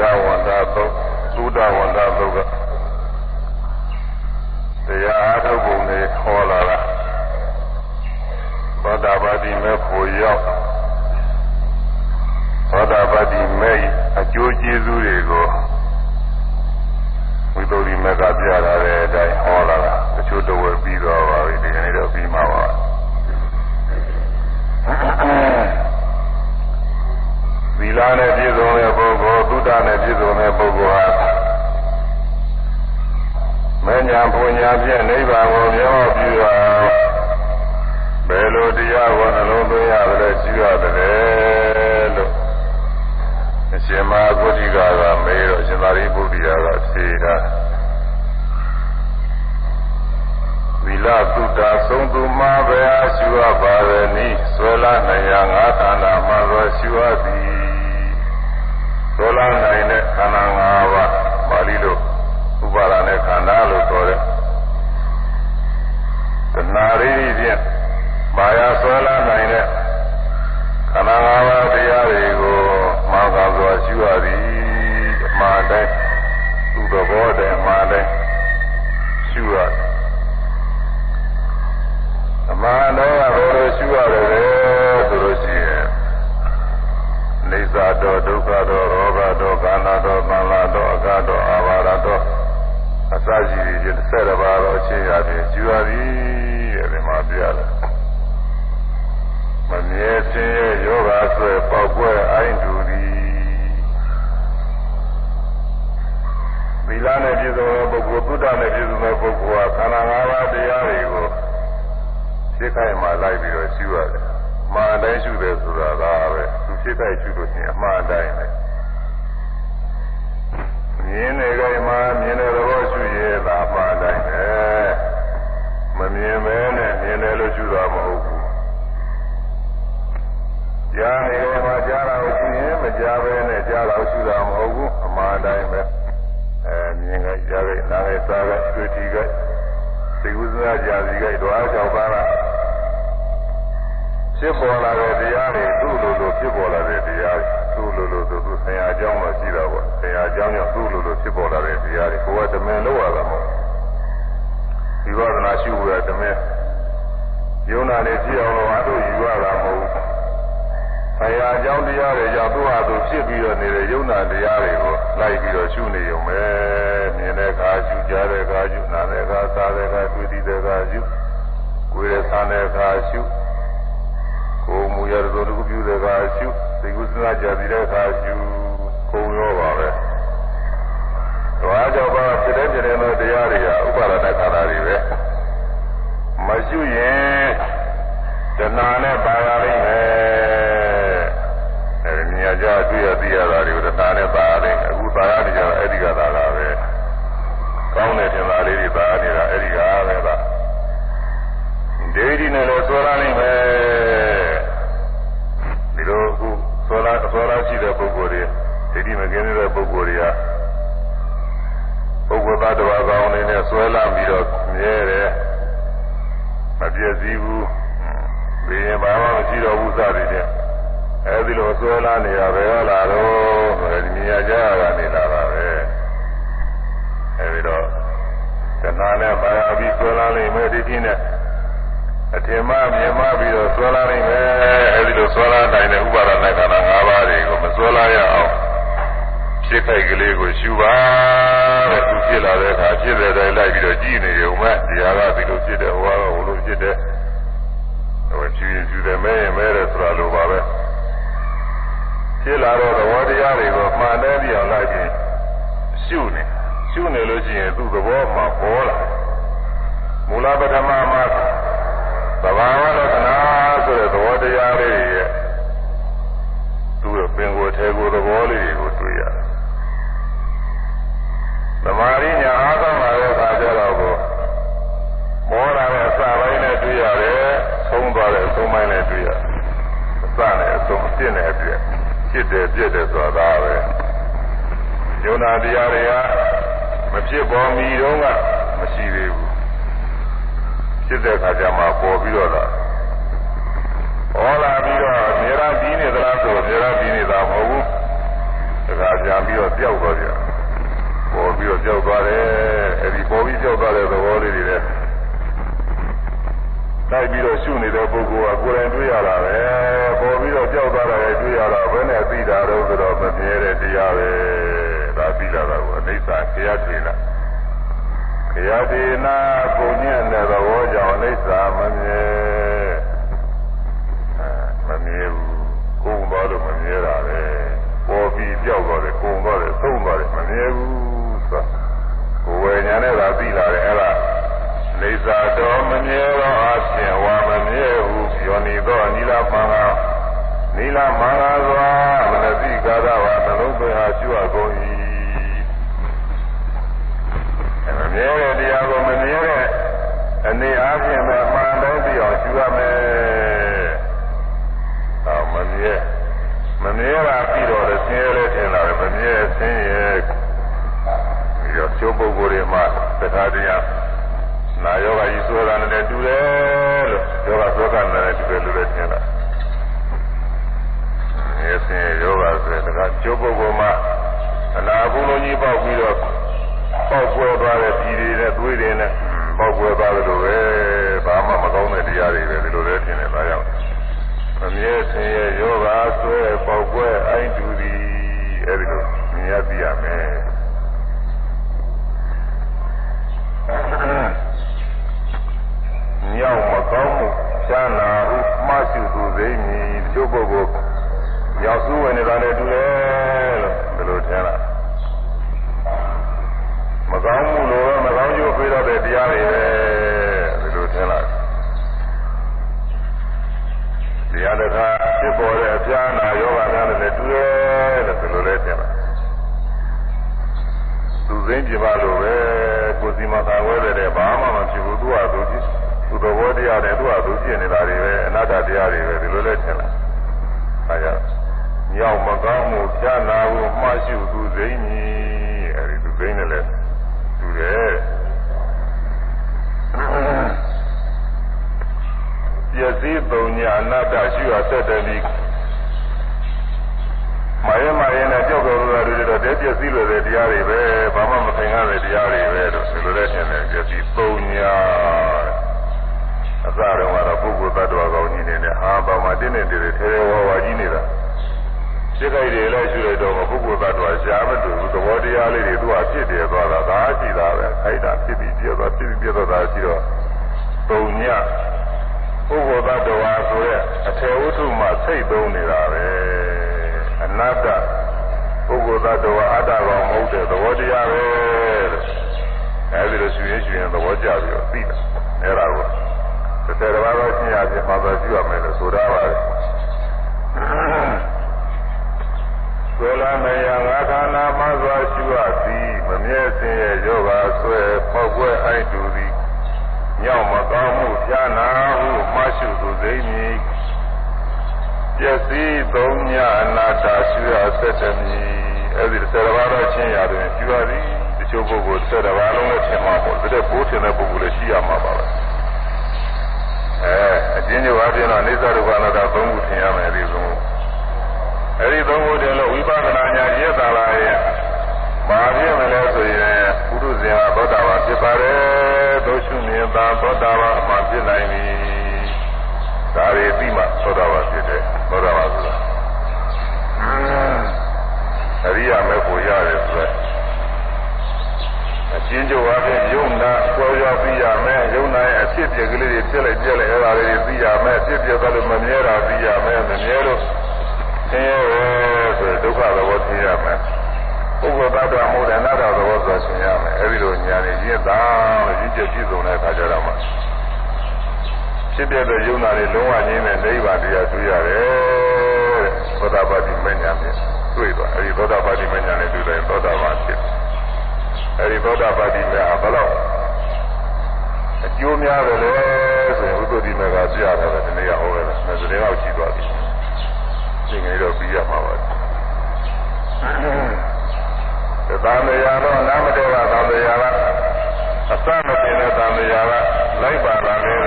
လဝန္တာသုတ်သုဒဝန္တာသုတ်ကတရားအားထုတ်ပုံတွေခေါ်လာတာသောတာပတိမေဖို့ရောက်သောတာပတိမေအကျိုးကျေးဇူးတွေကိုဝိသုဒ္ဓိမေကပြရတဲ့အတိုင်းဟောလာတာတချို့တော့ပြီးတော့ပါပြီဒီကနေ့တော့ပြီးမှာပါသီ လနဲ့ပြည့်စုံတဲ့ပုဂ္ဂိုလ်သုဒ္ဓနဲ့ပြည့်စုံတဲ့ပုဂ္ဂိုလ်ဟာမညာပူညာဖြင့်နိဗ္ဗာန်ကိုမျက်မှောက်ပြုရဘယ်လိုတရားကိုနှလုံးသွင်းရတယ်ရှိရတယ်လို့အရှင်မဂုတိကကမေးတော့ရှင်သာရိပုတ္တရာကဖြေတာသီလသုဒ္ဓဆုံးသူမှာပဲအရှိရပါရဲ့နိဆွဲလာနိုင်ရာငါးဌာနမှာသောရှိရသည် ဆွဲလာနိုင်တဲ့ခန္ဓာ၅ပါးပါဠိလိုဥပါဒနဲ့ခန္ဓာလို့ဆိုတဲ့တဏှာရိဖြင့်မာယာဆွဲလာနိုင်တဲ့ခန္ဓာ၅ပါးတရားတွေကိုမောင်ကစွာရှိရသည်အမှားတိုင်းသူ့သဘောတည်းအမှားတိုင်းရှိရတယ်အမှန်တော့ဘယ်လိုရှိရတယ်လဲဆိုလို့ရှိရင် နေသာတော့ဒုက္ခတော့ရောဂတော့ကာဏတော့သံလာတော့အကတော့အာဘာရတော့အစရှိတွေတစ်ဆက်တစ်ပါးတော့အခြေရပြီးရှိရသည်တဲ့ဒီမှာပြရတယ်မမြဲစင်းရဲ့ယောဂဆွဲပေါက်ကွဲအိုင်းတူသည်သီလနဲ့ပြည့်စုံတဲ့ပုဂ္ဂိုလ်သုဒ္ဓနဲ့ပြည့်စုံတဲ့ပုဂ္ဂိုလ်ဟာခန္ဓာ၅ပါးတရားတွေကိုစိတ်ခိုင်မှလိုက်ပြီးတော့ရှုရတယ်။ မှားတိုင်းရှုတယ်ဆိုတာကပဲသူစိတ်ခိုင်ရှုလို့ရှိရင်အမှားတိုင်းပဲ။မြင်နေကြမှာမြင်တဲ့သဘောရှုရဲတာအမှားတိုင်းပဲ။မမြင်မဲနဲ့မြင်တယ်လို့ရှုတာမဟုတ်ဘူး။ကြားနေကြမှာကြားတာကိုရှုရင်မကြားပဲနဲ့ကြားတာကိုရှုတာမဟုတ်ဘူးအမှားတိုင်းပဲ။အဲမြင်ကြကြားကြနားကြစားကြတွေ့ထီကြသိကုသနာကြာစီကြတော့အားကြောင့်ပါလား ဖြစ်ပေါ်လာတဲ့တရားတွေသူ့လိုလိုဖြစ်ပေါ်လာတဲ့တရားသူ့လိုလိုသူသူဆရာအကြောင်းတော့ရှိတာပေါ့ဆရာအကြောင်းကြောင့်သူ့လိုလိုဖြစ်ပေါ်လာတဲ့တရားတွေကိုယ်ကတမင်လောက်ရတာမဟုတ်ဒီဝဒနာရှိဖို့ရတမင်ယုံနာနဲ့ကြည့်အောင်လို့အတူယူရတာမဟုတ်ဆရာအကြောင်းတရားတွေကြောင့်သူ့ဟာသူဖြစ်ပြီးတော့နေတဲ့ယုံနာတရားတွေကိုလိုက်ပြီးတော့ရှုနေုံပဲမြင်တဲ့အခါရှုကြားတဲ့အခါရှုနားတဲ့အခါစားတဲ့အခါတွေ့တဲ့အခါရှုကိုယ်ရဲ့ဆန်းတဲ့အခါရှု ကိုယ်မူရသောတခုပြုတဲ့အခါရှုသိကုသနာကြတဲ့အခါရှုကိုယ်ရောပါပဲ။ဒါကြောင့်ပါဖြစ်တဲ့ဖြစ်တဲ့သောတရားတွေကဥပါဒနာခန္ဓာတွေပဲ။မရှုရင်တဏှာနဲ့ပါရလိမ့်မယ်။အဲဒီမြင်ကြတွေ့ရသိရတာတွေကိုတဏှာနဲ့ပါရလိမ့်မယ်။အခုပါရနေကြတော့အဲဒီကသာလာပဲ။ကောင်းတဲ့ထင်သာလေးတွေပါနေတာအဲဒီကပဲလား။ဒိဋ္ဌိနဲ့လည်းဆွဲလာနိုင်မယ် ဆွဲလာဆွဲလာရှိတဲ့ပုဂ္ဂိုလ်တွေဒိဋ္ဌိမကင်းတဲ့ပုဂ္ဂိုလ်တွေကပုဂ္ဂိုလ်သားတစ်ပါးကောင်းနေနဲ့ဆွဲလာပြီးတော့မြဲတယ်မပြည့်စည်ဘူးဘယ်ရင်ဘာမှမရှိတော့ဘူးစသည်ဖြင့်အဲဒီလိုဆွဲလာနေတာပဲဟုတ်လားတော့ဆိုရင်မြင်ကြရတာနေလာတာပဲအဲဒီတော့တဏှာနဲ့ပါရပြီးဆွဲလာလိမ့်မယ်ဒိဋ္ဌိနဲ့ အထင်မှမြင်မှပြီးတော့ဆွဲလာနိုင်မယ်အဲဒီလိုဆွဲလာနိုင်တဲ့ဥပါဒနာခန္ဓာ၅ပါးတွေကိုမဆွဲလာရအောင်ဖြစ်ခိုက်ကလေးကိုရှုပါတဲ့သူဖြစ်လာတဲ့အခါဖြစ်တဲ့တိုင်းလိုက်ပြီးတော့ကြည့်နေရုံမဲ့တရားကဒီလိုဖြစ်တယ်ဟိုကဟိုလိုဖြစ်တယ်ဟိုကြည့်ရင်ကြည့်တယ်မဲရင်မဲတယ်ဆိုတာလိုပါပဲဖြစ်လာတဲ့သဘောတရားတွေကိုမှန်တယ်ပြီးအောင်လိုက်ပြီးရှုနေရှုနေလို့ရှိရင်သူ့သဘောမှပေါ်လာမူလပထမမှာ သဘာဝလက္ခဏာဆိုတဲ့သဘောတရားလေးရဲ့သူ့ရဲ့ပင်ကိုယ်ထဲကိုယ်သဘောလေးကိုတွေ့ရတယ်။သမာဓိညာအားကောင်းလာတဲ့အခါကျတော့ကိုမောလာတဲ့အစပိုင်းနဲ့တွေ့ရတယ်၊သုံးသွားတဲ့အဆုံးပိုင်းနဲ့တွေ့ရတယ်။အစနဲ့အဆုံးအပြစ်နဲ့အပြစ်ဖြစ်တယ်ပြစ်တယ်ဆိုတာပဲ။ယုံနာတရားတွေကမဖြစ်ပေါ်မီတော့ကမရှိသေးဘူး ဖြစ်တဲ့အခါကျမှပေါ်ပြီးတော့လာဟောလာပြီးတော့နေရာကြီးနေသလားဆိုနေရာကြီးနေတာမဟုတ်ဘူးတခါပြန်ပြီးတော့ပြောက်သွားကြပေါ်ပြီးတော့ပြောက်သွားတယ်အဲဒီပေါ်ပြီးပြောက်သွားတဲ့သဘောလေးတွေလည်းတိုက်ပြီးတော့ရှုနေတဲ့ပုဂ္ဂိုလ်ကကိုယ်တိုင်တွေ့ရတာပဲပေါ်ပြီးတော့ကြောက်သွားတာလည်းတွေ့ရတာဘယ်နဲ့သိတာတော့ဆိုတော့မမြဲတဲ့တရားပဲဒါသိတာကအိဋ္ဌာခရထွေလား ခရထေနာပုံညံ့တဲ့သဘောကြောင့်အနိစ္စမမြဲမမြဲဘူးကိုယ်သွားလို့မမြဲတာပဲပေါ်ပြီးကြောက်သွားတယ်ကိုယ်သွားတယ်သုံးသွားတယ်မမြဲဘူးဆိုကိုယ်ဝေညာနဲ့သာသိလာတယ်အဲ့ဒါနေသာတော်မမြဲသောအခြင်းဝါမမြဲဟုပြောနေသောနိလပံကနိလမင်္ဂစွာမနတိကာရဝသလုံးပင်ဟာကျွတ်ကုန်၏ မမြဲတဲ့တရားကိုမမြဲတဲ့အနေအားဖြင့်ပဲမှန်တိုင်းပြီးအောင်ကျွတ်မယ်။ဟောမမြဲမမြဲတာပြီးတော့လည်းဆင်းရဲလည်းထင်လာတယ်မမြဲဆင်းရဲပြီးတော့ကျိုးပုဂ္ဂိုလ်တွေမှာသက္ကာတရားနာယောဂကြီးဆိုတာနဲ့တူတယ်လို့ယောဂသောကနဲ့တူတယ်လို့လည်းထင်တာ။အဲဆင်းရဲယောဂဆိုတဲ့ကကျိုးပုဂ္ဂိုလ်မှာအနာဘူးလုံးကြီးပေါက်ပြီးတော့ ပေါက်ကွဲသွားတဲ့ပြည်တွေနဲ့သွေးတွေနဲ့ပေါက်ကွဲသွားတယ်လို့ပဲဘာမှမကောင်းတဲ့တရားတွေပဲဒီလိုလည်းထင်တယ်ဒါကြောင့်မမြဲဆင်းရဲယောဂဆွဲပေါက်ကွဲအိုင်းတူသည်အဲဒီလိုမြင်ရပြရမယ်ညောင်မကောင်းမှုရှားနာဟုမှတ်စုသူသိမည်တချို့ပုဂ္ဂိုလ်ညောင်စုဝင်နေတာလည်းတူတယ်လို့ဒီလိုထင်လားမ ကောင်းမှုလို့မကောင်းကျိုးပေးတော့တဲ့တရားတွေပဲဒီလိုထင်လားတရားတစ်ခါဖြစ်ပေါ်တဲ့အပြာနာယောဂများနဲ့တူတယ်လို့ဒီလိုလဲထင်လားသူစိမ့်ပြပါလို့ပဲကိုစီမသာဝဲတဲ့ဘာမှမဖြစ်ဘူးသူ့ဟာသူကြည့်သူသဘောတရားနဲ့သူ့ဟာသူဖြစ်နေတာတွေပဲအနတ္တတရားတွေပဲဒီလိုလဲထင်လားအဲဒါညောင်မကောင်းမှုပြာနာကိုမှားရှုသူစိမ့်ကြီးအဲဒီသူစိမ့်နဲ့လဲ တူတယ်ပျက်စီးပုံညာအနတ္တရှိရသက်တယ်ဒီမယမယနဲ့ကြောက်ကြောက်လို့တွေတော့တဲပျက်စီးလို့တဲ့တရားတွေပဲဘာမှမသင်္ကားတဲ့တရားတွေပဲလို့ဆိုလိုတဲ့ရှင်တယ်ပျက်စီးပုံညာအစတော့ကတော့ပုဂ္ဂိုလ်သတ္တဝါကောင်းကြီးနေတယ်ဟာဘာမှတင်းနေတယ်ထဲထဲဝါဝါကြီးနေတာ စိတ်ကြိုက်တွေလည်းရှိရတော့ပုဂ္ဂိုလ်သတ္တဝါရှားမတူဘူးသဘောတရားလေးတွေသူကဖြစ်တယ်သွားတာဒါရှိတာပဲခိုက်တာဖြစ်ပြီးပြသွားဖြစ်ပြီးပြသွားတာရှိတော့ပုံညာပုဂ္ဂိုလ်သတ္တဝါဆိုတဲ့အထေဝတ္ထုမှာစိတ်သုံးနေတာပဲအနတ္တပုဂ္ဂိုလ်သတ္တဝါအတ္တကောင်မဟုတ်တဲ့သဘောတရားပဲအဲဒီလိုရှင်ရင်ရှင်သဘောကျပြီးတော့သိတာအဲဒါကိုတစ်ဆယ်တစ်ပါးတော့ရှင်းရပြင်မှာသာကြည့်ရမယ်လို့ဆိုတာပါပဲ ဆိုလာမယငါခန္ဓာမစွာရှိရသည်မမြဲစင်ရဲ့ယောဂဆွဲပေါက်ွယ်အိုက်တူသည်ညောင်မကောင်းမှုဖြာနာဟုမရှိသူသိမည်ပျက်စီးသုံးညအနာတာရှိရဆက်တမည်အဲ့ဒီဆယ်ပါးတော့ချင်းရတယ်ရှိရသည်တချို့ပုဂ္ဂိုလ်ဆယ်ပါးလုံးနဲ့ထင်မှာပေါ့ဒါတဲ့ဘိုးထင်တဲ့ပုဂ္ဂိုလ်လည်းရှိရမှာပါပဲအဲအချင်းချင်းအပြင်တော့အိသရုပ္ပနာတာသုံးခုထင်ရမယ်ဒီသုံး အဲဒီသုံးခုတင်လို့ဝိပဿနာဉာဏ်ရည်သာလာရဲ့ဘာဖြစ်မလဲဆိုရင်ပုရုဇဉ်ဟာသောတာပန်ဖြစ်ပါတယ်ဒုရှုမြင်သာသောတာပန်အမှဖြစ်နိုင်ပြီဒါတွေပြီးမှသောတာပန်ဖြစ်တယ်သောတာပန်ဆိုတာအရိယာမေဖို့ရတယ်ဆိုတော့အချင်းချုပ်အပြင်ယုံနာကြောရောက်ပြီးရမယ်ယုံနာရဲ့အဖြစ်ပြက်ကလေးတွေဖြစ်လိုက်ပြက်လိုက်အဲ့ဒါလေးတွေပြီးရမယ်အဖြစ်ပြက်သွားလို့မမြဲတာပြီးရမယ်မမြဲလို့ ဆင်းရဲပဲဆိုဒုက္ခသဘောသိရမယ်ပုဂ္ဂိုလ်သတ္တဝါမှုတဲ့အနာတ္တသဘောဆိုဆင်းရမယ်အဲဒီလိုညာနေရင့်တာရင့်ကျက်ပြည့်စုံတဲ့အခါကျတော့မှဖြစ်ပြတဲ့ယုံနာတွေလုံးဝငြင်းတဲ့နိဗ္ဗာန်တရားတွေ့ရတယ်တဲ့သောတာပတိမဉ္ဇဉ်ဖြင့်တွေ့သွားအဲဒီသောတာပတိမဉ္ဇဉ်နဲ့တွေ့တယ်သောတာပန်ဖြစ်အဲဒီသောတာပတိမေဘလောက်အကျိုးများတယ်လေဆိုရင်ဥဒ္ဓတိမေကပြရတယ်ဒီနေ့ဟောရတယ်။ဒါဆိုရင်တော့ရှိသွားပြီ။ သင်္ကေတော့ပြီးရမှာပါသံဃာတော့နာမတေကသံဃာကအစမတင်တဲ့သံဃာကလိုက်ပါလာတဲ့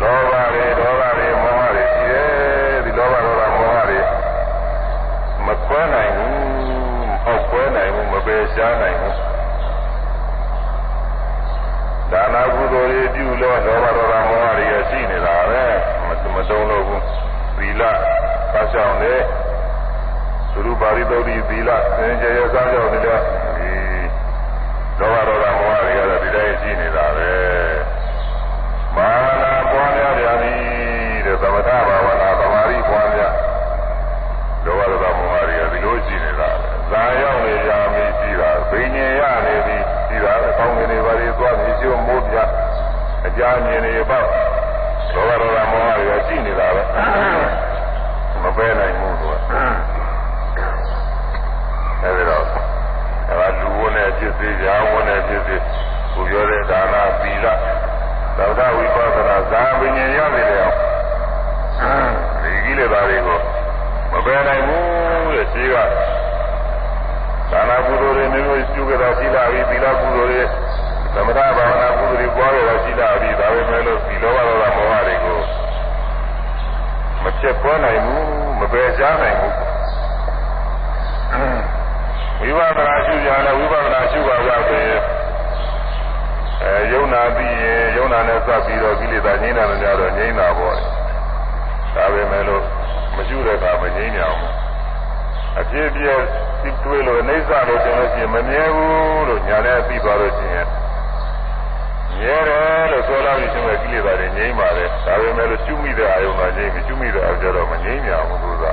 လောဘတွေဒေါသတွေမောဟတွေရှိတယ်ဒီလောဘဒေါသမောဟတွေမကွဲနိုင်ဘူးမပေါက်ကွဲနိုင်ဘူးမပယ်ရှားနိုင်ဘူးဒါနာကုသိုလ်တွေပြုလို့လောဘဒေါသမောဟတွေ သာရှောင်းတယ်သုရုပါရိသုတိသီလသင်္ကြရစားကြောင့်လည်းဒီလောဘဒေါသမောဟတွေကတော့ဒီတိုင်းရှိနေတာပဲမာနာပွားများပြန်ပြီတဲ့သမထဘာဝနာသမာဓိပွားများလောဘဒေါသမောဟတွေကဒီလိုရှိနေတာဇာရောက်နေကြပြီရှိတာဘိညာရနေပြီရှိတာအကောင်းငယ်တွေပါတွေသွားပြီးကျိုးမိုးပြအကြမြင်နေပေါ့ လောဘဒေါသမောဟတွေရှိနေတာပဲမပဲနိုင်ဘူးသူကအဲဒီတော့အဲဒါလူဝနဲ့ဖြစ်စေ၊ယာဝနဲ့ဖြစ်စေကိုပြောတဲ့ဒါနာသီလသဗ္ဗဝိပဿနာဇာပဉ္ဉရနေတယ်အောင်ဒီကိလေသာတွေကိုမပယ်နိုင်ဘူးတဲ့ရှိကဒါနာကုသိုလ်တွေမျိုးမျိုးကျူကြတာရှိလာပြီသီလကုသိုလ်တွေ သမထဘာဝနာကုသိုလ်တွေပွားရတာရှိလာပြီဒါပဲမဲ့လို့ဒီလောဘဒေါသမောဟတွေကိုမဖြစ်ပေါ်နိုင်ဘူးမပယ်ရှားနိုင်ဘူးဝိပဿနာရှုကြတယ်ဝိပဿနာရှုပါကြဆိုရင်အဲယုံနာပြီးရင်ယုံနာနဲ့စပ်ပြီးတော့ကိလေသာငြိမ်းတာမများတော့ငြိမ်းတာပေါ့ဒါပဲမဲ့လို့မရှုတဲ့အခါမငြိမ်းကြအောင်အဖြစ်ပြည့်သိတွေးလို့အိဋ္ဌလို့တင်လို့ရှိရင်မမြဲဘူးလို့ညာနဲ့သိသွားလို့ရှိရင် မြဲတယ်လို့ဆိုလာပြီးရှင်မဲ့ကိလေသာတွေငြိမ်းပါတယ်ဒါပဲမဲ့လို့ရှုမိတဲ့အာယုံမှာငြိမ်းပြီးရှုမိတဲ့အာယုံတော့မငြိမ်းကြအောင်သူက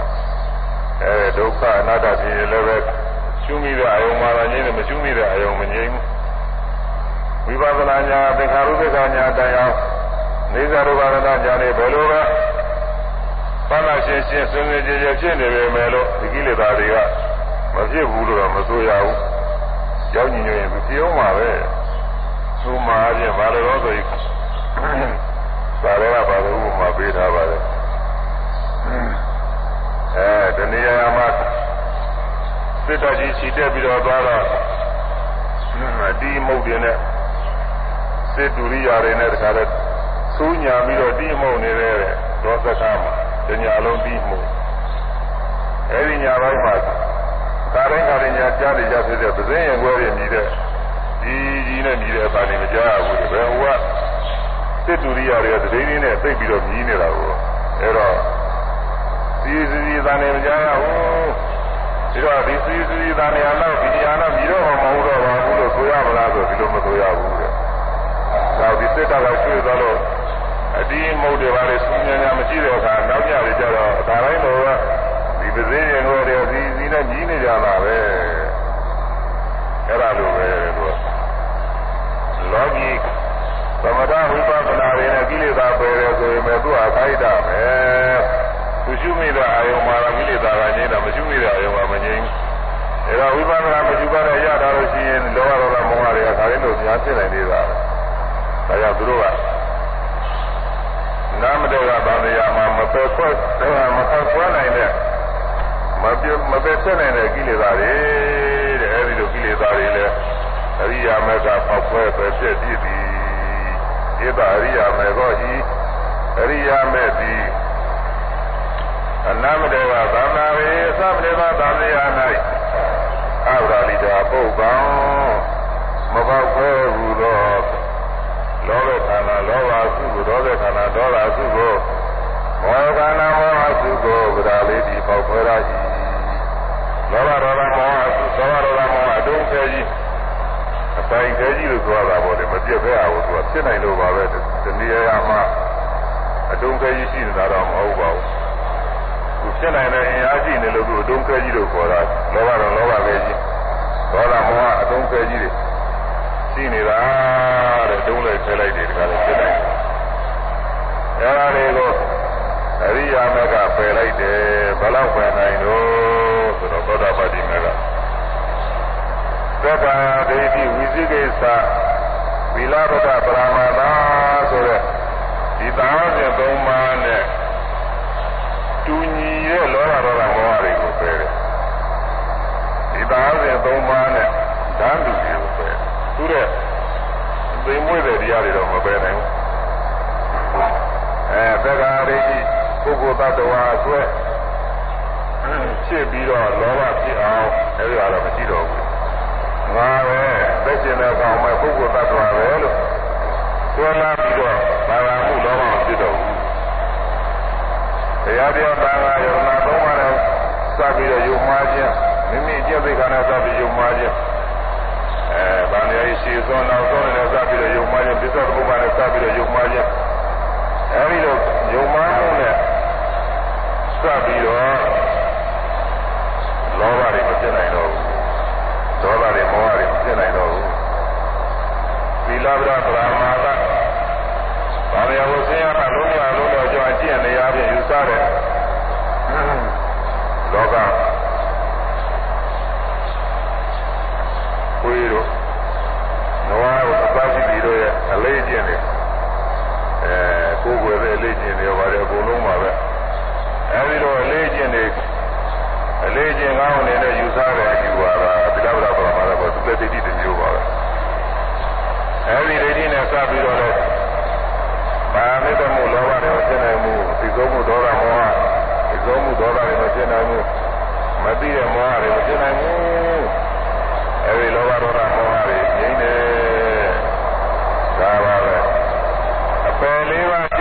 အဲဒုက္ခအနတ္တဖြစ်ရင်လည်းပဲရှုမိတဲ့အယုံမှာငြိမ်းတယ်မရှုမိတဲ့အယုံမငြိမ်းဘူးဝိပဿနာညာသင်္ခါရုပ္ပကညာတရားနေဇာရူပရဏညာတွေဘယ်လိုပဲပါဠရှင်းရှင်းစင်စင်ကြယ်ကြယ်ဖြစ်နေပေမဲ့လို့ဒီကိလေသာတွေကမဖြစ်ဘူးလို့တော့မဆိုရဘူးကြောင်းညီညွတ်ရင်ပြအောင်ပါပဲ သူမှာအပြင်ဘာလို့လဲဆိုရင်သာရကဘာလို့ဥပမာပေးထားပါလဲအဲတဏှာမှာစစ်တော်ကြီးခြိတက်ပြီးတော့သွားတော့အတီးမုတ်တွေနဲ့စစ်တူရိယာတွေနဲ့တခါတော့ဆူးညာပြီးတော့တီးမုတ်နေတဲ့ဒေါသကမှာတညာလုံးတီးမှုအဲဒီညာဘက်မှာကာတိုင်းကာတိုင်းညာကြားနေကြဖြစ်တဲ့ပဇင်းရင်ခွဲတွေမြည်တဲ့ ဒီကြီးနဲ့မြည်တဲ့အပါနေမကြားရဘူးဘယ်ဟိုကစစ်တူရိယာတွေကတတိယနဲ့သိပ်ပြီးတော့မြည်နေတာကိုအဲတော့စီစီစီသာနေမကြားရဘူးဒီတော့ဒီစီစီသာနေရာတော့ဒီနေရာတော့မြည်တော့မဟုတ်တော့ပါဘူးလို့ဆိုရမလားဆိုဒီလိုမဆိုရဘူးတဲ့။ဒါဒီစစ်တပ်ကရွှေ့သွားလို့အတီးမုတ်တွေပါလေစူးညံညံမရှိတဲ့အခါနောက်ကြရကြတော့ဒါတိုင်းတော့ဒီပစေရင်ကိုတွေစီစီနဲ့ကြီးနေကြတာပဲ။အဲ့ဒါလိုပဲသူက လောကီသမထဝိပဿနာတွေနဲ့ကိလေသာပယ်တယ်ဆိုရင်ပဲသူ့အခိုက်တာပဲ။သူရှုမိတဲ့အာယုံမှာကိလေသာကငြိမ်းတာမရှုမိတဲ့အာယုံမှာမငြိမ်းဘူး။ဒါတော့ဝိပဿနာမရှုပါတဲ့ရတာလို့ရှိရင်လောဘဒေါသမောဟတွေကခါရင်းလို့များဖြစ်နေသေးတာ။ဒါကြောင့်သူတို့ကနာမတေကဗန္ဒရာမှာမပယ်ခွက်မပယ်ခွက်နိုင်တဲ့မပြမပယ်ဆက်နိုင်တဲ့ကိလေသာတွေတဲ့အဲဒီလိုကိလေသာတွေလည်း အရိယာမေကဖောက်ခွဲပယ်ဖြစ်ပြီးပြီဧတအရိယာမေကောဤအရိယာမေသည်အနာမတေကဗန္ဒရေသဗ္ဗေသဗန္ဒရာ၌အဝရလိတာပုဂ္ဂံမပေါက်ခွဲဘူးသောလောဘခန္ဓာလောဘအစုကိုဒေါသခန္ဓာဒေါသအစုကိုမောဟခန္ဓာမောဟအစုကိုဗရာလေးဒီပေါက်ခွဲရ၏လောဘဒေါသမောဟအစုသောဘဒေါသမောဟအတုံးခဲကြီး အတိုင်းခဲကြီးလို့ပြောတာပေါ့လေမပြတ်ပဲအောင်သူကဖြစ်နိုင်လို့ပါပဲတနည်းအားမှအတုံးခဲကြီးရှိနေတာတော့မဟုတ်ပါဘူးသူဖြစ်နိုင်တဲ့အင်အားရှိနေလို့သူအတုံးခဲကြီးလို့ခေါ်တာလောဘတော့လောဘခဲကြီးဒေါသမောဟအတုံးခဲကြီးတွေရှိနေတာတဲ့တုံးလိုက်ဖယ်လိုက်တယ်ဒီကနေ့ဖြစ်နိုင်တယ်အဲဒါတွေကိုအရိယာမကပယ်လိုက်တယ်ဘယ်လောက်ပယ်နိုင်လို့ဆိုတော့သောတာပတိမက သက္ကာဒိဋ္ဌိဝိသိကိစ္စဝိလာဘဒပရမတာဆိုတဲ့ဒီသာဝစဉ်သုံးပါးနဲ့တူညီတဲ့လောဘဒေါသမောဟတွေကိုပယ်တယ်ဒီသာဝစဉ်သုံးပါးနဲ့ဓာတ်တူတွေကိုပယ်တယ်သူတဲ့သိမွေ့တဲ့တရားတွေတော့မပယ်နိုင်ဘူးအဲသက္ကာရိပုဂ္ဂိုလ်တ attva ဆွဲဖြစ်ပြီးတော့လောဘဖြစ်အောင်အဲဒီကတော့မရှိတော့ဘူး ငါပဲသိကျင်တဲ့ကောင်မဲ့ပုဂ္ဂိုလ်တ attva ပဲလို့ဆွဲလာပြီးတော့ဘာသာမှုလောဘဖြစ်တော့ဘူးတရားတရားဘာသာယုံနာသုံစပြီးတော့ယုံမှားခြင်းမိမိကျင့်သိက္ခာနဲ့စပြီးယုံမှားခြင်းအဲဗာနေရှိစွန်းနောက်ဆုံးနဲ့စပြီးတော့ယုံမှားခြင်းပစ္စည်းဘုရားနဲ့စပြီးတော့ယုံမှားခြင်းအဲဒီလိုယုံမှားမှုနဲ့စပြီးတော့လောဘတွေမဖြစ်နိုင်တော့ဘူး ဒေါသတွေမောဟတွေမဖြစ်နိုင်တော့ဘူးသီလဗရာပရမာသဘာဝရဝဆင်းရဲတာလုံးဝလုံးတော့ကြောင့်အကျင့်နေရာဖြင့်ယူဆတဲ့လောကဝေးတို့နဝါကိုသဘာဝရှိပြီးတော့ရဲ့အလေးကျင့်တယ်အဲကိုယ်ွယ်တဲ့အလေးကျင့်တွေပါတယ်အကုန်လုံးပါပဲအဲဒီတော့အလေးကျင့်တွေအလေးကျင့်ကောင်းနေတဲ့ယူဆတဲ့အကျူပါကသီလဗရာပရမာ သကိုသူသက်တိတမျိုးပါပဲအဲဒီဒိဋ္ဌိနဲ့စပြီးတော့လည်းပါမိတ္တမှုလောဘတွေမဖြစ်နိုင်ဘူးသိသောမှုဒေါသမောဟသိသောမှုဒေါသတွေမဖြစ်နိုင်ဘူးမသိတဲ့မောဟတွေမဖြစ်နိုင်ဘူးအဲဒီလောဘဒေါသမောဟတွေငြိမ့်တယ်ဒါပါပဲအပယ်လေးပါး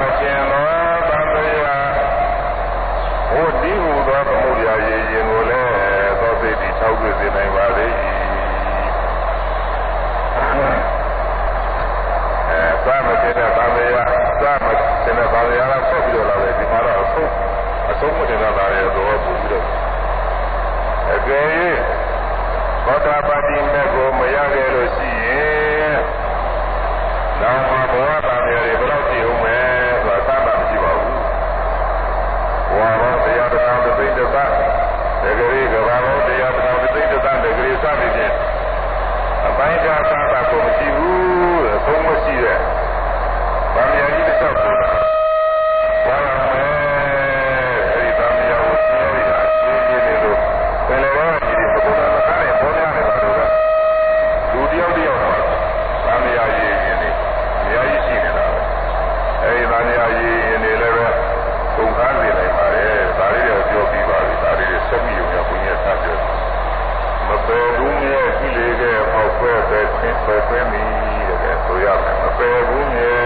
မခြင်းသောသံဃာဟိုဒီဟူသောသမုဒ္ဒရာရေရင်ကိုလည်းသောပေတိ၆ပြည့်စေနိုင်ပါလေ၏အဲသာမတင်တဲ့ဗာမယသာမတင်တဲ့ဗာမယကဆက်ပြီးတော့လာတယ်ဒီမှာတော့အဆုံးအဆုံးမတင်တော့တာရဲ့တော့ပူပြီးတော့အကယ်၍သောတာပတိမေကိုမရခဲ့လို့ရှိရင်နောက်မှာဘဝ အပိုင်းခြားသာတာကိုမရှိဘူး ယ်မပယ်ဘူးမြဲ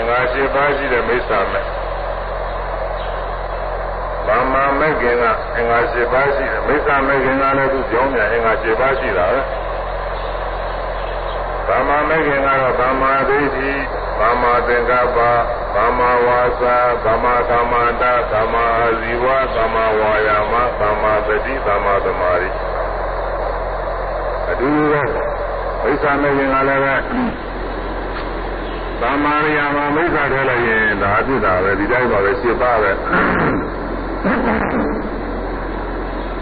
င်္ဂါ၈ပါးရှိတဲ့မိစ္ဆာမဲ့ဗမာမဲ့ခင်ကအင်္ဂါ၈ပါးရှိတယ်မိစ္ဆာမဲ့ခင်ကလည်းသူကြောင်းမြန်အင်္ဂါ၈ပါးရှိတာပဲဗမာမဲ့ခင်ကတော့ဗမာဒိဋ္ဌိဗမာသင်္ကပ္ပဗမာဝါစာဗမာကမ္မန္တဗမာဇီဝဗမာဝါယာမဗမာတတိဗမာသမารိအတူတူပဲမိစ္ဆာမဲ့ခင်ကလည်းပဲ သမာရိယာမှာမိစ္ဆာထဲလိုက်ရင်ဒါအဖြစ်တာပဲဒီတိုင်းပါပဲရှင်းပါပဲ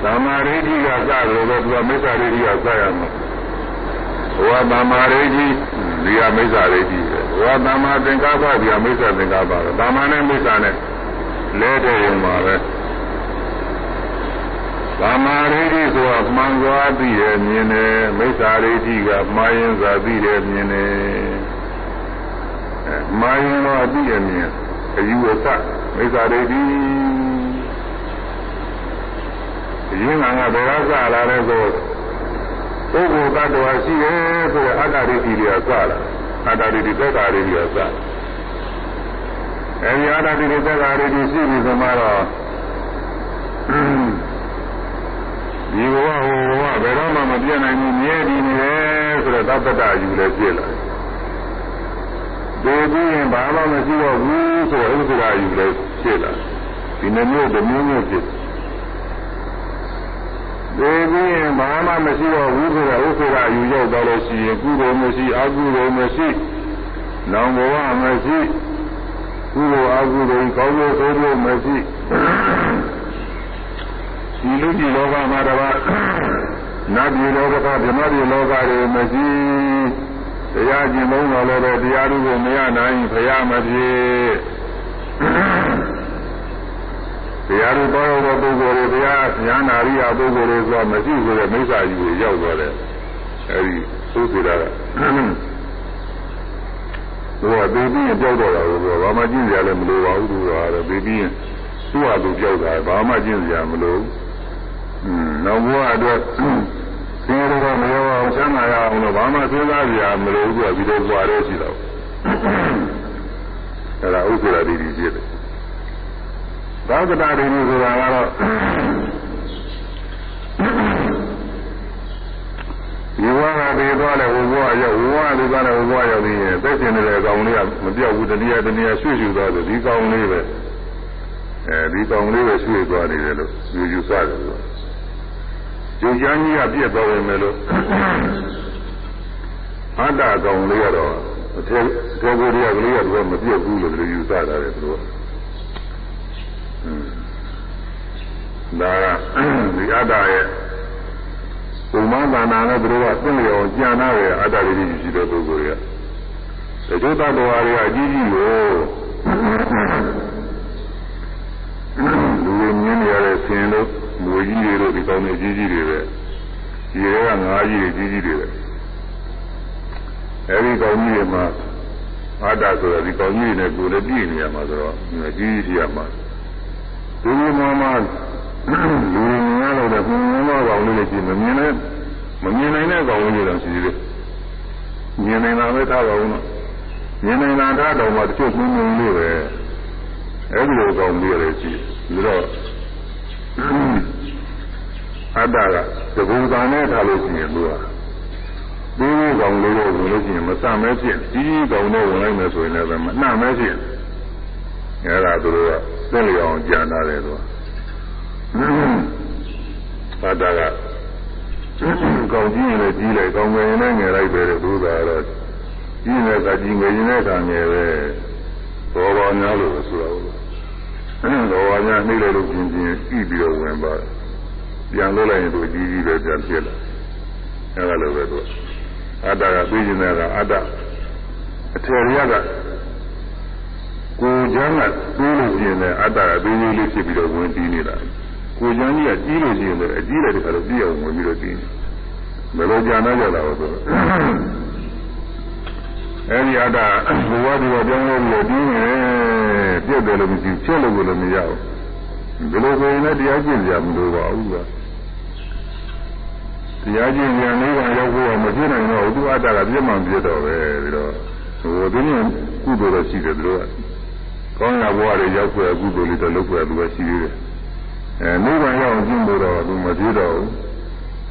သမာရိဋ္ဌိကစလို့ပဲသူကမိစ္ဆာရိဋ္ဌိကစရမှာဟောသမာရိဋ္ဌိဒီကမိစ္ဆာရိဋ္ဌိပဲဟောသမာသင်္ကပ္ပဒီကမိစ္ဆာသင်္ကပ္ပပဲသမာနဲ့မိစ္ဆာနဲ့လဲတဲ့ရုံပါပဲသမာရိဋ္ဌိဆိုတာမှန်စွာသိရမြင်တယ်မိစ္ဆာရိဋ္ဌိကမှားရင်စွာသိတယ်မြင်တယ် မာရင်တော့အသိအမြင်အယူအဆမိစ္ဆာဒိဋ္ဌိရင်းကငါဘယ်ကစလာလဲဆိုပုဂ္ဂိုလ်တ attva ရှိရဲ့ဆိုတဲ့အတ္တဒိဋ္ဌိတွေကစလာအတ္တဒိဋ္ဌိသက်တာတွေတွေကစအဲဒီအတ္တဒိဋ္ဌိသက်တာတွေရှိပြီဆိုမှတော့ဒီဘဝဟိုဘဝဘယ်တော့မှမပြည့်နိုင်ဘူးမြဲတည်နေတယ်ဆိုတော့သတ္တတယူလည်းပြည့်လာတယ် ဒီပြီးရင်ဘာမှမရှိတော့ဘူးဆိုတော့ဥစ္စာယူလဲဖြစ်လာဒီနှမျိုးတစ်မျိုးမျိုးဖြစ်ဒီပြီးရင်ဘာမှမရှိတော့ဘူးဆိုတော့ဥစ္စာယူရောက်တော့လို့ရှိရင်ကုသိုလ်မရှိအကုသိုလ်မရှိနောင်ဘဝမရှိကုသိုလ်အကုသိုလ်ကောင်းကျိုးဆိုးကျိုးမရှိဒီလူကြီးလောကမှာတပါးနတ်ပြည်လောကဗြဟ္မပြည်လောကတွေမရှိ တရားကျင့်လုံးတော်လည်းပဲတရားသူကိုမရနိုင်ဖရာမဖြစ်တရားသူတော်တော်ပုဂ္ဂိုလ်တွေတရားညာနာရိယပုဂ္ဂိုလ်တွေဆိုမရှိဆိုတဲ့မိစ္ဆာယူရောက်သွားတယ်အဲဒီသုသေတာကသူကသေပြီးရင်ကြောက်တော့တာကိုဘာမှကျင့်ကြရလည်းမလိုပါဘူးသူကသေပြီးရင်သူ့ဟာသူကြောက်တာဘာမှကျင့်ကြရမလိုဘူးอืมနောက်ဘဝအတွက် ဆင်းရဲတော့မရောအောင်ချမ်းသာရအောင်လို့ဘာမှစဉ်းစားကြရမလို့သူကဒီလိုကြွားရဲရှိတော့အဲ့ဒါဥစ္စာတိတိဖြစ်တယ်သောကတာတိတိဆိုတာကတော့ဒီဘဝကတည်သွားတယ်ဘဝရောက်ဘဝလူကလည်းဘဝရောက်ပြီးရင်သက်ရှင်နေတဲ့အကောင်လေးကမပြောက်ဘူးတနည်းတနည်းရွှေ့ရွှေ့သွားတယ်ဒီကောင်လေးပဲအဲဒီကောင်လေးပဲရွှေ့သွားနေတယ်လို့ယူယူဆတယ်လို့ ကျုံချမ်းကြီးကပြည့်သွားဝင်မယ်လို့အတ္တကောင်လေးကတော့အထေအထေကိုယ်တွေကလေးကတော့မပြည့်ဘူးလို့ယူဆတာလေသူတို့ဒါကဒီအတ္တရဲ့ပုံမှန်သာနာနဲ့သူတို့ကသိလျော်ကြံနာရဲ့အတ္တလေးကြီးရှိတဲ့ပုဂ္ဂိုလ်တွေကတချို့တ attva တွေကအကြီးကြီးကိုလူတွေမြင်ရတဲ့ဆင်လို့ မွေကြီးတွေတို့ဒီကောင်းနေကြီးကြီးတွေပဲဒီတွေကငါးကြီးတွေကြီးကြီးတွေပဲအဲဒီကောင်းကြီးတွေမှာအာတာဆိုတော့ဒီကောင်းကြီးတွေနဲ့ကိုယ်လည်းပြည့်နေရမှာဆိုတော့ကြီးကြီးရမှာဒီလိုမှမှလူတွေမြင်ရလို့လည်းဘုံဘောကောင်လေးတွေကြည့်မမြင်နဲ့မမြင်နိုင်တဲ့ကောင်လေးတွေတော့ရှိသေးတယ်မြင်နိုင်တာပဲထားပါဦးနော်မြင်နိုင်တာထားတော့မှတချို့မြင်နေလို့ပဲအဲဒီလိုကောင်လေးတွေကြည့်ပြီးတော့ အတ္တကသဘူတန်နဲ့ထားလို့ရှိရင်သူကပြီးပြီးကောင်လေးကိုဝင်လို့ရှိရင်မစမဲဖြစ်ကြီးကောင်နဲ့ဝင်လိုက်မယ်ဆိုရင်လည်းမနှံ့မဲဖြစ်အဲဒါသူတို့ကသိလျောင်ကြံထားတယ်သူကအတ္တကကောင်ကြီးရင်လည်းကြီးလိုက်ကောင်ငယ်ရင်လည်းငယ်လိုက်ပဲသူကတော့ကြီးနေတဲ့ကကြီးငယ်ရင်လည်းကငယ်ပဲဘောပေါ်များလို့ဆိုတော့ တော်ဝါများနှိမ့်လိုက်လို့ပြင်းပြင်းပြီးပြီးတော့ဝင်ပါပြန်လို့လိုက်ရင်သူကြီးကြီးပဲပြန်ဖြစ်လာအဲဒါလိုပဲသူအတ္တကသိကျင်တဲ့ကအတ္တအထေရကကိုကျမ်းကသိလို့ရှိရင်လည်းအတ္တကသိသေးလေးဖြစ်ပြီးတော့ဝင်ပြီးနေတာကိုကျမ်းကြီးကကြီးလို့ရှိရင်လည်းအကြီးတဲ့တခါတော့ပြည့်အောင်ဝင်ပြီးတော့ပြီးနေဘယ်လိုကြံတော့ကြတာလဲဆို အဲဒီအတ္တဘဝဒီဘပြောင်းလို့ပြီးတော့ပြီးနေပြည့်တယ်လို့မရှိဖြစ်လို့လည်းမရဘူးဒီလိုဆိုရင်လည်းတရားကျင့်ကြမလို့ပါဘူးကတရားကျင့်ကြနေကရောက်ဖို့မဖြစ်နိုင်တော့သူအတ္တကပြည့်မှန်ပြည့်တော့ပဲပြီးတော့ဟိုဒီနေ့ကုသိုလ်တော့ရှိတယ်သူတို့ကကောင်းရာဘဝတွေရောက်ဖို့ကုသိုလ်လေးတော့လုပ်ဖို့သူကရှိသေးတယ်အဲနိဗ္ဗာန်ရောက်ကျင့်ဖို့တော့သူမပြည့်တော့ဘူး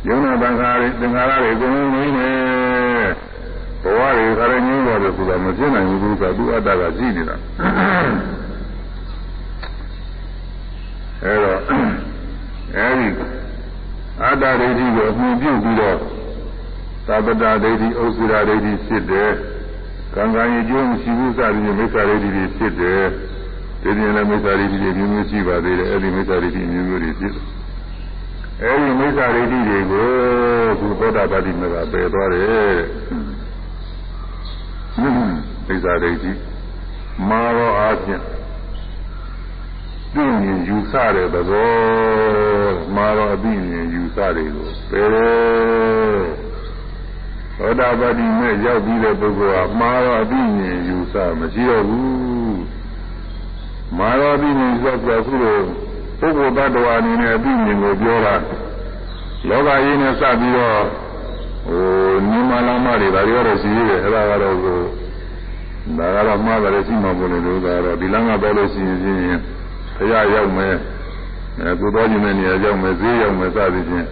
ယုံနာတန်ခါတွေသင်္ခါရတွေအကုန်လုံးနေနေဘ ဝတွေခါရငင်းတော့တယ်ဆိုတာမဖြစ်နိုင်ဘူးကသူအတ္တကရှိနေတာအဲတော့အဲဒီအတ္တဒိဋ္ဌိကိုအမှုပြုပြီးတော့သဗ္ဗတဒိဋ္ဌိဥစ္စရာဒိဋ္ဌိဖြစ်တယ်။ကံကံရဲ့ကျိုးမရှိဘူးစသည်ဖြင့်မိစ္ဆာဒိဋ္ဌိတွေဖြစ်တယ်။ဒီပြင်လည်းမိစ္ဆာဒိဋ္ဌိတွေမျိုးမျိုးရှိပါသေးတယ်။အဲဒီမိစ္ဆာဒိဋ္ဌိမျိုးမျိုးတွေဖြစ်တယ်။အဲဒီမိစ္ဆာဒိဋ္ဌိတွေကိုသူသောတာပတိမေကပယ်သွားတယ်။ မိစ္ဆာဒိဋ္ဌိမာရောအားဖြင့်သိမြင်ယူဆတဲ့သဘောမှာတော့အသိမြင်ယူဆတွေကိုပယ်တယ်သောတာပတိမဲ့ရောက်ပြီးတဲ့ပုဂ္ဂိုလ်ကမှာတော့အသိမြင်ယူဆမရှိတော့ဘူးမှာတော့အသိမြင်ယူဆဆိုခုလိုပုဂ္ဂိုလ်တ attva အနေနဲ့အသိမြင်ကိုပြောတာလောကကြီးနဲ့စပြီးတော့ ဟိုနိမလာမတွေဒါတွေကတော့ရှိသေးတယ်အဲ့ဒါကတော့ကိုဒါကတော့မှားတယ်ရှိမှမလို့လို့ဒါတော့ဒီလမ်းကပဲလို့ရှိရင်ဘုရားရောက်မယ်အဲကိုတော်ခြင်းတဲ့နေရာရောက်မယ်ဈေးရောက်မယ်စသည်ဖြင့်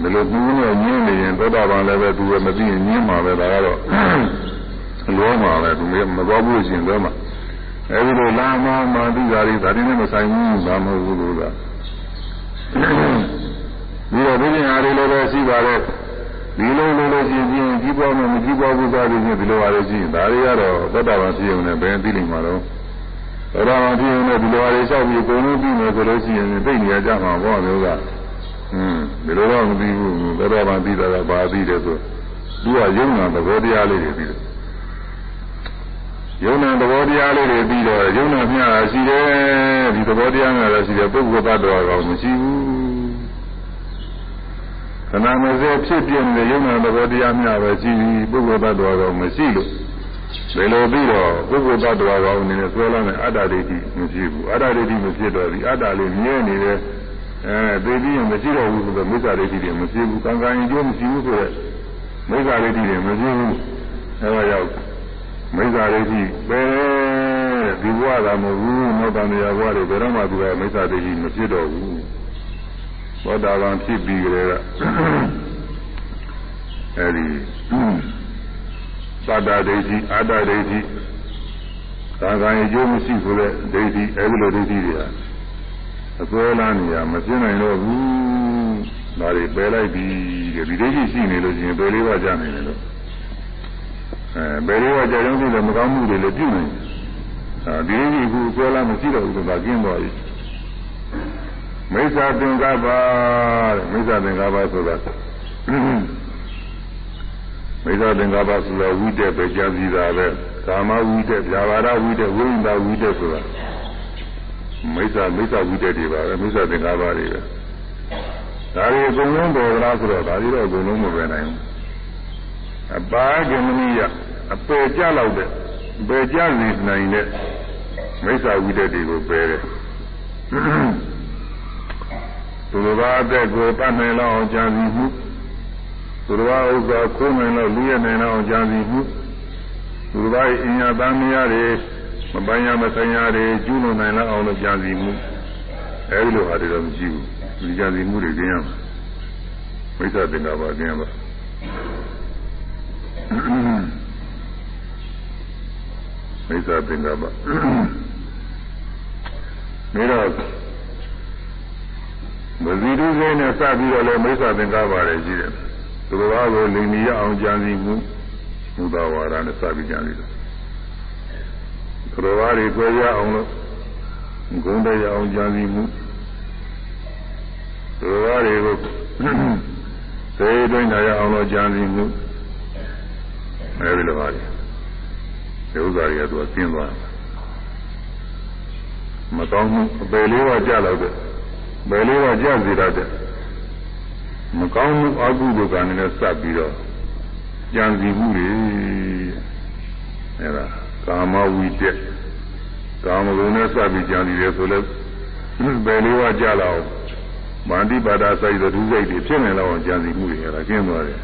ဒီလိုနှူးနဲ့ညင်းနေရင်သောတာပန်လည်းပဲသူကမသိရင်ညင်းမှာပဲဒါကတော့လောမှာပဲသူမသွားဘူးရှင်တော့မှအဲဒီလိုလာမမှသိကြရည်ဒါတင်းနဲ့မဆိုင်ဘူးဘာမဟုတ်ဘူးလို့လားဒီတော့ဒီနေရာလေးလည်းပဲရှိပါတယ် ဒီလိုလိုလိုချင်းချင်းကြီးပွားမှမကြီးပွားဘူးသားတွေချင်းဒီလိုပါလေရှိရင်ဒါတွေကတော့သောတာပန်ဖြစ်ုံနဲ့ဘယ်သိလိမ့်မှာတော့သောတာပန်ဖြစ်ရင်လည်းဒီလိုဟာတွေလျှောက်ပြီးအကုန်လုံးပြီးမယ်ဆိုလို့ရှိရင်သိနေရကြမှာပေါ့မျိုးကဟွန်းဒီလိုတော့မပြီးဘူးသောတာပန်ပြီးတာကဘာပြီးတယ်ဆိုသူကယုံနာသဘောတရားလေးတွေပြီးတယ်ယုံနာသဘောတရားလေးတွေပြီးတော့ယုံနာမျှတာရှိတယ်ဒီသဘောတရားမျှတာရှိတယ်ပုဂ္ဂိုလ်သတ္တဝါကောင်မရှိဘူး ခဏမစဲဖြစ်ပြနေတဲ့ယုံနာသဘောတရားမျှပဲရှိပြီးပုဂ္ဂိုလ်သတ္တဝါကောင်မရှိလို့ဒီလိုပြီးတော့ပုဂ္ဂိုလ်တ attva ကောင်းအနေနဲ့ဆွဲလာတဲ့အတ္တဒိဋ္ဌိမဖြစ်ဘူးအတ္တဒိဋ္ဌိမဖြစ်တော့ဒီအတ္တလေးမြဲနေတယ်အဲသိပြီးရင်မရှိတော့ဘူးဆိုတော့မိစ္ဆာဒိဋ္ဌိတွေမဖြစ်ဘူးကံကံရင်ကျိုးမရှိဘူးဆိုတော့မိစ္ဆာဒိဋ္ဌိတွေမဖြစ်ဘူးအဲဒါကြောင့်မိစ္ဆာဒိဋ္ဌိပဲဒီဘဝကမဟုတ်ဘူးနောက်တန်ရာဘဝတွေဘယ်တော့မှသူကမိစ္ဆာဒိဋ္ဌိမဖြစ်တော့ဘူး သောတာပန်ဖြစ်ပြီးကြတဲ့ကအဲဒီသတ္တဒိဋ္ဌိအတ္တဒိဋ္ဌိသာကံအကျိုးမရှိဆိုတဲ့ဒိဋ္ဌိအဲဒီလိုဒိဋ္ဌိတွေဟာအစွဲလန်းနေရမပြင်းနိုင်တော့ဘူးဒါတွေပယ်လိုက်ပြီတဲ့ဒီဒိဋ္ဌိရှိနေလို့ရှိရင်ပယ်လေးပါးကြနိုင်တယ်လို့အဲပယ်လေးပါးကြာကြောင်းသိတယ်မကောင်းမှုတွေလည်းပြုနေတယ်အဲဒီဒိဋ္ဌိကိုအစွဲလန်းမရှိတော့ဘူးဆိုတာကျင်းသွားပြီ မိစ္ဆာသင်္ကပ္ပတဲ့မိစ္ဆာသင်္ကပ္ပဆိုတာမိစ္ဆာသင်္ကပ္ပဆိုတာဝိတက်ပဲကြာစီတာပဲကာမဝိတက်ဗျာပါဒဝိတက်ဝိဉ္ဒဝိတက်ဆိုတာမိစ္ဆာမိစ္ဆာဝိတက်တွေပါပဲမိစ္ဆာသင်္ကပ္ပတွေပဲဒါတွေအကုန်လုံးပေါ်လာဆိုတော့ဒါတွေတော့အကုန်လုံးမပဲနိုင်ဘူးအပါကမဏိယအပယ်ကြလောက်တဲ့ပယ်ကြနေနိုင်တဲ့မိစ္ဆာဝိတက်တွေကိုပယ်တယ် သူတော်ဘာအသက်ကိုတတ်နိုင်လောက်အောင်ကြံစီမှုသူတော်ဘာဥစ္စာခိုးနိုင်လောက်လူရနိုင်လောက်အောင်ကြံစီမှုသူတော်ဘာအင်ညာသားမယားတွေမပန်းရမဆိုင်ရတွေကျူးလွန်နိုင်လောက်အောင်လို့ကြံစီမှုအဲဒီလိုဟာတွေတော့မရှိဘူးဒီကြံစီမှုတွေကျင်းရမှာမိစ္ဆာတင်တာပါကျင်းရမှာမိစ္ဆာတင်တာပါနေတော့ မဇီတုစိနဲ့စပြီးတော့လည်းမိစ္ဆာသင်္ကပ္ပါတွေရှိတယ်သူတော်ဘာကိုလိန်နီရအောင်ကြံစီမှုမူသာဝါဒနဲ့စပြီးကြံစီတယ်သူတော်ဘာတွေကြွယ်ရအောင်လို့ဂုဏ်တရားအောင်ကြံစီမှုသူတော်ဘာတွေကိုသေတွင်းထားရအောင်လို့ကြံစီမှုအဲဒီလိုပါလေဒီဥစ္စာတွေကသူကကျင်းသွားတယ်မကောင်းမှုအပယ်လေးပါးကြလောက်တဲ့ ဘယ်လေးပါးကြစေတတ်တဲ့မကောင်းမှုအကုသိုလ်ကံနဲ့စပ်ပြီးတော့ကြံစီမှုတွေအဲဒါကာမဝိတက်ကာမဂုဏ်နဲ့စပ်ပြီးကြံစီတယ်ဆိုလဲဘယ်လေးဝကြလောက်မန္တိပါဒစိုက်တဲ့ဒုစိတ်တွေဖြစ်နေလောက်ကြံစီမှုတွေအဲ့ဒါကျင်းသွားတယ်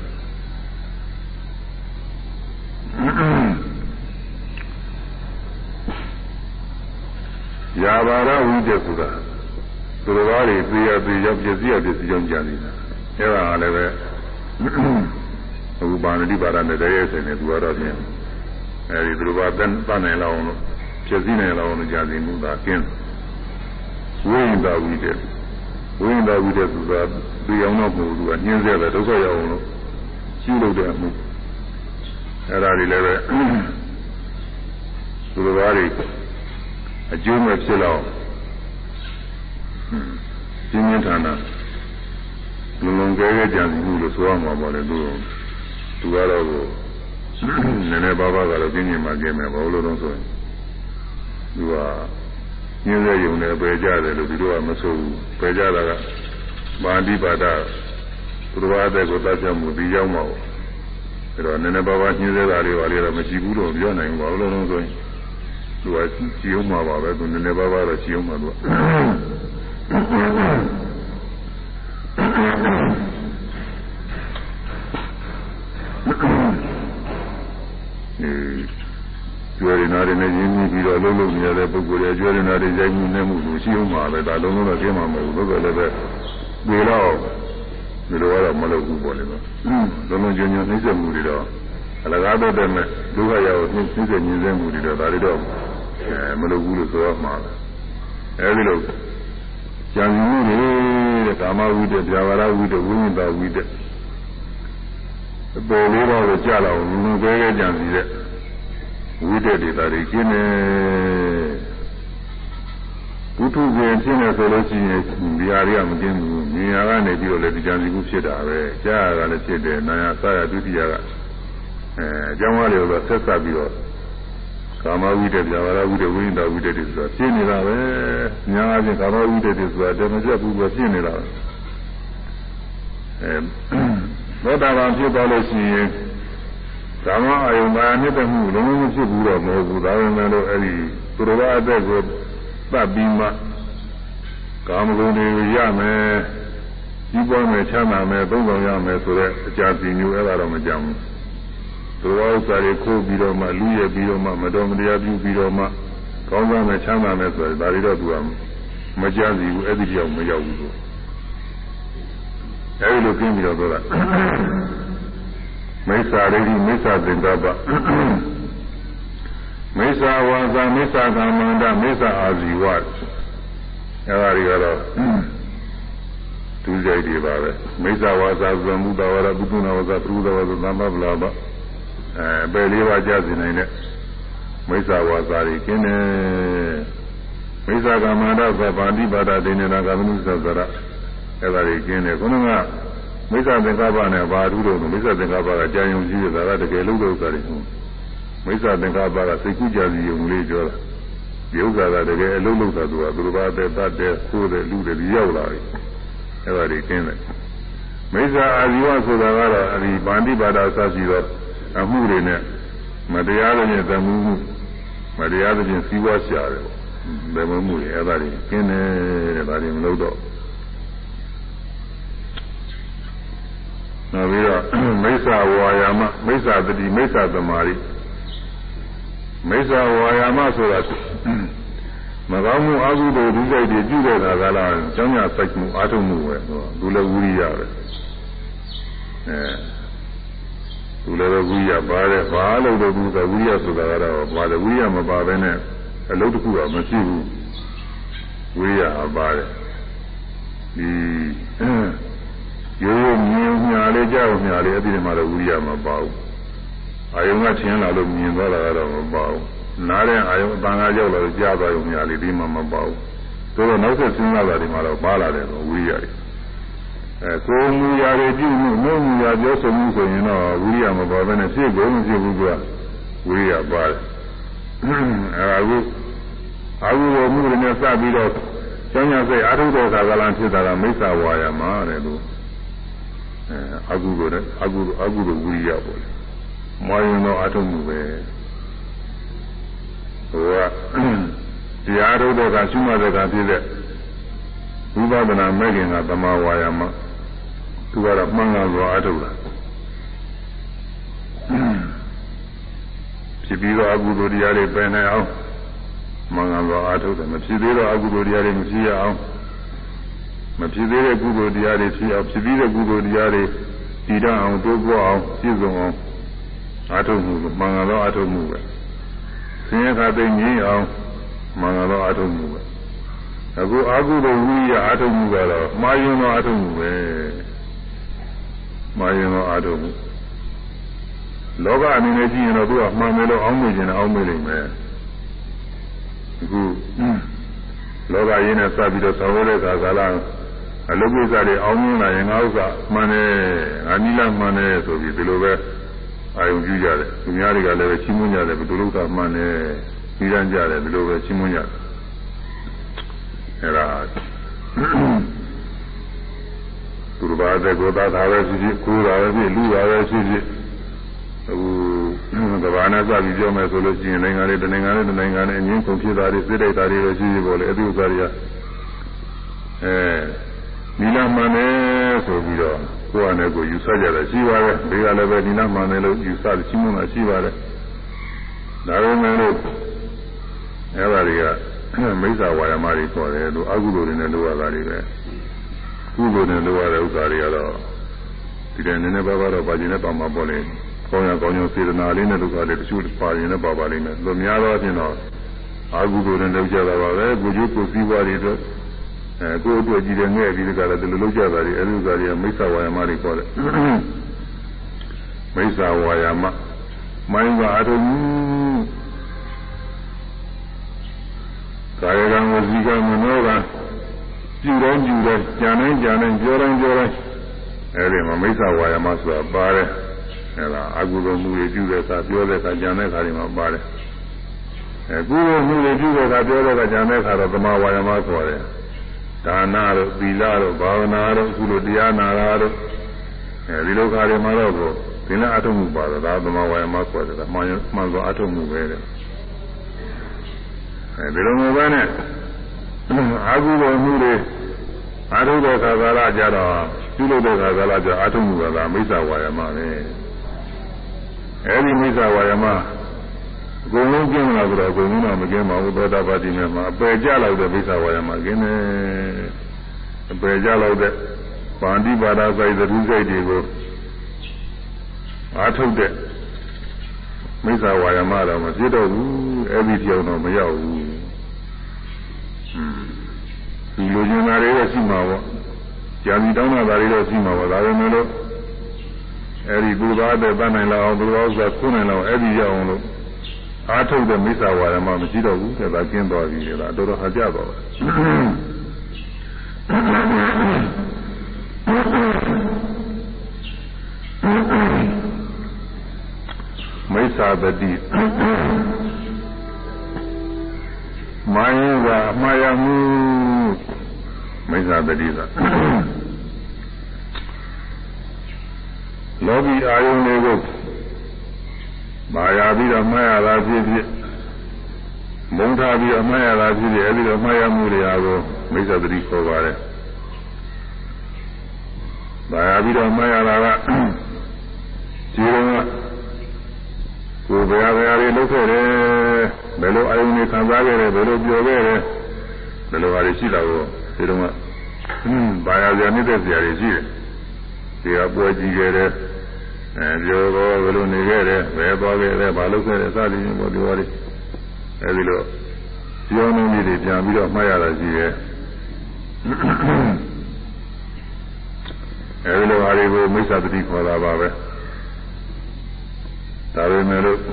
ယာဘာရဝိတက်ဆိုတာ သူတော်ဘာတွေသိရသိရောက်ပြည့်စည်ရပြည့်စည်ကြောင်းကြံနေတာအဲ့ဒါကလည်းပဲအခုပါဏတိပါဒနဲ့တည်းရဲ့ဆိုင်နေသူကတော့ပြင်အဲဒီသူတော်ဘာတန်တန်နိုင်လောက်လို့ပြည့်စည်နိုင်လောက်လို့ကြံစီမှုသာကျင်းဝိညာဝိတက်ဝိညာဝိတက်ဆိုတာသိအောင်တော့မဟုတ်ဘူးကညှင်းဆဲတယ်ဒုက္ခရောက်အောင်လို့ရှိလို့တဲ့အမှုအဲ့ဒါတွေလည်းပဲသူတော်ဘာတွေအကျိုးမဲ့ဖြစ်တော့ ပြင်းပြင်းထန်ထန်လုံလုံကဲကဲကြံစီမှုလို့ဆိုရမှာပေါ့လေသူသူကတော့ကိုနည်းနည်းပါးပါးကတော့ပြင်းပြင်းမှကျင်းမယ်ဘာလို့လဲဆိုရင်သူကညင်းတဲ့ယုံနဲ့ပယ်ကြတယ်လို့ဒီလိုကမဆိုဘူးပယ်ကြတာကမာတိပါဒသူတော်ဘာတဲ့ကိုတတ်ချမှုဒီရောက်မှာပေါ့အဲ့တော့နည်းနည်းပါးပါးညင်းတဲ့တာတွေပါလေတော့မရှိဘူးလို့ပြောနိုင်ဘူးဘာလို့လဲဆိုရင်သူကကြည်အောင်မှာပါပဲသူနည်းနည်းပါးပါးတော့ကြည်အောင်မှာသူက ကျွေးရနာတွေနဲ့ရင်းနှီးပြီးတော့လုံးလုံးနေရတဲ့ပုဂ္ဂိုလ်တွေကျွေးရနာတွေရိုက်မှုနဲ့မှုလို့ရှိအောင်မှာပဲဒါလုံးလုံးတော့ကျင်းမှာမဟုတ်ဘူးလို့လည်းပဲပြေတော့ဒီလိုကတော့မလုပ်ဘူးပေါ့လေနော်လုံးလုံးကျဉ်းကျဉ်းနှိမ့်ဆက်မှုတွေတော့အလကားတော့တဲ့မဲ့ဒုက္ခရောက်နှိမ့်ဆက်ညှင်းဆဲမှုတွေတော့ဒါတွေတော့အဲမလုပ်ဘူးလို့ဆိုရမှာပဲအဲဒီလို ကြံမှုတွေတဲ့ကာမဝိတ္တ၊ဗျာပါဒဝိတ္တ၊ဝိညာဉ်ဝိတ္တအပေါ်လေးတော့ကိုကြာလောက်လူလူကဲကဲကြံစီတဲ့ဝိတ္တတွေဒါတွေကျင်းနေဘုထုရှင်ဖြစ်နေဆိုလို့ရှိရင်ဒီဟာတွေကမကျင်းဘူးမြင်ရကနေပြီးတော့လည်းဒီကြံစီမှုဖြစ်တာပဲကြားရတာလည်းဖြစ်တယ်နာယဆရာဒုတိယကအဲအကြောင်းအရာတွေဆက်ဆက်ပြီးတော့ ကာမဝိတ္တ၊ဗျာပါဒဝိတ္တ၊ဝိညာဉ်ဝိတ္တတွေဆိုတာဖြစ်နေတာပဲညာအချင်းကာမဝိတ္တတွေဆိုတာတမကျက်ဘူးပဲဖြစ်နေတာပဲအဲသောတာပန်ဖြစ်သွားလို့ရှိရင်ကာမအယုံမာနှစ်သက်မှုလုံးဝမဖြစ်ဘူးတော့မဟုတ်ဘူးဒါပေမဲ့လို့အဲ့ဒီသူတော်ဘာအသက်ကိုသတ်ပြီးမှကာမဂုဏ်တွေရမယ်ကြီးပွားမယ်ချမ်းသာမယ်သုံးဆောင်ရမယ်ဆိုတဲ့အကြစီမျိုးအဲ့ဒါတော့မကြမ်းဘူး သူတော်ဥစ္စာတွေခိုးပြီးတော့မှလူရပြီးတော့မှမတော်မတရားပြုပြီးတော့မှကောင်းကောင်းနဲ့ချမ်းသာမယ်ဆိုရင်ဒါတွေတော့သူကမကြမ်းစီဘူးအဲ့ဒီကြောင့်မရောက်ဘူးသူအဲဒီလိုကျင်းပြီးတော့ပြောတာမိစ္ဆာရိတိမိစ္ဆာသင်္ကပ္ပမိစ္ဆာဝါစာမိစ္ဆာကမ္မန္တမိစ္ဆာအာဇီဝအဲဒါတွေကတော့ဒုစရိုက်တွေပါပဲမိစ္ဆာဝါစာသံမုဒ္ဒဝရပုထုနာဝါစာပရုဒဝါစာသမ္မပလာပ အဲပယ်လေးပါးကြားစီနိုင်တဲ့မိစ္ဆာဝါစာတွေကျင်းတယ်မိစ္ဆာကမ္မန္တသဗ္ဗာတိပါဒဒိနေနာကမ္မနုသဇရအဲ့ဒါတွေကျင်းတယ်ခုနကမိစ္ဆာသင်္ကပ္ပနဲ့ဘာထူးတော့မိစ္ဆာသင်္ကပ္ပကကြာယုံကြည့်ရတာကတကယ်လို့ဥစ္စာတွေဟုတ်မိစ္ဆာသင်္ကပ္ပကစိတ်ကူးကြစီယုံလေးပြောတာဒီဥစ္စာကတကယ်အလုံးလုံးသာသူကသူတစ်ပါးတဲ့တတ်တဲ့ခိုးတဲ့လူတွေဒီရောက်လာပြီအဲ့ဒါတွေကျင်းတယ်မိစ္ဆာအာဇီဝဆိုတာကတော့အဲဒီဗန္တိပါဒအစရှိတော့ အမှုတွေနဲ့မတရားတဲ့ပြင်သမှုမှုမတရားတဲ့ပြင်စီးပွားရှာတယ်ပေါ့ဘယ်မှမှုတွေအဲ့ဒါတွေကျင်းတယ်တဲ့ဒါတွေမလုပ်တော့နောက်ပြီးတော့မိစ္ဆာဝါယာမမိစ္ဆာတတိမိစ္ဆာသမာဓိမိစ္ဆာဝါယာမဆိုတာမကောင်းမှုအကုသိုလ်ဒုစိတ်တွေပြုတဲ့အခါကလည်းကျောင်းညာစိုက်မှုအာထုံမှုပဲသူလည်းဝိရိယပဲအဲ သူလည်းဝိရိယပါတယ်ဘာလို့လဲသူကဝိရိယဆိုတာကတော့ပါတယ်ဝိရိယမပါဘဲနဲ့အလုပ်တစ်ခုတော့မရှိဘူးဝိရိယပါတယ်ဒီရိုးရိုးမြင်ညာလေးကြောက်ညာလေးအဲ့ဒီမှာတော့ဝိရိယမပါဘူးအာယုံကထင်းလာလို့မြင်သွားတာကတော့မပါဘူးနားတဲ့အာယုံအပန်းကရောက်လာလို့ကြားသွားရုံညာလေးဒီမှာမပါဘူးဆိုတော့နောက်ဆက်စဉ်းစားတာဒီမှာတော့ပါလာတယ်ဝိရိယတွေ အဲကိုယ်မူရာတွေပြုမှုမုံမူရာပြောဆိုမှုဆိုရင်တော့ဝိရိယမပါဘဲနဲ့ဖြစ်ကုန်မဖြစ်ဘူးကဝိရိယပါတယ်အဲအခုအခုဘုမှုတွေနဲ့စပြီးတော့ကျောင်းရစိတ်အာထုတဲ့ခါကလာဖြစ်တာကမိစ္ဆာဝါယမှာတဲ့လို့အဲအကုသိုလ်နဲ့အကုသိုလ်အကုသိုလ်ဝိရိယပေါ့လေမွားရင်တော့အထုမှုပဲဟိုကတရားထုတ်တဲ့ကရှုမှတ်တဲ့ကဖြစ်တဲ့ဝိပဿနာမဲ့ခင်ကသမာဝါယာမ သူကတော့မှန်ကန်စွာအထုတ်တာဖြစ်ပြီးတော့အကုသိုလ်တရားတွေပယ်နိုင်အောင်မှန်ကန်စွာအထုတ်တယ်မဖြစ်သေးတော့အကုသိုလ်တရားတွေမဖြစ်ရအောင်မဖြစ်သေးတဲ့ကုသိုလ်တရားတွေဖြစ်အောင်ဖြစ်ပြီးတဲ့ကုသိုလ်တရားတွေတည်တတ်အောင်တိုးပွားအောင်ပြည့်စုံအောင်အထုတ်မှုမှန်ကန်သောအထုတ်မှုပဲဆင်းရဲခါသိငြိမ်းအောင်မှန်ကန်သောအထုတ်မှုပဲအခုအာဟုသောဝိရိယအထုတ်မှုကတော့မှားယွင်းသောအထုတ်မှုပဲ မှားယွင်းသောအထုတ်မှုလောကအနေနဲ့ကြည့်ရင်တော့သူကမှန်တယ်လို့အောင်းမိခြင်းနဲ့အောင်းမိနိုင်မယ်အခုလောကရင်းနဲ့စပြီးတော့ဆောင်းရတဲ့ခါကာလအလုပ်ကိစ္စတွေအောင်းမြင်လာရင်ငါဥစ္စာမှန်တယ်ငါနိလမှန်တယ်ဆိုပြီးဒီလိုပဲအာယုံကြည့်ကြတယ်သူများတွေကလည်းပဲချီးမွမ်းကြတယ်ဘယ်လိုလုပ်တာမှန်တယ်ပြီးရန်ကြတယ်ဒီလိုပဲချီးမွမ်းကြတယ်အဲဒါ သူတော်ဘာတဲ့ကိုသာသာပဲဖြစ်ဖြစ်ကိုယ်သာပဲဖြစ်လူသာပဲဖြစ်ဖြစ်အခုကဘာနဲ့စပြီးပြောမယ်ဆိုလို့ရှိရင်နိုင်ငံလေးတနိုင်ငံလေးတနိုင်ငံလေးအငင်းကုန်ဖြစ်တာတွေစိတ်တိုက်တာတွေပဲရှိရှိပေါ်လေအတုဥစ္စာတွေကအဲနီလာမှန်တယ်ဆိုပြီးတော့ကိုယ်အနေကိုယူဆကြတယ်ရှိပါတယ်ဒီကလည်းပဲနီလာမှန်တယ်လို့ယူဆတယ်ရှိမှန်းရှိပါတယ်ဒါပေမဲ့လို့အဲပါတွေကမိစ္ဆာဝါယမတွေခေါ်တယ်လို့အကုသိုလ်တွေနဲ့လိုရတာတွေပဲ ကုသိုလ်နဲ့လိုရတဲ့ဥစ္စာတွေကတော့ဒီတဲ့နည်းနည်းပါးပါးတော့ပါခြင်းနဲ့ပါမှာပေါ့လေကောင်းရကောင်းရောစေတနာလေးနဲ့ဒုက္ခလေးတချို့ပါရင်လည်းပါပါလိမ့်မယ်လူများတော့အပြင်တော့အာဟုကိုယ်နဲ့လောက်ကြတာပါပဲကိုကျိုးကိုစည်းဝါးတွေတော့အဲကိုယ့်အတွက်ကြည့်တယ်ငဲ့ပြီးဒီကလည်းဒီလိုလောက်ကြတာတွေအဲဒီဥစ္စာတွေကမိစ္ဆာဝါယမတွေခေါ်တယ်မိစ္ဆာဝါယမမိုင်းကအထုံးကာယကံဝစီကံမနောက ပြုတော့ပြုတော့ကြံတိုင်းကြံတိုင်းပြောတိုင်းပြောတိုင်းအဲဒီမှာမိစ္ဆာဝါယမဆိုတာပါတယ်အဲဒါအကုသိုလ်မှုတွေပြုတဲ့အခါပြောတဲ့အခါကြံတဲ့အခါတွေမှာပါတယ်အဲကုသိုလ်မှုတွေပြုတဲ့အခါပြောတဲ့အခါကြံတဲ့အခါတော့သမာဝါယမခေါ်တယ်ဒါနတို့သီလတို့ဘာဝနာတို့ကုသိုလ်တရားနာတာတို့အဲဒီလိုခါတွေမှာတော့ကိုသင်္ကအထုံးမှုပါတော့ဒါသမာဝါယမခေါ်တယ်မှန်မှန်စွာအထုံးမှုပဲတဲ့အဲဒီလိုမျိုးပဲနဲ့ အာဟုတော်မှုတွေအာထုတဲ့ခါကာလကြတော့ပြုလုပ်တဲ့ခါကာလကြအာထုမှုကသာမိစ္ဆာဝါယမပဲအဲဒီမိစ္ဆာဝါယမအကုန်လုံးကျင်းလာဆိုတော့အကုန်လုံးတော့မကျင်းပါဘူးသောတာပတိမြတ်မှာအပယ်ကြလောက်တဲ့မိစ္ဆာဝါယမကျင်းတယ်အပယ်ကြလောက်တဲ့ပါဠိပါဒစိုက်သတိစိုက်တွေကိုအာထုတ်တဲ့မိစ္ဆာဝါယမတော့မဖြစ်တော့ဘူးအဲ့ဒီပြောင်းတော့မရောက်ဘူး ဒီလိုချင်တာတွေတော့ရှိမှာပေါ့ကြာစီတောင်းတာတွေတော့ရှိမှာပေါ့ဒါပေမဲ့လို့အဲ့ဒီသူသားတဲ့တတ်နိုင်လောက်အောင်သူတော်ဆိုတာခုနိုင်လောက်အဲ့ဒီရအောင်လို့အားထုတ်တဲ့မိစ္ဆာဝါဒမှမရှိတော့ဘူးတဲ့ဒါကျင်းသွားပြီလေဒါတော်တော်ဟာကြတော့မိစ္ဆာတတိမာယကအမှားရမှု မိစ္ဆာတတိသာလောကီအာယုန်တွေကိုမာယာပြီးတော့မှားရတာဖြစ်ဖြစ်မုန်းထားပြီးတော့မှားရတာဖြစ်ဖြစ်အဲဒီတော့မှားရမှုတွေအားကိုမိစ္ဆာတတိခေါ်ပါတယ်မာယာပြီးတော့မှားရတာကဒီတော့ကိုယ်ဘယ်ဟာဘယ်ဟာတွေလုပ်ခဲ့တယ်ဘယ်လိုအာယုန်တွေခံစားခဲ့တယ်ဘယ်လိုပြောခဲ့တယ်ဘယ်လိုဟာတွေရှိတာကို ဒီတော့ကဘာယာဇာနေတဲ့ဇာတွေရှိတယ်ဒီကပွဲကြည့်ခဲ့တယ်အဲပြောတော့ဘယ်လိုနေခဲ့တယ်ဘယ်သွားခဲ့တယ်ဘာလုပ်ခဲ့တယ်စသည်ဖြင့်ပေါ့ဒီဟာတွေအဲဒီလိုပြောနေနေတွေပြန်ပြီးတော့မှားရတာရှိတယ်အဲဒီလိုဟာတွေကိုမိစ္ဆာတတိခေါ်တာပါပဲဒါပေမဲ့လို့ဒီ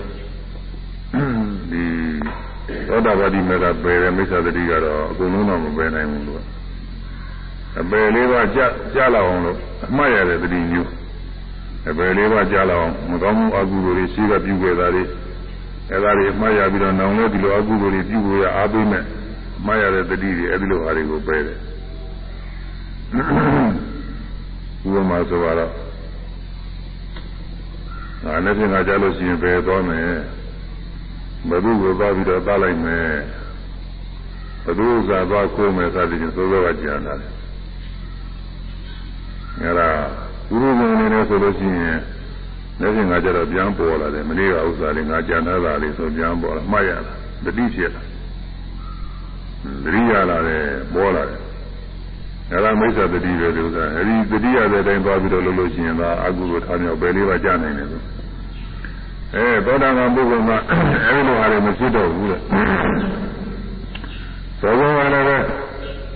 သောတာပတိမေကပယ်တဲ့မိစ္ဆာတတိကတော့အကုန်လုံးတော့မပယ်နိုင်ဘူးလို့အပယ်လေးပါးကြကြလောက်အောင်လို့အမှတ်ရတဲ့တတိမျိုးအပယ်လေးပါးကြလောက်အောင်မကောင်းမှုအကုသိုလ်တွေရှိကပြုခဲ့တာတွေအဲဒါတွေအမှတ်ရပြီးတော့နောင်လဲဒီလိုအကုသိုလ်တွေပြုလို့ရအားပေးမဲ့အမှတ်ရတဲ့တတိတွေအဲဒီလိုဟာတွေကိုပယ်တယ်ဥပမာဆိုတော့ငါလည်းပြင်ကကြလို့ရှိရင်ပယ်သွားမယ် ဘယ်သူ့ကိုသွားပြီးတော့သားလိုက်မယ်ဘသူဥစ္စာသွားကိုမယ်စသည်ဖြင့်သိုးသောကကြံလာတယ်အဲဒါဘုရုံနေနေဆိုလို့ရှိရင်လက်ရှင်ငါကြတော့ပြန်ပေါ်လာတယ်မနေ့ကဥစ္စာလေးငါကြံထားတာလေးဆိုပြန်ပေါ်လာမှတ်ရတာတတိဖြစ်လာတတိရလာတယ်ပေါ်လာတယ်အဲဒါမိစ္ဆာတတိပဲလို့ဆိုတာအဲဒီတတိရတဲ့အတိုင်းသွားပြီးတော့လုပ်လို့ရှိရင်သာအကုသိုလ်ထားမြောက်ပဲလေးပါကြာနိုင်တယ်ဆို အဲသောတာပန်ပုဂ္ဂိုလ်မှာအဲဒီလိုဟာတွေမဖြစ်တော့ဘူးတဲ့သောဘောကလည်းပဲ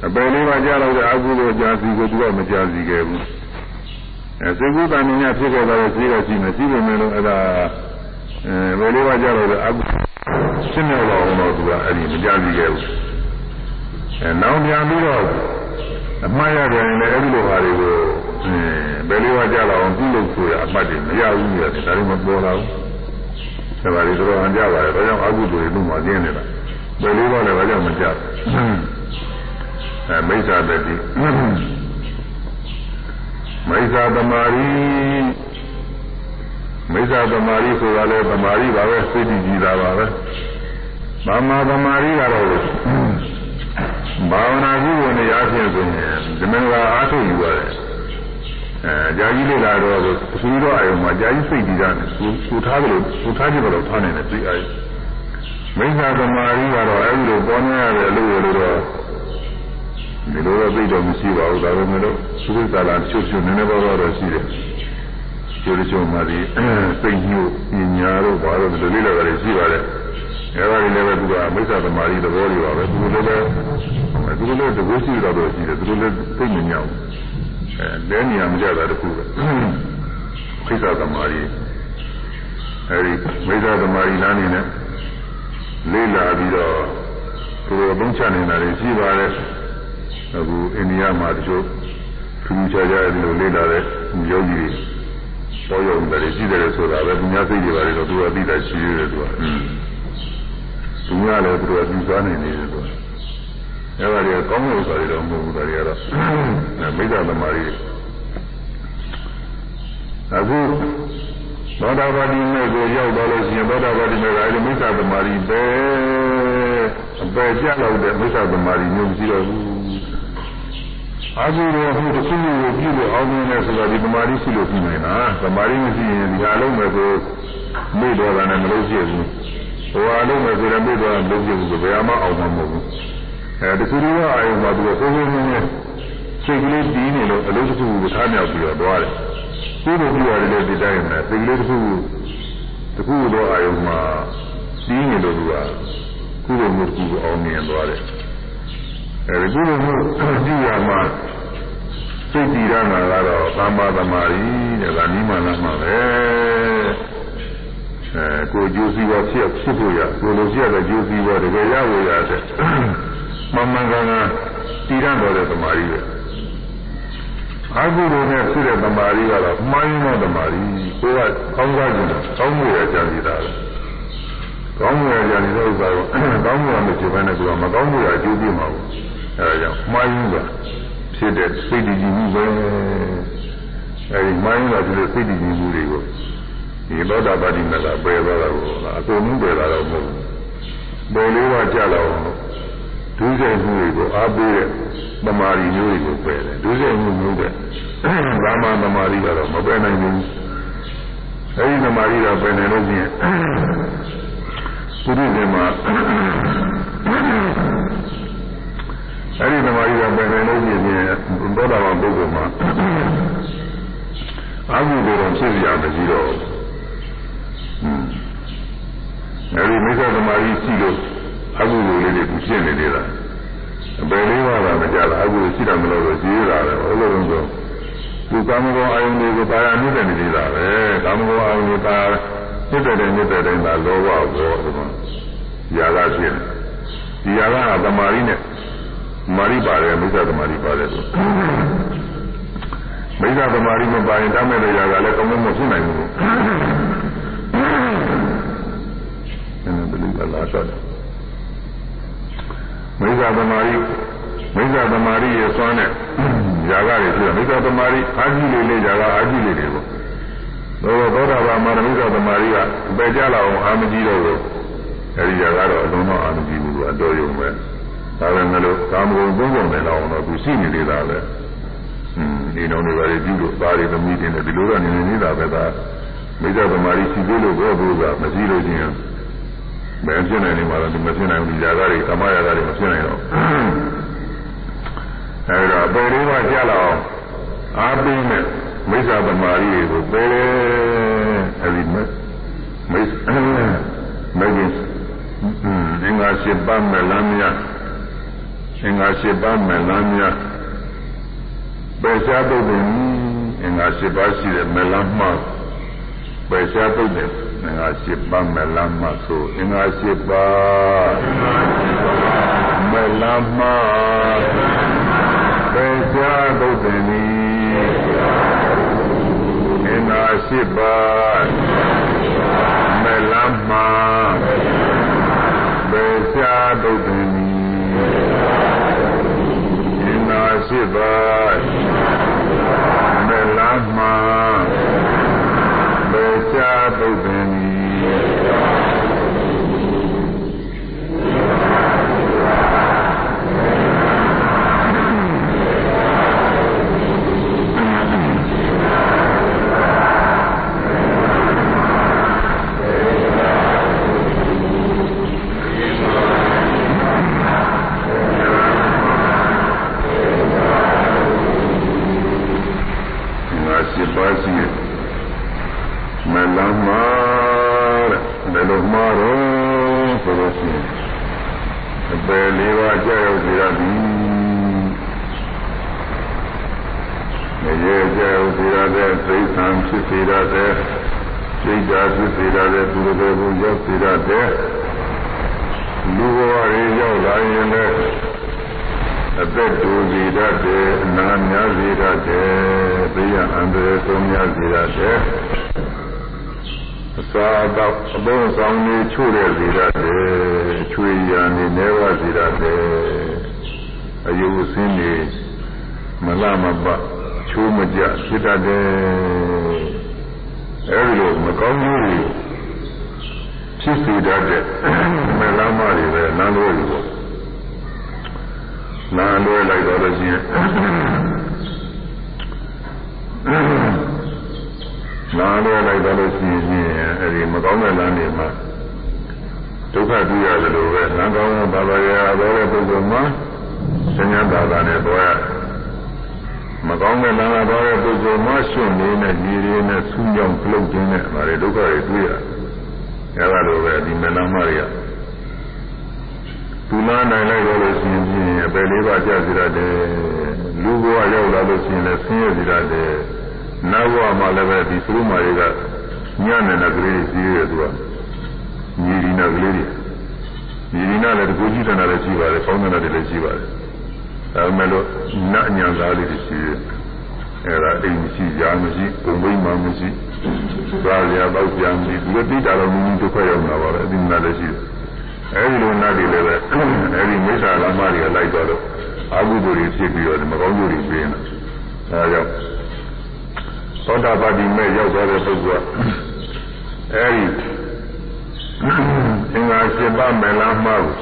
အပယ်လေးပါကြာတော့တဲ့အကုသိုလ်ကြာစီကိုသူကမကြာစီခဲ့ဘူးအဲစေကုသဏ္ဍာန်ဖြစ်ခဲ့တဲ့ဈေးကရှိမယ်ရှိပေမဲ့လို့အဲဒါအဲပယ်လေးပါကြာတော့တဲ့အကုရှင်းမြောက်တော့တော့သူကအဲ့ဒီမကြာစီခဲ့ဘူးအဲနောက်ပြန်ပြီးတော့အမှားရတယ်လည်းအဲ့ဒီလိုဟာတွေကိုဘယ်လိုဝကြလောက်အောင်ပြုလုပ်ဆိုရအမှတ်တွေမရဘူးရတယ်ဒါတွေမပေါ်လာဘူး ဒါပါလေတော့အန်ကြပါတယ်ဒါကြောင့်အကုသိုလ်တွေလူမှကျင်းနေတာဘယ်လိုတော့လည်းဘာကြောင့်မကြအဲမိစ္ဆာတတိမိစ္ဆာသမารီမိစ္ဆာသမารီဆိုတာလေသမารီပါပဲစိတ်တည်ကြည်တာပါပဲမာမာသမารီကတော့ဘာဝနာကြီးဝင်ရအဖြစ်ဆိုရင်ဒီမင်္ဂလာအားထုတ်ယူရတယ် အဲကြာကြီးလေးလာတော့သူတော်အယုံမှာကြာကြီးစိတ်ကြည်တာနဲ့သူသူထားတယ်လို့သူထားကြည့်တော့ထားနေတယ်သိအားမိစ္ဆာသမารီကတော့အဲဒီလိုပေါ်နေရတဲ့အလုပ်ရလို့တော့ဒီလိုတော့သိတော့မရှိပါဘူးဒါပေမဲ့လို့သုခသာလာချုပ်ချုပ်နည်းနည်းပါးပါးတော့ရှိတယ်ကျိုးချုံမှဒီစိတ်ညှို့ပညာတို့ဘာလို့ဒီလိုလေးလာတယ်ရှိပါတယ်အဲဒါတွေလည်းပဲသူကမိစ္ဆာသမารီသဘောတွေပါပဲသူတို့လည်းသူတို့လည်းတကူရှိတော့တော့ရှိတယ်သူတို့လည်းသိမညောင်း အဲလဲနေရမကြတာတခုပဲခိစ္စသမားကြီးအဲဒီမိစ္ဆာသမားကြီးလမ်းနေနဲ့လေးလာပြီးတော့သူတို့အုံချနေတာတွေရှိပါတယ်အခုအိန္ဒိယမှာတချို့သူချာကြတယ်လို့လေးလာတဲ့ယောဂီတွေပေါ်ရုံတည်းရှိတယ်ဆိုတာပဲပညာစိတ်တွေပါတယ်တော့သူကသိတာရှိရတယ်သူကသူကလည်းသူကသိသွားနေတယ်သူက အဲဒါတွေကကောင်းတဲ့ဥစ္စာတွေတော့မဟုတ်ဘူးဒါတွေကတော့မိစ္ဆာသမားတွေအခုသောတာပတိမေကိုရောက်တော့လို့ရှိရင်သောတာပတိမေကအဲဒီမိစ္ဆာသမားတွေပဲအပယ်ကျလောက်တဲ့မိစ္ဆာသမားတွေမျိုးမရှိတော့ဘူးအခုတော့အခုတစ်ခုမျိုးကိုပြုလို့အောင်မြင်တယ်ဆိုတာဒီသမာဓိရှိလို့ပြုနေတာသမာဓိမရှိရင်ဒီဟာလုံးပဲကိုမေ့တော့တာနဲ့မလို့ရှိဘူးဟိုဟာလုံးပဲဆိုရင်မေ့တော့လုံးပြဘူးဆိုဘယ်မှအောင်မှာမဟုတ်ဘူး အဲတခုရောအာယုံမှာသူကစိုးစိုးနေနေစိတ်ကလေးတီးနေလို့အလုပ်တစ်ခုကိုထားမြောက်ပြီးတော့သွားတယ်ကိုယ်တို့ပြုရတယ်လေဒီတိုင်းနဲ့စိတ်ကလေးတစ်ခုတစ်ခုတော့အာယုံမှာတီးနေလို့သူကကုသိုလ်မှုတစ်ခုကိုအောင်မြင်သွားတယ်အဲဒီကုသိုလ်မှုကြည့်ရမှာစိတ်တည်ရတာကတော့သမ္မာသမာဓိတဲ့ဒါနိမလာမှာပဲအဲကိုကျိုးစည်းဝါဖြစ်ဖြစ်ဖို့ရကိုလိုရှိရတဲ့ကျိုးစည်းဝါတကယ်ရဖို့ရတဲ့ မမှန်ကန်ကန်တည်ရတော်တဲ့သမာဓိပဲအကုသိုလ်နဲ့ဖြစ်တဲ့သမာဓိကတော့မှန်သောသမာဓိကိုကကောင်းစားခြင်းကောင်းမှုရကြံစီတာပဲကောင်းမှုရကြံစီတဲ့ဥစ္စာကိုကောင်းမှုရမရှိဘဲနဲ့ကမကောင်းမှုရအကျိုးပြမှာဘူးအဲဒါကြောင့်မှားရင်းကဖြစ်တဲ့စိတ်တည်ကြည်မှုပဲအဲဒီမှားရင်းကဖြစ်တဲ့စိတ်တည်ကြည်မှုတွေကိုဒီသောတာပတိမကပယ်သွားတာကိုအကုန်လုံးပယ်လာတော့မဟုတ်ဘူးပယ်လေးပါးကြတော့ ဒုစရိုက်မှုတွေကိုအားပေးတဲ့သမာဓိမျိုးတွေကိုပယ်တယ်ဒုစရိုက်မှုမျိုးတဲ့ဘာမှသမာဓိကတော့မပယ်နိုင်ဘူးအဲဒီသမာဓိကပယ်နိုင်လို့ချင်းပုရိသေမှာအဲဒီသမာဓိကပယ်နိုင်လို့ချင်းသောတာပန်ပုဂ္ဂိုလ်မှာအာဟုကိုယ်တော်ဖြစ်ရမရှိတော့အဲဒီမိစ္ဆာသမာဓိရှိလို့ အကုသိုလ်လေးတွေသူဖြစ်နေသေးတာအပယ်လေးပါးကမကြလားအကုသိုလ်ရှိတယ်မလို့တော့ကြီးလာတယ်ဘယ်လိုလဲဆိုသူကာမဂုဏ်အာယုန်တွေကိုပါရမြင့်တယ်နေသေးတာပဲကာမဂုဏ်အာယုန်တွေပါမြင့်တယ်မြင့်တယ်တိုင်းသာလောဘဘောဒီမှာຢာကဖြစ်တယ်ဒီຢာကသမာဓိနဲ့မာရိပါတယ်မိစ္ဆာသမာဓိပါတယ်ဆိုမိစ္ဆာသမာဓိမပါရင်တတ်မဲ့တဲ့ຢာကလည်းကောင်းကောင်းမဖြစ်နိုင်ဘူးအဲ့ဒါဘယ်လိုလဲလာတော့ မိစ္ဆာသမารိမိစ္ဆာသမารိရဲ့စွမ်းနဲ့ຢာကတွေရှိတယ်မိစ္ဆာသမารိအာကြီးလေးလေးຢာကအာကြီးလေးတွေပေါ့သောသောတာပန်မာရမိစ္ဆာသမารိကပယ်ကြလာအောင်အာမကြီးတော့လို့အဲဒီຢာကတော့အလုံးတော့အာမကြီးဘူးကအတော်ယုံပဲ ဒါပေမဲ့လို့ကာမဂုဏ်သုံးပုံနဲ့တော့တော့သူရှိနေသေးတာပဲอืมဒီတော့နေပါလေပြုလို့သားတွေသမီးတွေနဲ့ဒီလိုကနေနေနေတာပဲဒါမိစ္ဆာသမารီရှိသေးလို့ဘောဘုရားမရှိလို့ချင်း မဖြစ်နိုင်နေမှာတော့ဒီမဖြစ်နိုင်ဘူးຢာကားတွေသမားຢာကားတွေမဖြစ်နိုင်တော့အဲဒါပယ်လေးပါးကြလာအောင်အားပေးနဲ့မိစ္ဆာသမารီတွေကိုပယ်တယ်အဲဒီမိမိစ္ဆာမဂ္ဂင်အင်္ဂါ၈ပါးမဲ့လမ်းများအင်္ဂါ၈ပါးမဲ့လမ်းများပယ်ရှားပုဒ်တယ်အင်္ဂါ၈ပါးရှိတဲ့မဲ့လမ်းမှာပယ်ရှားပုဒ်တယ်အ င်္ဂါ၈ပါးမဲ့လမ်းမှာဆိုအင်္ဂါ၈ပါးမဲ့လမ်းမှာပယ်ရှားပုဒ်တယ်အင်္ဂါ၈ပါးမဲ့လမ်း မှာပယ်ရှားပုဒ်တယ်ရှိပါမေလာမှာဘေချာပုဒ်ပင်ဖြစ်တတ်တယ်အဲဒီလိုမကောင်းမှုတွေဖြစ်စေတတ်တဲ့မေလမ်းမတွေပဲလမ်းလွဲတွေပေါ့လမ်းလွဲလိုက်တော့လို့ရှိရင်လမ်းလွဲလိုက်တော့လို့ရှိရင်အဲဒီမကောင်းတဲ့လမ်းတွေမှာ ဒုက္ခတွေ့ရတယ်လို့ပဲလမ်းကောင်းတဲ့ဘာသာရာတော်တဲ့ပုဂ္ဂိုလ်မှာဆင်းရဲတာတာနဲ့တော့မကောင်းတဲ့လမ်းလာသွားတဲ့ပုဂ္ဂိုလ်မှရှုနေတဲ့ညီရင်းနဲ့ဆူးကြောင်ကလုတ်ခြင်းနဲ့ဒါတွေဒုက္ခတွေတွေ့ရတယ်။အဲဒါလိုပဲဒီမလမ်းမတွေကသူလာနိုင်လိုက်တော့လို့ရှိရင်အပယ်လေးပါးကြစီရတယ်။လူဘဝရောက်လာလို့ရှိရင်လည်းဆင်းရဲစီရတယ်။နောက်ဘဝမှာလည်းပဲဒီသုမာတွေကညံ့နေတဲ့ကလေးကြီးရဲ့သူက ညီရင်းနဲ့ကလေးတွေညီရင်းနဲ့လည်းတကူကြည့်တယ်လည်းရှိပါတယ်။ကောင်းတဲ့လည်းရှိပါတယ်။ဒါပေမဲ့လို့နတ်ညံသားလေးတွေရှိတယ်အဲ့ဒါအိမ်မရှိရာမရှိပုံပိမှမရှိသွားရတော့ပြန်ပြီးဒီလိုတိတာတော့မင်းဒုက္ခရောက်လာပါပဲအဒီနတ်လည်းရှိတယ်အဲ့ဒီလိုနတ်တွေလည်းပဲအဲ့ဒီမိစ္ဆာလမတွေကလိုက်တော့လို့အာဟုသူတွေဖြစ်ပြီးတော့မကောင်းမှုတွေပြင်းတာဒါကြောင့်သောတာပတိမဲ့ရောက်သွားတဲ့ပုဂ္ဂိုလ်ကအဲ့ဒီ အင်္ဂါ၈ပါးမယ်လားမှားဘူး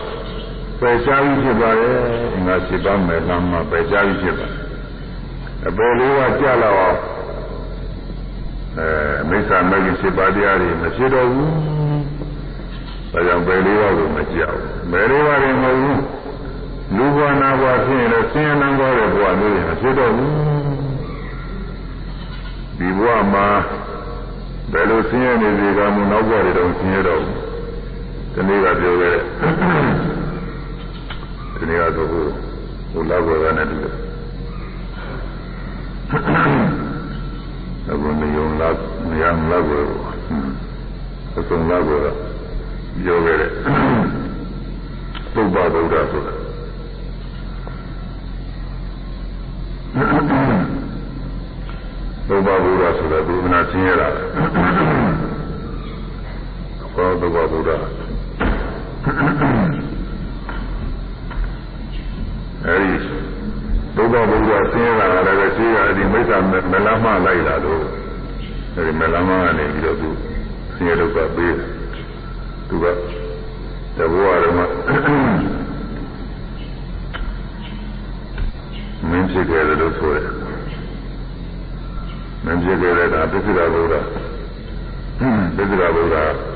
ပယ်ရှားပြီးဖြစ်ပါရဲ့ငါစိတ်ပါမယ်လမ်းမှာပယ်ရှားပြီးဖြစ်ပါအပယ်လေးကကြလာအောင်အဲမိစ္ဆာမဂ္ဂင်စိတ်ပါတရားတွေမဖြစ်တော့ဘူးဒါကြောင့်ပယ်လေးပါးကိုမကြောက်ပယ်လေးပါးတွေမဟုတ်ဘူးလူဘဝနာဘဝဖြစ်ရင်လည်းဆင်းရဲနှံသွားတဲ့ဘဝမျိုးတွေမဖြစ်တော့ဘူးဒီဘဝမှာဘယ်လိုဆင်းရဲနေစေကမှနောက်ဘဝတွေတော့ဆင်းရဲတော့ဘူး ဒီနေ့ကပြောခဲ့တဲ့ဒီနေ့ကတော့ဟိုလောက်ဘောကနဲ့တူတယ်အခုနေုံလောက်နေရာလောက်ဘောအစုံလောက်ဘောကပြောခဲ့တဲ့ပုဗ္ဗဗုဒ္ဓဆိုတာပုဗ္ဗဗုဒ္ဓဆိုတာဘုရားဆင်းရဲတာဘောပုဗ္ဗ ဗုဒ္ဓအဲဒီဘုရားဘုရားဆင်းရဲလာတယ်ပဲရှိရဒီမိစ္ဆာမလမလိုက်လာတော့အဲဒီမလမကနေပြီးတော့သူဆင်းရဲဒုက္ခပေးသူကတဘောရမဖြစ်ခဲ့တယ်လို့ဆိုတယ်မဖြစ်ခဲ့တဲ့ဒါပစ္စည်းတော်ဘုရားပစ္စည်းတော်ဘုရား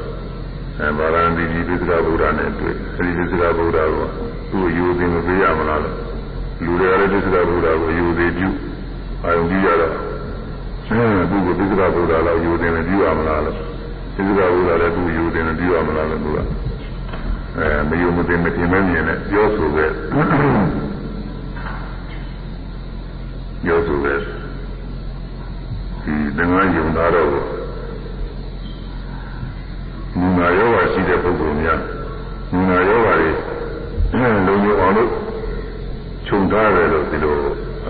အဲဗာရဏသီကြီးပစ္စည်းတော်ဘုရားနဲ့တွေ့အဲဒီပစ္စည်းတော်ဘုရားကသူ့ယူသိမပေးရမလားလို့လူတွေကလည်းပစ္စည်းတော်ဘုရားကိုယူသိပြုအာယုံကြည့်ရတော့သူ့ကိုပစ္စည်းတော်ဘုရားလောက်ယူသိမပြုရမလားလို့ပစ္စည်းတော်ဘုရားလည်းသူ့ယူသိမပြုရမလားလို့သူကအဲမယုံမသိမထင်မဲမြင်နဲ့ပြောဆိုခဲ့ပြောဆိုခဲ့ဒီသင်္ကန်းယုံသားတော့နူနာယောဂရှိတဲ့ပုဂ္ဂိုလ်များနူနာယောဂတွေလုံခြုံအောင်လို့ခြုံထားတယ်လို့ဒီလို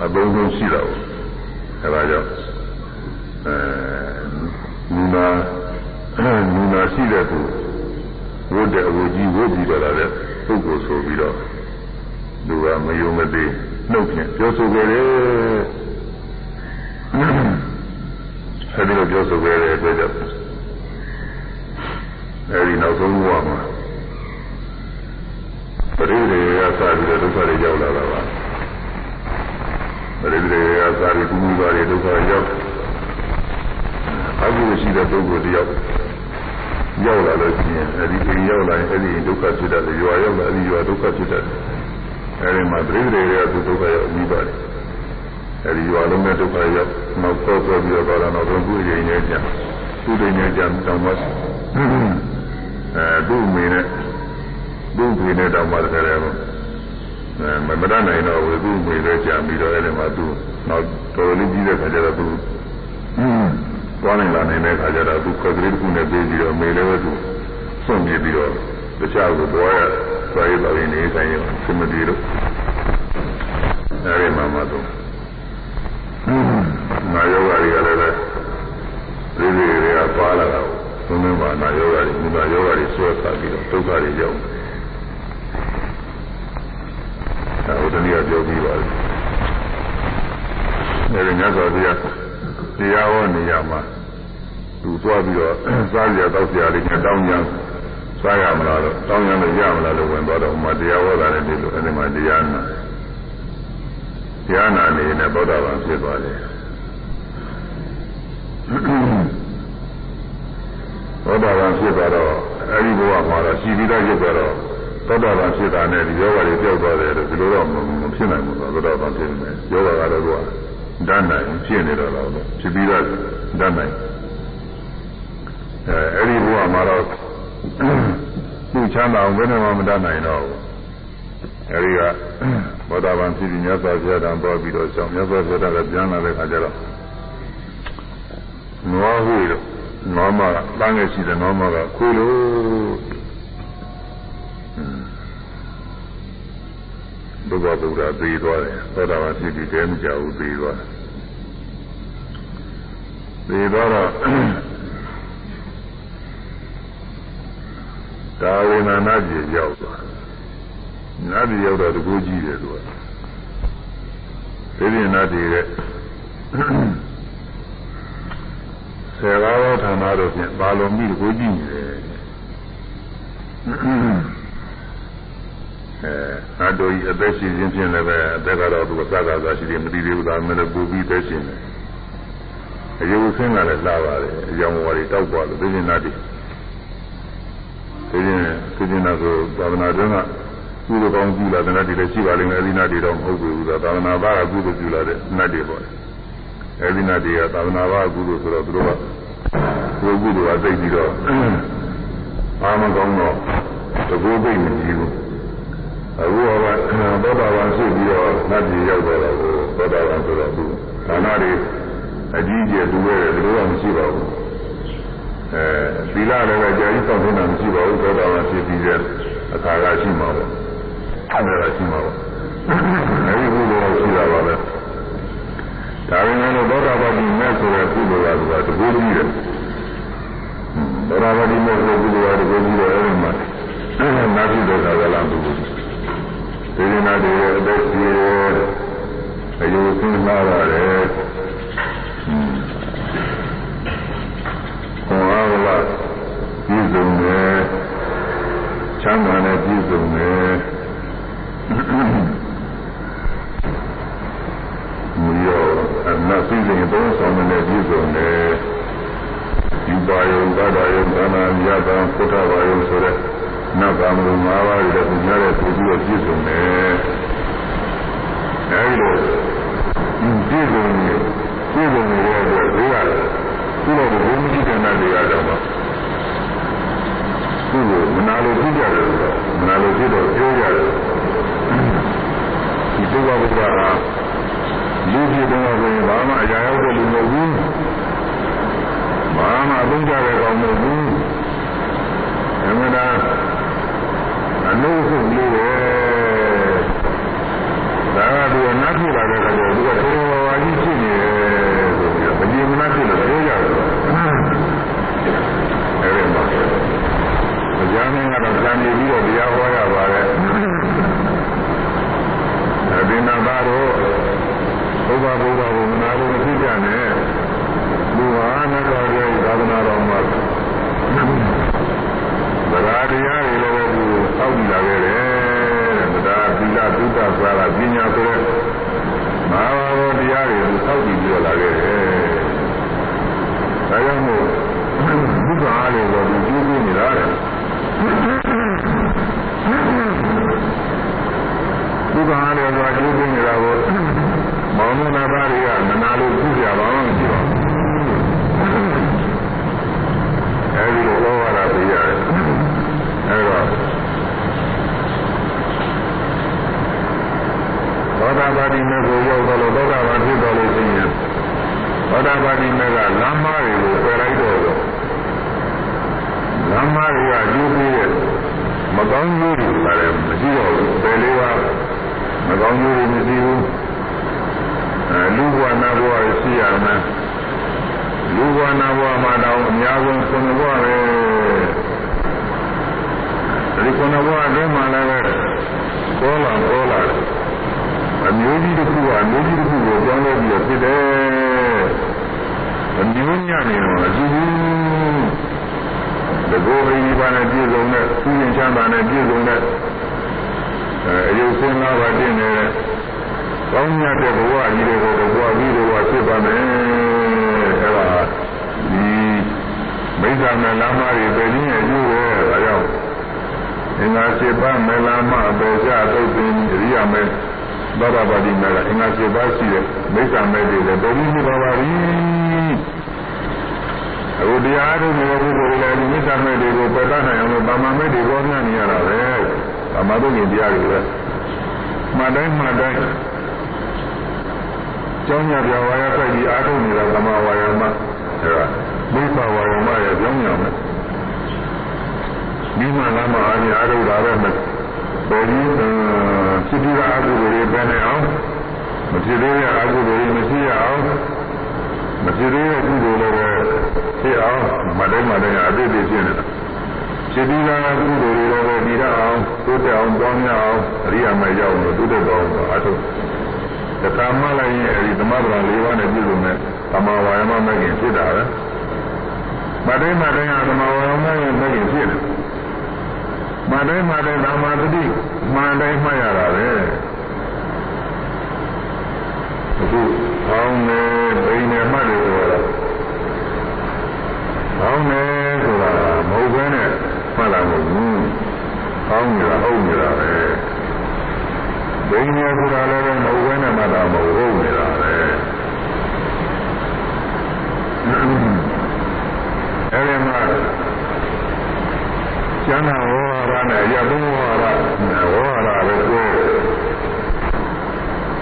အသုံးဆုံး ရှိတာပေါ့အဲဒါကြောင့်အဲနူနာနူနာရှိတဲ့သူဝတ်တဲ့အဝကြီးဝတ်ပြီးတော့လာတဲ့ပုဂ္ဂိုလ်ဆိုပြီးတော့သူကမယုံမသိနှုတ်ဖြင့်ပြောဆိုကြတယ်အဲဒီလိုပြောဆိုကြတဲ့အတွက်ကြောင့်အဲဒီနောက်ဆုံးဘဝမှာပရိသေရစပြီးတော့ဒုက္ခတွေရောက်လာတာပါပရိသေရစပြီးကုမှုပါတွေဒု က္ခရောက်အကုရှိတဲ့ပုဂ္ဂိုလ်တယောက်ရောက်လာလို့ရှိရင်အဲဒီအိမ်ရောက်လာရင်အဲဒီဒုက္ခဖြစ်တတ်တယ်ရွာရောက်လာအဲဒီရွာဒုက္ခဖြစ်တတ်တယ်အဲဒီမှာပရိသေရသူဒုက္ခရောက်ပြီးပါတယ်အဲဒီရွာလုံးနဲ့ဒုက္ခရောက်နောက်ဆော့ဆော့ပြီးတော့ပါလာတော့သူ့ရင်ရဲ့ကြသူ့ရင်ရဲ့ကြတောင်းပါအဲသူ့မိနဲ့သူ့မိနဲ့တောင်းပါတယ်လေအဲမမတတ်နိုင်တော့ဘူးသူ့မိလည်းကြာပြီးတော့အဲဒီမှာသူနောက် တော်တော်လေးကြီးတဲ့ခါကျတော့သူသွားနိုင်လာနိုင်တဲ့ခါကျတော့သူခွက်ကလေးတစ်ခုနဲ့ပြေးပြီးတော့မေလည်းပဲသူစွန့်ပြေးပြီးတော့တခြားကိုသွားရသွားရတော့နေဆိုင်ရောသင်မပြေတော့အဲဒီမှာမှတော့နာယောဂတွေကလည်းပဲဒီဒီတွေကပါလာတာသုံးမပါနာယောဂတွေမူနာယောဂတွေဆွဲစားပြီးတော့ဒုက္ခတွေရောက်ဒါဟိုတနည်းပြောပြီးပါပြီအဲဒီညသောတရား တရားဟောနေရမှာသူသွားပြီးတော့စားကြတော့ဆရာလေးနဲ့တောင်းကြစားရမလားတော့တောင်းရလို့ရမလားလို့ဝင်သွားတော့မှတရားဟောတာလည်းဒီလိုအဲဒီမှာတရားနာတရားနာနေနဲ့ဗုဒ္ဓဘာသာဖြစ်သွားတယ်သောတာပန်ဖြစ်သွားတော့အဲဒီဘဝမှာတော့ရှိပြီးသားရုပ်ကတော့သောတာပန်ဖြစ်တာနဲ့ဒီယောဂတွေပြောက်သွားတယ်လို့ဒီလိုတော့မဖြစ်နိုင်ဘူးသောတာပန်ဖြစ်နေတယ်ယောဂကတော့ကဓာတ်နိုင်ဖြစ်နေတော့တော့ဖြစ်ပြီးသား ဓာတ်နိုင်အဲအဲဒီဘဝမှာတော့သူ့ချမ်းသာအောင်ဘယ်နဲ့မှမတတ်နိုင်တော့ဘူးအဲဒီကဘောဓဘာန်ဖြစ်ပြီးမြတ်စွာဘုရားတန်သွားပြီးတော့ဆောင်မြတ်စွာဘုရားကပြန်လာတဲ့ခါကျတော့နွားဟွေတော့နွားမကတန်းငယ်ရှိတဲ့နွားမကခွေးလို့ဘုရားဗုဒ္ဓသေသွားတယ်သောတာပန်ဖြစ်ပြီးတဲမကြဘူးသေသွားတယ် သေသွားတော့ဒါဝိနာနာကြီးရောက်သွားနာတိရောက်တော့တကူကြီးတယ်သူကဒီရင်နာတိရဲ့ဆယ်ကားသောဌာနတို့ဖြင့်ပါလုံးမိတကူကြီးနေတယ်အဲငါတို့ဤအသက်ရှင်ခြင်းဖြင့်လည်းပဲအသက်ကတော့သူကစကားသာရှိတယ်မသိသေးဘူးဒါမှလည်းပူပြီးသက်ရှင်တယ် အယုဆင်းကလည်းလာပါတယ်အကြောင်းဝါရီတောက်သွားလို့ဒီရင်နာတိဒီရင်ဒီရင်နာဆိုသာသနာ့တွင်ကကုသိုလ်ကောင်းပြုလာတဲ့နတ်တွေလည်းရှိပါလိမ့်မယ်အဲဒီနတ်တွေတော့မဟုတ်ဘူးသာသနာ့ဘာကကုသိုလ်ပြုလာတဲ့နတ်တွေပေါ့အဲဒီနတ်တွေကသာသနာ့ဘာကုသိုလ်ဆိုတော့သူတို့ကကိုယ်ကုသိုလ်အသိပြီးတော့အာမကောင်းတော့တကူသိမကြည့်ဘူးအခုကသောတာပန်ဖြစ်ပြီးတော့နတ်ပြည်ရောက်တော့ကိုသောတာပန်ဆိုတော့သူဌာနတွေ အကြီးကျယ်တူရဲတယ်ဘယ်လိုမှမရှိပါဘူးအဲသီလလည်းပဲကြာကြီးစောင့်နေတာမရှိပါဘူးသောတာပန်ဖြစ်ပြီးတဲ့အခါကရှိမှာပေါ့အဲ့ဒါရှိမှာပေါ့အဲဒီကုသိုလ်ရှိတာပါပဲဒါပေမဲ့လို့သောတာပတိမဲ့ဆိုတဲ့ကုသိုလ်ကတကူကြီးတယ်သောတာပတိမဲ့ဆိုတဲ့ကုသိုလ်ကတကူကြီးတယ်အဲဒီမှာနာတိဒေသာကလာဘူးဒီရင်နာတွေအသက်ကြီးတယ်အယုသင်းလာရတယ် ပုဂ္ဂိုလ်ကလူကြီးတုန်းကဆိုရင်ဘာမှအရာရောက်တဲ့လူမဟုတ်ဘူးဘာမှအသုံးကြတဲ့ကောင်မဟုတ်ဘူး ဂါ7ပါးရှိတဲ့မိစ္ဆာမေတွေလည်းဘယ်နည်းပါပါလိအခုတရားထုတ်နေတဲ့ပုဂ္ဂိုလ်တွေလည်းဒီမိစ္ဆာမေတွေကိုပယ်တတ်နိုင်အောင်လို့ဗမာမေတွေကိုညံ့နေရတာပဲဗမာတို့ကတရားတွေပဲမှတ်တိုင်းမှတ်တိုင်းကျောင်းညပြဝါရဆိုင်ပြီးအားထုတ်နေတာသမာဝါယမအဲဒါမိစ္ဆာဝါယမရဲ့ကျောင်းညမယ်ဒီမှာလာမှာအားဖြင့်အားထုတ်တာပဲမယ်ဘယ်ဒီဖြစ်ပြီးသားအကုသိုလ်တွေပဲနေအောင် မဖြစ်သေးတဲ့အကုသိုလ်တွေမရှိရအောင်မဖြစ်သေးတဲ့ကုသိုလ်တွေပဲဖြစ်အောင်မတိုင်းမတိုင်းအပြည့်ပြည့်ဖြစ်နေတာဖြစ်ပြီးသားကုသိုလ်တွေလည်းပြီးတော့အောင်တိုးတက်အောင်ပေါင်းရအောင်အရိယာမရောက်လို့တိုးတက်တော့အားထုတ်တခါမှလည်းရင်အဲဒီသမထရာ၄ပါးနဲ့ပြည့်စုံတဲ့သမာဝါယမမဂ်ခင်ဖြစ်တာပဲမတိုင်းမတိုင်းကသမာဝါယမရဲ့မဂ်ခင်ဖြစ်တယ်မတိုင်းမတိုင်းသမာတတိမှန်တိုင်းမှတ်ရတာပဲအခုအောင်းနေဘိနေ မှတ်တယ်ဆိုတော့အောင်းနေဆိုတာမဟုတ်ဘဲနဲ့မှတ်လာမဟုတ်ဘူးအောင်းနေတာဟုတ်နေတာပဲဘိနေဆိုတာလည်းမဟုတ်ဘဲနဲ့မှတ်တာမဟုတ်ဟုတ်နေတာပဲအဲဒီမှာကျမ်းသာဝေါ်ရနဲ့ရသုံးဝါရဝေါ်ရပဲကို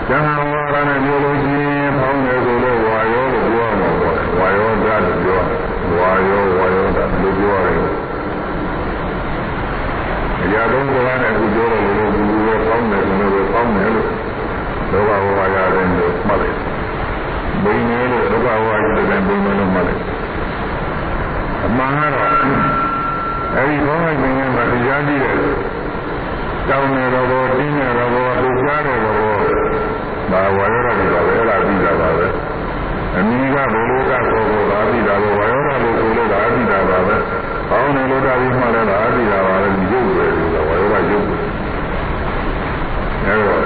ကျမ်းသာဝေါ်ရနဲ့မျိုးလို့ရှိ ဝါရောဝါရောဓာတ်လို့ပြောရတယ်အရာသုံးကနဲ့အခုပြောတယ်လို့ဒီလိုပဲဖောင်းတယ်ဆိုတော့ဖောင်းတယ်လို့လောကဝါရတယ်လို့မှတ်လိုက်ဘိနေလို့လောကဝါရတယ်ဘိနေလို့မှတ်လိုက်အမှန်ကတော့အဲဒီဘောင်းလိုက်နေတဲ့မှာတရားကြည့်တဲ့တောင်းနေတော့ဘောတင်းနေတော့ဘောသူကြားတယ်ဘောဒါဝါရောဓာတ်တွေပါပဲအဲ့ဒါပြီးတာပါပဲ အမိကဘုလိုကကိုကိုသာပြီးတာကိုဝါယောကကိုကိုလို့သာပြီးတာပါပဲ။ကောင်းတယ်လို့တာပြီးမှလည်းသာပြီးတာပါပဲဒီရုပ်ပဲဒီကဝါယောကရုပ်ပဲ။အဲတော့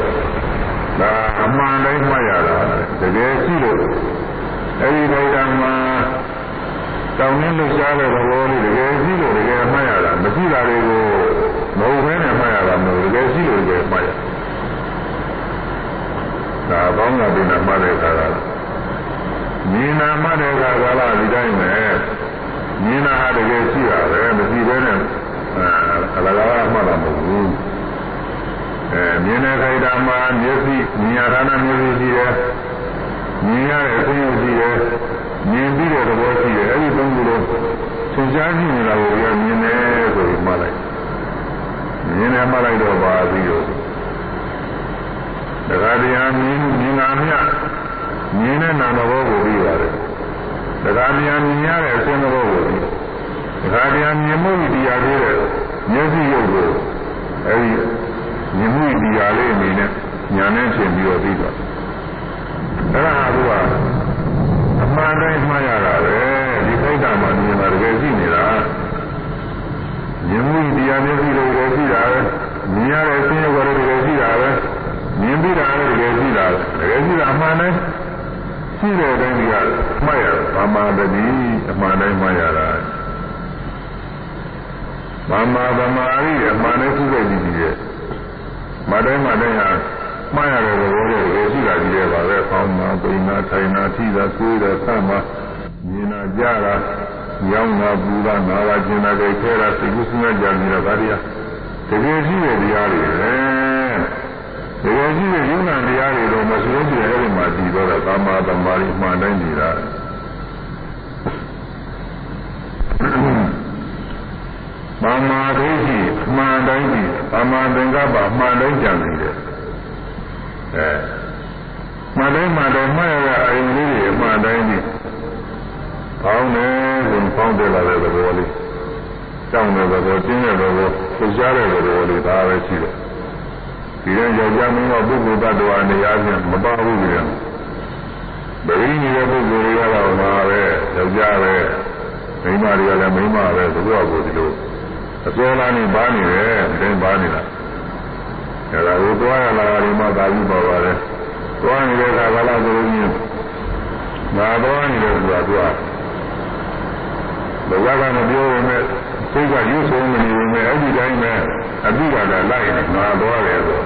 ဒါအမှန်တိုင်းမှတ်ရတာတကယ်ရှိလို့အဲဒီဒိဋ္ဌာမှာတောင်းနှင်းလို့ရှားတဲ့သဘောလေးတကယ်ရှိလို့တကယ်မှတ်ရတာမရှိတာတွေကိုမဟုတ်ဘဲနဲ့မှတ်ရတာမဟုတ်တကယ်ရှိလို့တကယ်မှတ်ရတာ။ဒါကောင်းတာပြင်မှတ်တဲ့အခါက မြင်နာမှတ်တဲ့အခါကလည်းဒီတိုင်းပဲမြင်နာဟာတကယ်ရှိတာပဲမရှိဘဲနဲ့အလကားမှတ်တာမဟုတ်ဘူးအဲမြင်တဲ့ခိုက်တာမှာမျက်စိမြင်ရတာနဲ့မျက်စိရှိတယ်မြင်ရတဲ့အသိဉာဏ်ရှိတယ်မြင်ပြီးတဲ့သဘောရှိတယ်အဲဒီသုံးခုလုံးသင်ကြားကြည့်နေတာကိုပြမြင်တယ်ဆိုပြီးမှတ်လိုက်မြင်တယ်မှတ်လိုက်တော့ပါပြီးတော့တခါတည်းမြင်မြင်နာမြ မြင်တဲ့နာသဘောကိုပြီးပါတယ်တခါတည်းမြင်ရတဲ့အစဉ်သဘောကိုပြီးတခါတည်းမြင်မှုတရားသေးတဲ့မျက်စိရုပ်ကိုအဲဒီမြင်မှုတရားလေးအနေနဲ့ညာနဲ့ဖြင့်ပြီးတော့ပြီးတော့အဲ့ဒါကသူကအမှန်တိုင်းမှားရတာပဲဒီခိုက်တာမှမြင်တာတကယ်ရှိနေတာမြင်မှုတရားမျက်စိလိုတကယ်ရှိတာပဲမြင်ရတဲ့အခြင်းရောတကယ်ရှိတာပဲမြင်ပြီးတာလည်းတကယ်ရှိတာတကယ်ရှိတာအမှန်တိုင်း ရှိတဲ့အတိုင်းကမှားရဘာမှတတိအမှန်တိုင်းမှားရတာဘာမှဗမာရီအမှန်တိုင်းရှိတဲ့ဒီကြီးရဲ့မတိုင်းမတိုင်းဟာမှားရတဲ့သဘောတွေတကယ်ရှိတာကြီးရဲ့ပါပဲ။ဖောင်းမှာပိန်နာထိုင်နာထိတာကိုယ်တဲ့ဆမ်းမှာမြင်နာကြတာရောင်းတာပူတာနာတာကျင်တာကြိုက်ခဲတာစိတ်ကူးစမ်းကြနေတာဒါတွေကတကယ်ရှိတဲ့တရားတွေပဲ။ တကယ်ရှိတဲ့ယုံနာတရားတွေတော့မဆိုးကြည့်အဲ့ဒီမှာတည်တော့တာကာမသမာဓိမှန်တိုင်းနေတာ။မာမာဒိဋ္ဌိအမှန်တိုင်းကြည့်မာမာသင်္ကပ္ပအမှန်တိုင်းကြံနေတယ်အဲမှန်တိုင်းမှန်တိုင်းမှတ်ရတဲ့အရင်လေးတွေအမှန်တိုင်းကြည့်ပေါင်းတယ်ဆိုပေါင်းတယ်လာတဲ့သဘောလေးကြောင်းတဲ့သဘောကျင်းတဲ့သဘောသိကြတဲ့သဘောလေးဒါပဲရှိတယ် ဒီရင်ယောက်ျားမင်းကပုဂ္ဂိုလ်တ attva နေရာချင်းမပါဘူးကြည့်ဗိဓိနေတဲ့ပုဂ္ဂိုလ်တွေကတော့မှာပဲယောက်ျားပဲမိန်းမတွေကလည်းမိန်းမပဲသဘောကိုဒီလိုအစောလားနေပါနေတယ်တင်းပါနေတာအဲဒါကိုတွားရလာတယ်မှသာပြီးပါပါတယ်တွားနေတဲ့အခါကလည်းသူတို့ကြီးငါတွားနေတယ်ဆိုတာသူကဘဝကမပြောရင်လည်း စိတ်ကရွှေ့ဆုံးမနေဘူးမဲ့အဲ့ဒီတိုင်းပဲအတိကလည်းလိုက်နေငါတွားတယ်ဆို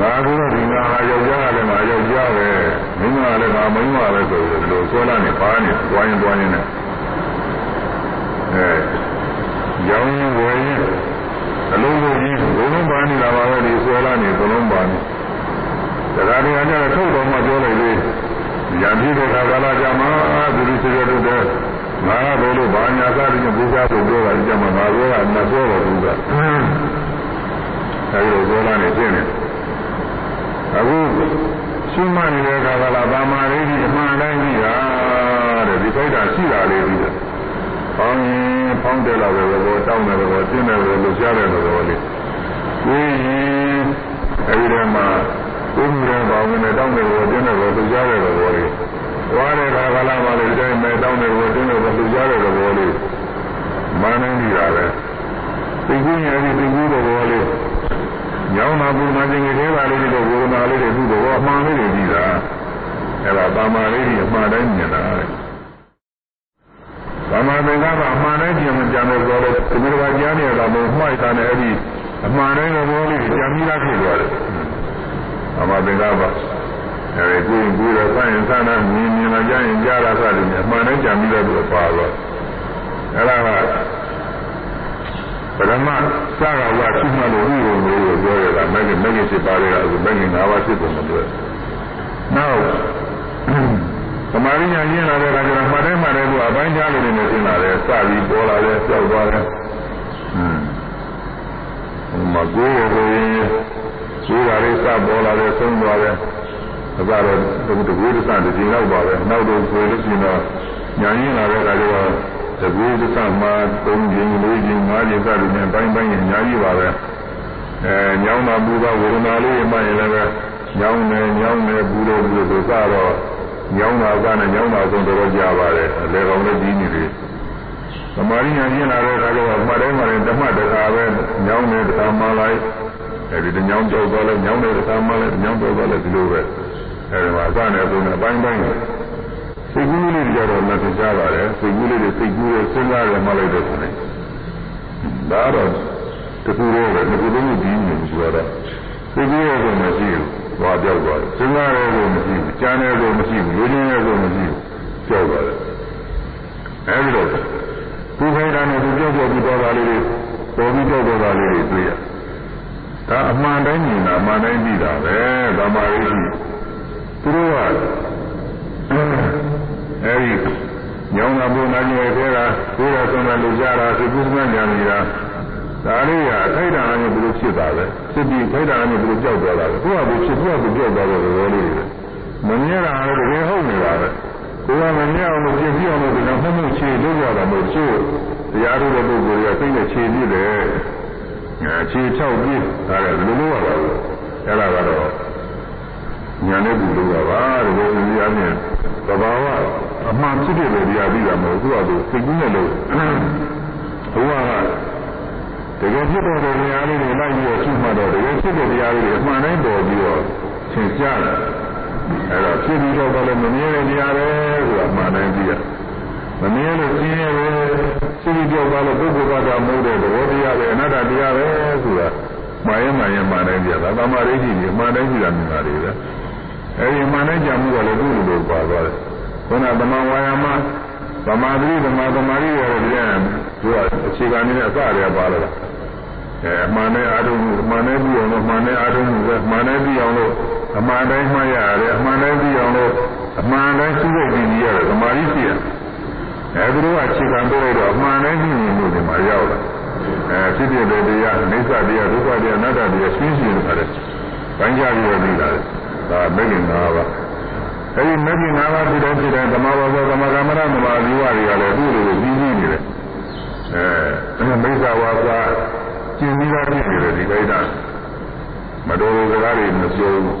ငါကတော့ဒီငါဟာယောက်ျားကလည်းငါယောက်ျားပဲမိန်းမကလည်းငါမိန်းမပဲဆိုပြီးဒီလိုဆွဲလာနေပါနေတွားရင်တွားရင်လည်းအဲရောင်းရင်ဝယ်ရင်အလုံးလုံးကြီးဘုံလုံးပါနေတာပါပဲဒီဆွဲလာနေဘုံလုံးပါနေဒါကြတဲ့အခါကျတော့ထုတ်တော်မှပြောလိုက်လေရံပြည့်တဲ့ခါကာလကြမှာသူဒီစေရတို့တဲ့ ငါကဘယ်လိုဘာညာသာပြီးဘုရားကိုပြောတာကြမှာငါပြောတာမပြောတော့ဘူးကအဲဒီလိုပြောလာနေပြင်းနေအခုရှိမှနေတဲ့ခါကာလဘာမာလေးကြီးအမှန်တိုင်းကြီးတာတဲ့ဒီခိုက်တာရှိတာလေးကြီးတယ်ဖောင်းရင်ဖောင်းတယ်လာတဲ့ဘောတောင်းတယ်ဘောကျင်းတယ်ဘောလှရှားတယ်ဘောလေးကိုရင်အဲဒီထဲမှာကိုယ်မြင်ပါဝင်တဲ့တောင်းတယ်ဘောကျင်းတယ်ဘောလှရှားတယ်ဘောလေး သွားတဲ့ခါကလာမှလည်းဒီတိုင်းမဲ့တောင်းတယ်ဘောကျင်းတယ်ဘောလှရှားတယ်ဘောလေးမာနင်းနေတာပဲသိကူးရင်အဲဒီသိကူးတဲ့ဘောလေးညောင်းတာပူနာခြင်းတွေပါလေးတွေဝေဒနာလေးတွေသူ့ဘောအမှန်လေးတွေကြည့်တာအဲဒါပါမာလေးတွေအမှန်တိုင်းမြင်တာတဲ့ဗမာသင်္ကပ္ပအမှန်တိုင်းကြံကြံလို့ဆိုတော့ဒီလိုပါကြားနေရတာမို့မှိုက်တာနဲ့အဲ့ဒီအမှန်တိုင်းသဘောလေးကြံပြီးသားဖြစ်သွားတယ်ဗမာသင်္ကပ္ပ အဲဒီကိုယ်ကိုယ်ရဆိုင်ရင်ဆိုင်တာမြင်မြင်လာကြရင်ကြားတာစသည်ဖြင့်အမှန်တိုင်းကြံပြီးသားလို့ပါတော့အဲ့ဒါကပရမစကားကရှိမှလို့ဥရုံလို့ပြောရတာမဂ္ဂင်မဂ္ဂင်ဖြစ်ပါလေကအခုမဂ္ဂင်၅ပါးဖြစ်ပုံမတွေ့နောက်သမာဓိညာကျင့်လာတဲ့အခါကျတော့မှတ်တယ်မှတ်တယ်သူအပိုင်းခြားလို့နေနေရှင်းလာတယ်စပြီးပေါ်လာတယ်ကြောက်သွားတယ်ဟွန်းဟိုမှာကိုယ်ကိုယ်ရင်ကိုယ်ကလေးစပေါ်လာတယ်ဆုံးသွားတယ် ဒါကတော့ဒီတကူတစတစ်ချိန်လောက်ပါပဲနောက်တော့ဆိုလို့ရှိရင်တော့ညာရင်းလာတဲ့အခါကျတော့တကူတစမှာ၃ချိန်၄ချိန်၅ချိန်စသည်ဖြင့်ပိုင်းပိုင်းအများကြီးပါပဲအဲညောင်းတာပူတာဝေဒနာလေးမှရင်လည်းညောင်းတယ်ညောင်းတယ်ပူတယ်ပူတယ်ဆိုတော့ညောင်းတာကနဲ့ညောင်းတာဆုံးတော်တော်ကြာပါတယ်အလေကောင်လည်းကြီးနေတယ်သမာဓိညာကျင့်လာတဲ့အခါကျတော့မှတ်တိုင်းမှတိုင်းဓမ္မတခါပဲညောင်းတယ်တခါမှလိုက်အဲဒီတညောင်းကြောက်သွားလဲညောင်းတယ်တခါမှလိုက်ညောင်းတော့သွားလဲဒီလိုပဲ အဲဒီမှာအစနဲ့ပုံနဲ့ပိုင်းပိုင်းစိတ်ကူးလေးတွေကြတော့မသိကြပါနဲ့စိတ်ကူးလေးတွေစိတ်ကူးရဲ့စဉ်းစားရမှလိုက်တဲ့ဆိုရင်ဒါတော့တခုတည်းပဲဒီကုလုံးကိုပြီးနေပြီဆိုတော့စိတ်ကူးရဲ့ကိုမရှိဘူး။ဘာပြောက်သွားလဲစဉ်းစားရဲ့ကိုမရှိဘူးကြားရဲ့ကိုမရှိဘူးလူချင်းရဲ့ကိုမရှိဘူးပြောက်သွားတယ်။အဲဒီတော့သူခိုင်းတာနဲ့သူပြောက်ပြောက်ပြီးတော့တာလေးတွေပေါ်ပြီးပြောက်တော့တာလေးတွေတွေ့ရ။ဒါအမှန်တိုင်းမြင်တာအမှန်တိုင်းသိတာပဲ။ဗမာရိရှိ သူတို့ကအဲဒီညောင်းတာပုံနာကြီးရဲ့ခဲတာကိုယ်ရဆုံးတာလူကြတာသူကုသမညာနေတာဒါလေးကထိုက်တာနဲ့ဘယ်လိုဖြစ်တာလဲဖြစ်ပြီးထိုက်တာနဲ့ဘယ်လိုကြောက်သွားတာလဲကိုယ်ကဘယ်ဖြစ်ပြီးဘယ်ကြောက်သွားတဲ့သဘောလေးတွေမမြဲတာလည်းတကယ်ဟုတ်နေတာပဲကိုယ်ကမမြဲအောင်လို့ပြည့်ပြည့်အောင်လို့ဒီတော့မှမှုချေလို့ရတာမဟုတ်ချို့တရားထုတ်တဲ့ပုဂ္ဂိုလ်ကစိတ်နဲ့ချေပြည့်တယ်အဲချေချောက်ပြည့်ဒါလည်းဘယ်လိုလုပ်ရပါလဲအဲ့ဒါကတော့ ညာနဲ့ဘူးလို့ပါတကယ်ကိုဒီအမြင်သဘာဝအမှန်ဖြစ်တဲ့တရားပြီးတာမဟုတ်ဘူးသူကစိတ်ကူးနဲ့လို့ဘုရားကတကယ်ဖြစ်တဲ့တရားလေးတွေလိုက်ပြီးတော့ရှိမှတော့တကယ်ဖြစ်တဲ့တရားလေးတွေအမှန်တိုင်းပေါ်ပြီးတော့သင်ကြားတယ်အဲ့တော့ဖြစ်ပြီးတော့လည်းမမြင်တဲ့တရားပဲဆိုတာအမှန်တိုင်းပြီးရမမြင်လို့ရှင်းရဲပဲရှိပြီးတော့လည်းပုဂ္ဂိုလ်ကတာမဟုတ်တဲ့သဘောတရားပဲအနတ္တတရားပဲဆိုတာမာယမာယမှန်တိုင်းပြတာသမာဓိရှိပြီးမှန်တိုင်းရှိတာမြင်တာတွေပဲ အဲဒီမှန်တိုင်းကြံမှုကလည်းသူ့လိုလိုပါသွားတယ်ခုနသမဝါယာမသမာဓိသမာသမာဓိရတယ်ပြန်သူကအခြေခံနေတဲ့အစရပါလာတာအဲမှန်တဲ့အာထုံမှုမှန်တဲ့ပြီးအောင်လို့မှန်တဲ့အာထုံမှုပဲမှန်တဲ့ပြီးအောင်လို့အမှန်တိုင်းမှတ်ရတယ်အမှန်တိုင်းပြီးအောင်လို့အမှန်တိုင်းသိတဲ့ကြည့်ရတယ်သမာဓိရှိရအဲဒီလိုအခြေခံပြလိုက်တော့အမှန်တိုင်းပြီးနေမှုဒီမှာရောက်လာအဲဖြစ်ဖြစ်တဲ့တရားအိဋ္ဌတရားဒုက္ခတရားအနတ္တတရားရှင်းရှင်းပါတယ်။ပိုင်းခြားပြီးတော့ပြီးလာတယ်။ ဒါမဂ္ဂင်၅ပါး။အဲဒီမဂ္ဂင်၅ပါးဖြစ်တဲ့ဖြစ်တဲ့ဓမ္မဘောဇသမဂမရဓမ္မဇီဝတွေကလည်းသူ့လိုပြီးပြီးနေတယ်။အဲမိစ္ဆာဝါစာကျင်ပြီးသားဖြစ်နေတယ်ဒီကိစ္စ။မတော်တဲ့စကားတွေမပြောဘူး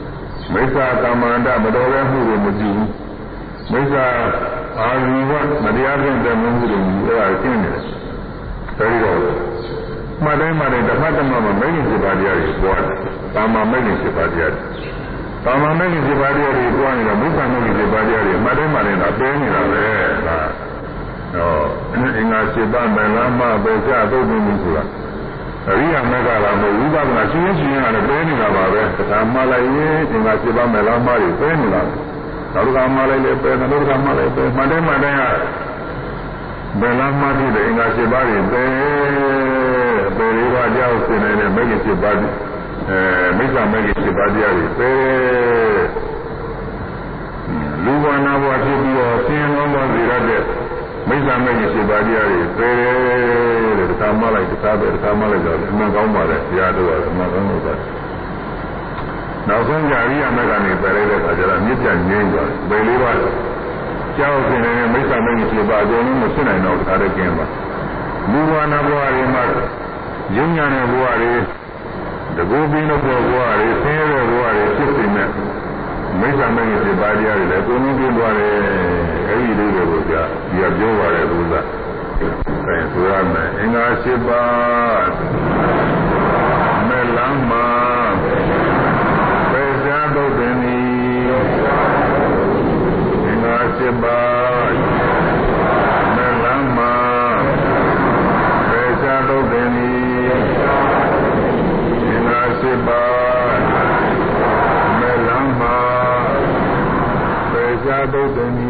။မိစ္ဆာကမ္မန္တမတော်တဲ့မှုတွေမကြည့်ဘူး။မိစ္ဆာအာဇီဝမတရားဖြင့်တမှုတွေအဲဒါရှင်းနေတယ်။အဲဒီတော့မှတ်တိုင်းမှတ်တိုင်းတစ်ဖက်တစ်မှတ်မှာမိခင်စေပါတရားတွေပွားတယ်။တာမာမိခင်စေပါတရားတွေ။ တာမာမိခင်စေပါတရားတွေပွားနေတော့ဘုရားမိခင်စေပါတရားတွေမှတ်တိုင်းမှတ်တိုင်းတော့ပဲနေတာပဲ။ဒါတော့အင်္ဂါစေပါမလမ်းမပဲကြသုတ်ပြီးဆိုတာအရိယာမေကလာမဟုတ်ဝိပဿနာရှင်းရှင်းရတဲ့ပဲနေတာပါပဲ။ဒါမှလိုက်ရင်အင်္ဂါစေပါမလမ်းမတွေပဲနေတာ။နောက်တစ်ခါမှလိုက်လေပဲနောက်တစ်ခါမှလိုက်ပဲမှတ်တိုင်းမှတ်တိုင်းကဘယ်လားမှဖြစ်တဲ့အင်္ဂါ၈ပါးတွေပဲပေလေးပါးကြောက်စင်နေတဲ့မဂ္ဂင်၈ပါး အဲမိစ္ဆာမဂ္ဂင်၈ပါးတရားတွေပဲလူဝနာဘဝဖြစ်ပြီးတော့ဆင်းရဲသောစေရတဲ့မိစ္ဆာမဂ္ဂင်၈ပါးတရားတွေပဲတဲ့တခါမှလိုက်တခါပဲတခါမှလိုက်တော့အမှန်ကောင်းပါတယ်တရားတော်ကအမှန်ကောင်းလို့ပါတယ်နောက်ဆုံးကြရိယာမဂ္ဂနေပယ်လိုက်တဲ့အခါကျတော့မြစ်ပြငြိမ်းသွားတယ်ပေလေးပါးကြောက်ခြင်းနဲ့မိစ္ဆာမဂ္ဂင်ဖြစ်ပါအကုန်လုံးမဖြစ်နိုင်တော့ဒါလည်းကျင်းပါလူဝနာဘဝတွေမှာယုံညာတဲ့ဘဝတွေ တကူပင်းလို့ဘဝတွေဆင်းရဲတဲ့ဘဝတွေဖြစ်နေမဲ့မိစ္ဆာမဂ္ဂင်ဖြစ်ပါတရားတွေလည်းအကုန်လုံးကျင်းသွားတယ်အဲဒီလိုတွေကိုကြာဒီကပြောပါတယ်ဘုရားအဲဆိုရမယ်အင်္ဂါ၈ပါးမဲ့လမ်းမှာပဲစားတော့တယ်နီစစ်ပါမေလမ်းမှာပေချာတော့တယ်နီ သင်္ဃာစစ်ပါမေလမ်းမှာပေ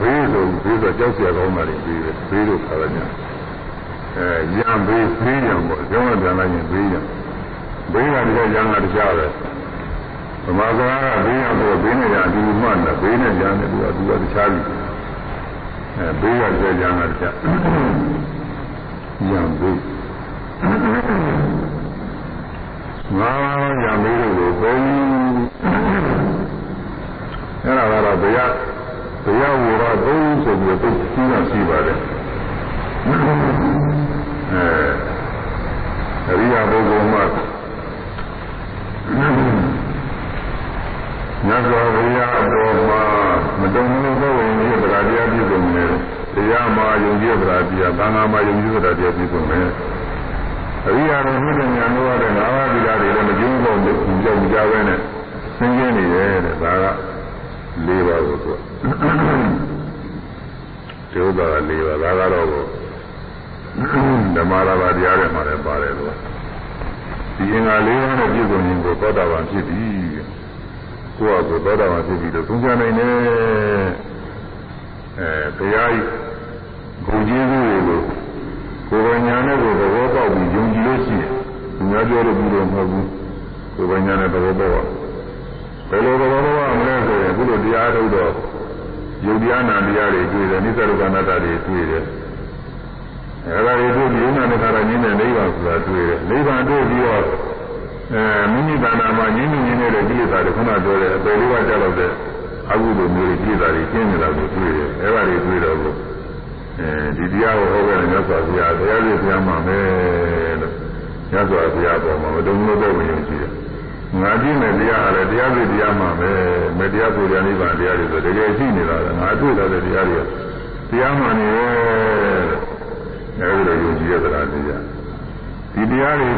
ဘေးဆိုဘေးဆိုကြောက်เสียကောင်းတာတွေပြီးတယ်ဘေးလို့ခါရညာအဲရံဘေးဘေးရံပေါ့ကျောင်းကပြန်လိုက်ရင်ဘေးရံဘေးကတည်းကရံကတရားပဲဗမာစကားကဘေးရံဆိုဘေးနဲ့ရံအတူမှတ်တယ်ဘေးနဲ့ရံတယ်သူကသူကတခြားပြီအဲဘေးကတည်းကရံကတရားရံဘေးငါရံဘေးကိုသုံးအဲ့ဒါကတော့ဘုရား ဘုရားဝရသုံးဆိုပြီးတော့သိတာရှိပါတယ်အဲအရိယာပုဂ္ဂိုလ်မှာညဇောဘုရားအပေါ်မှာမတုံ့လို့သောဝင်ကြီးတရားတရားပြည့်စုံတယ်တရားမှာယုံကြည်တရားတရားသံဃာမှာယုံကြည်တရားတရားပြည့်စုံတယ်အရိယာတော်မြင့်တဲ့ဉာဏ်တို့ရတဲ့ငါးပါးသီလတွေလည်းမကျုံးတော့ဘူးကြောက်ကြပဲနဲ့သင်ကျင်းနေတယ်တဲ့ဒါက ၄ပါးကိုသူဒီဥစ္စာက၄ပါးဒါကတော့ဓမ္မရာဘာတရားတွေမှာလည်းပါတယ်သူကဒီအင်္ဂါ၄ပါးနဲ့ပြည့်စုံခြင်းကိုသောတာပန်ဖြစ်ပြီကိုယ့်အကိုသောတာပန်ဖြစ်ပြီလို့သုံးချနိုင်တယ်အဲတရားကြီးဘုံကျေးဇူးတွေကိုကိုယ်ပညာနဲ့ကိုယ်သဘောပေါက်ပြီးယုံကြည်လို့ရှိရင်သူများပြောလို့ဘူးလို့မဟုတ်ဘူးကိုယ်ပညာနဲ့သဘောပေါက် ဘယ်လိုသဘောပေါက်မလဲဆိုရင်အခုလိုတရားထုတ်တော့ယုတ်တရားနာတရားတွေတွေ့တယ်နိစ္စဒုက္ခနာတ္တတွေတွေ့တယ်အဲဒါတွေတွေ့ပြီးဥနာနဲ့ခါရညင်းတဲ့နိဗ္ဗာန်ဆိုတာတွေ့တယ်နိဗ္ဗာန်တွေ့ပြီးတော့အဲမိမိတဏ္ဍာမှာညင်းညင်းနေတဲ့ကိလေသာတွေခုနပြောတဲ့အပယ်လေးပါးကြောက်တဲ့အကုသိုလ်မျိုးတွေကိလေသာတွေကျင်းနေတာကိုတွေ့တယ်အဲဒါတွေတွေ့တော့ကိုအဲဒီတရားကိုဟောခဲ့တဲ့မြတ်စွာဘုရားတရားကြီးဘုရားမှာမယ်လို့မြတ်စွာဘုရားပေါ်မှာမတုံ့လို့တော့ဝင်ရှိတယ် ငါကြည့်မယ်တရားကလည်းတရားစီတရားမှာပဲမတရားဆိုတဲ့နိဗ္ဗာန်တရားတွေဆိုတကယ်ရှိနေတာကငါတွေ့တဲ့တရားတွေတရားမှန်နေရဲ့အဲဒီလိုယုံကြည်ရတာတရားဒီတရားတွေ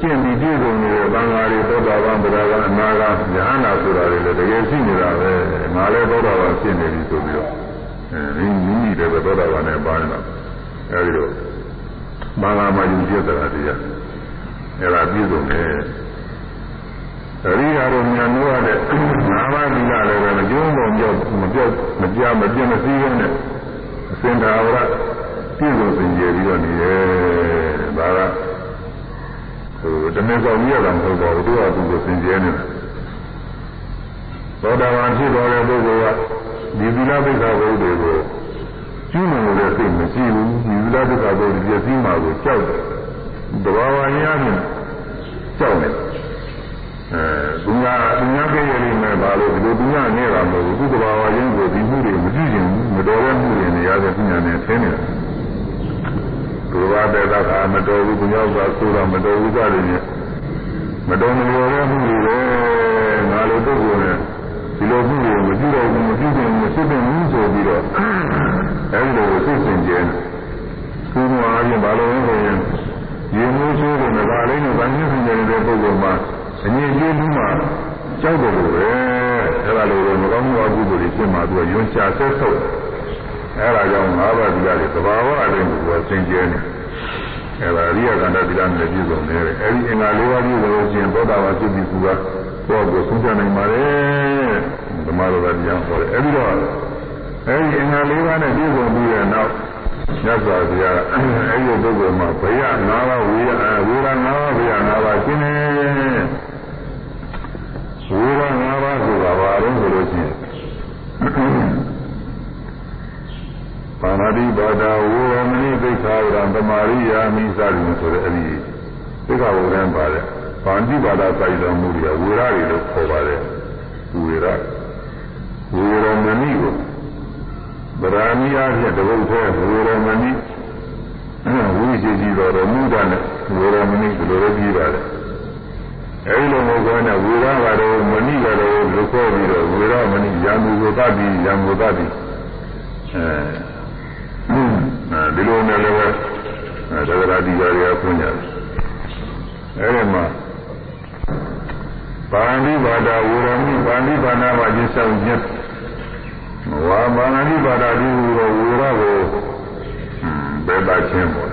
ကျင့်ပြီးပြည့်စုံနေတဲ့သံဃာတွေသောတာပန်ဗုဒ္ဓဘာအနာဂတ်ဉာဏ်နာဆိုတာတွေလည်းတကယ်ရှိနေတာပဲငါလည်းသောတာပန်ဖြစ်နေပြီဆိုပြီးတော့အဲဒီမိမိလည်းသောတာပန်နဲ့ပါနေတာအဲဒီလိုဘာသာမှယုံကြည်တဲ့တရားအဲဒါပြည့်စုံတယ် အရိယာတို့ညာလို့ရတဲ့ငါးပါးသီလလည်းပဲမကျုံးတော့ပြောမပြောမပြမပြမစည်းရနဲ့အစင်သာဝရပြည့်စုံစင်ကြယ်ပြီးတော့နေရဲ့ဒါကဟိုတမင်ဆောင်ကြီးရတာမဟုတ်ပါဘူးသူကသူကိုစင်ကြယ်နေတာသောတာပန်ဖြစ်တော်တဲ့ပုဂ္ဂိုလ်ကဒီသီလပိဋကဘုဒ္ဓကိုကျူးလွန်လို့စိတ်မရှိဘူးဒီသီလပိဋကဘုဒ္ဓပြည့်စည်မှာကိုကြောက်တယ်တဘာဝရင်းအကြောက်တယ် အဲသူကသူများပြည့်ရလိမ့်မယ်ဘာလို့ဒီလိုသူများနေတာမဟုတ်ဘူးသူကဘာဝရင်းကိုဒီမှုတွေမကြည့်ချင်ဘူးမတော်တဲ့မှုတွေနေရာတဲ့ပညာနဲ့ဆင်းနေတာသူကတဲ့ကမတော်ဘူးသူများကဆိုတာမတော်ဘူးကြတယ်ညမတော်မလို့တဲ့မှုတွေပဲငါလိုပုဂ္ဂိုလ်နဲ့ဒီလိုမှုတွေမကြည့်တော့ဘူးမကြည့်ချင်ဘူးမဖြစ်ချင်ဘူးဆိုပြီးတော့အဲဒီလိုသိစင်ကြဲသူကအားဖြင့်ဘာလို့လဲဆိုရင်ရေမိုးချိုးတဲ့ငါလေးနဲ့ဗန်းကြီးဆင်ကြတဲ့ပုဂ္ဂိုလ်မှာ အငြင်းကြီးမှုမှာကြောက်တယ်လို့ပဲအဲဒါလိုတော့မကောင်းမှုအကုသိုလ်တွေဖြစ်မှာသူကယွန်းချဆက်ဆုပ်အဲဒါကြောင့်ငါးပါးဒီကလေးသဘာဝအတိုင်းကိုသင်ကျဲနေအဲဒါအရိယကန္တဒီကနဲ့ပြည့်စုံနေတယ်အဲဒီအင်္ဂါလေးပါးပြည့်စုံလို့ရှိရင်သောတာပန်ဖြစ်ပြီးသူကဘောကိုဆုံးဖြတ်နိုင်ပါတယ်ဓမ္မတော်တရားဟောတယ်အဲဒီတော့အဲဒီအင်္ဂါလေးပါးနဲ့ပြည့်စုံပြီးတဲ့နောက်မြတ်စွာဘုရားအဲဒီပုဂ္ဂိုလ်မှာဘယ၅ပါးဝေယဝေရ၅ပါးဘယ၅ပါးရှင်းတ ယ်ဝေရ၅ပါးဆိုတာဘာလို့ဆိုလို့ရှိရင်ပါဏာတိဘာဒဝေရမဏိသိက္ခာဝရံသမာရိယာမိစသည်ဆိုတဲ့အဲဒီသိက္ခာဝရံပါတယ်ပါဏိဘာဒစိုက်တော်မူရဝေရတွေလို့ခေါ်ပါတယ်ဝေရဝေရမဏိကိုဗရာမီအားဖြင့်တပုတ်သေးဝေရမဏိဝိရှိကြီးတော်မူတာနဲ့ဝေရမဏိဒီလိုလည်းပြီးပါတယ် အဲဒီလိုမျိုးကောနဲ့ဝေရကတော့မဏိကတော့လူခေါ်ပြီးတော့ဝေရမဏိယာမူကိုတတ်ပြီးယာမူတတ်ပြီးအဲဒီလိုနဲ့လည်းပဲသဒ္ဒရာတိပါရီအဖွင့်ကြတယ်အဲဒီမှာပါဠိဘာသာဝေရမဏိပါဠိဘာနာမှာကျင့်ဆောင်ခြင်းဝါဘာနာတိပါဒတိဟူသောဝေရကိုဘယ်ပါချင်းပေါ့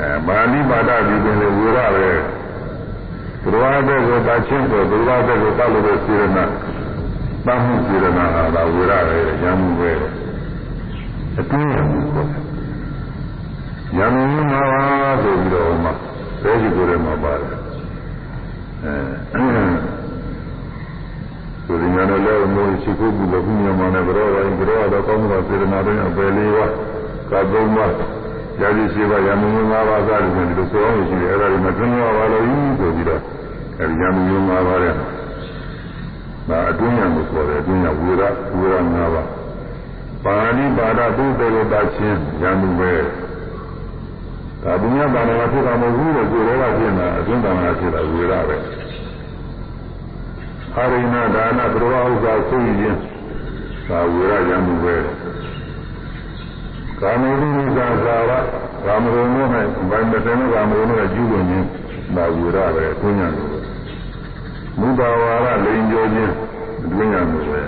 အဲပါဠိပါဒဒီပင်လေဝေရပဲ ဘုရားတဲ့ကိုတာချင်းဆိုဘုရားတဲ့ကိုတောက်လို့တဲ့စေရနာတမှုစေရနာဟာဒါဝေရပဲရံမှုပဲအတွင်းရမှုပေါ့ရံမှုမှာပါဆိုပြီးတော့မှဘယ်ဒီကိုယ်မှာပါတယ်အဲဆိုရင်ညာလည်းမိုးရှိဖို့ဘူးလို့ညမနဲ့ကြောတိုင်းကြောတော့ကောင်းတာစေရနာတွေအပယ်လေးပါကသုံးပါ ရာဇီရှိပါရံမှုမှာပါသာတယ်ဒီလိုဆိုအောင်ရှိတယ်အဲ့ဒါတွေမတွန်းရပါလို့ဆိုပြီးတော့အဲဒီရံမှုမှာပါတယ်ဒါအတွင်းရမှုဆိုတယ်အတွင်းရဝေရဝေရ၅ပါးပါဠိပါဒပုသေရတချင်းရံမှုပဲဒါဘုရားဘာသာဖြစ်တာမဟုတ်ဘူးလို့ကိုယ်တော်ကပြင်တာအတွင်းဘာသာဖြစ်တာဝေရပဲအာရိဏဒါနဘုရားဥစ္စာသိရင်သာဝေရရံမှုပဲ ကာမေတိနိသာသာရကာမဂုဏ်တို့၌ဘိုင်မတန်ကာမဂုဏ်တို့ကျူးလွန်ခြင်းသာဝေရပဲအတွင်းရမှုပဲမူပါဝါရလိန်ကြောခြင်းအတွင်းရမှုပဲ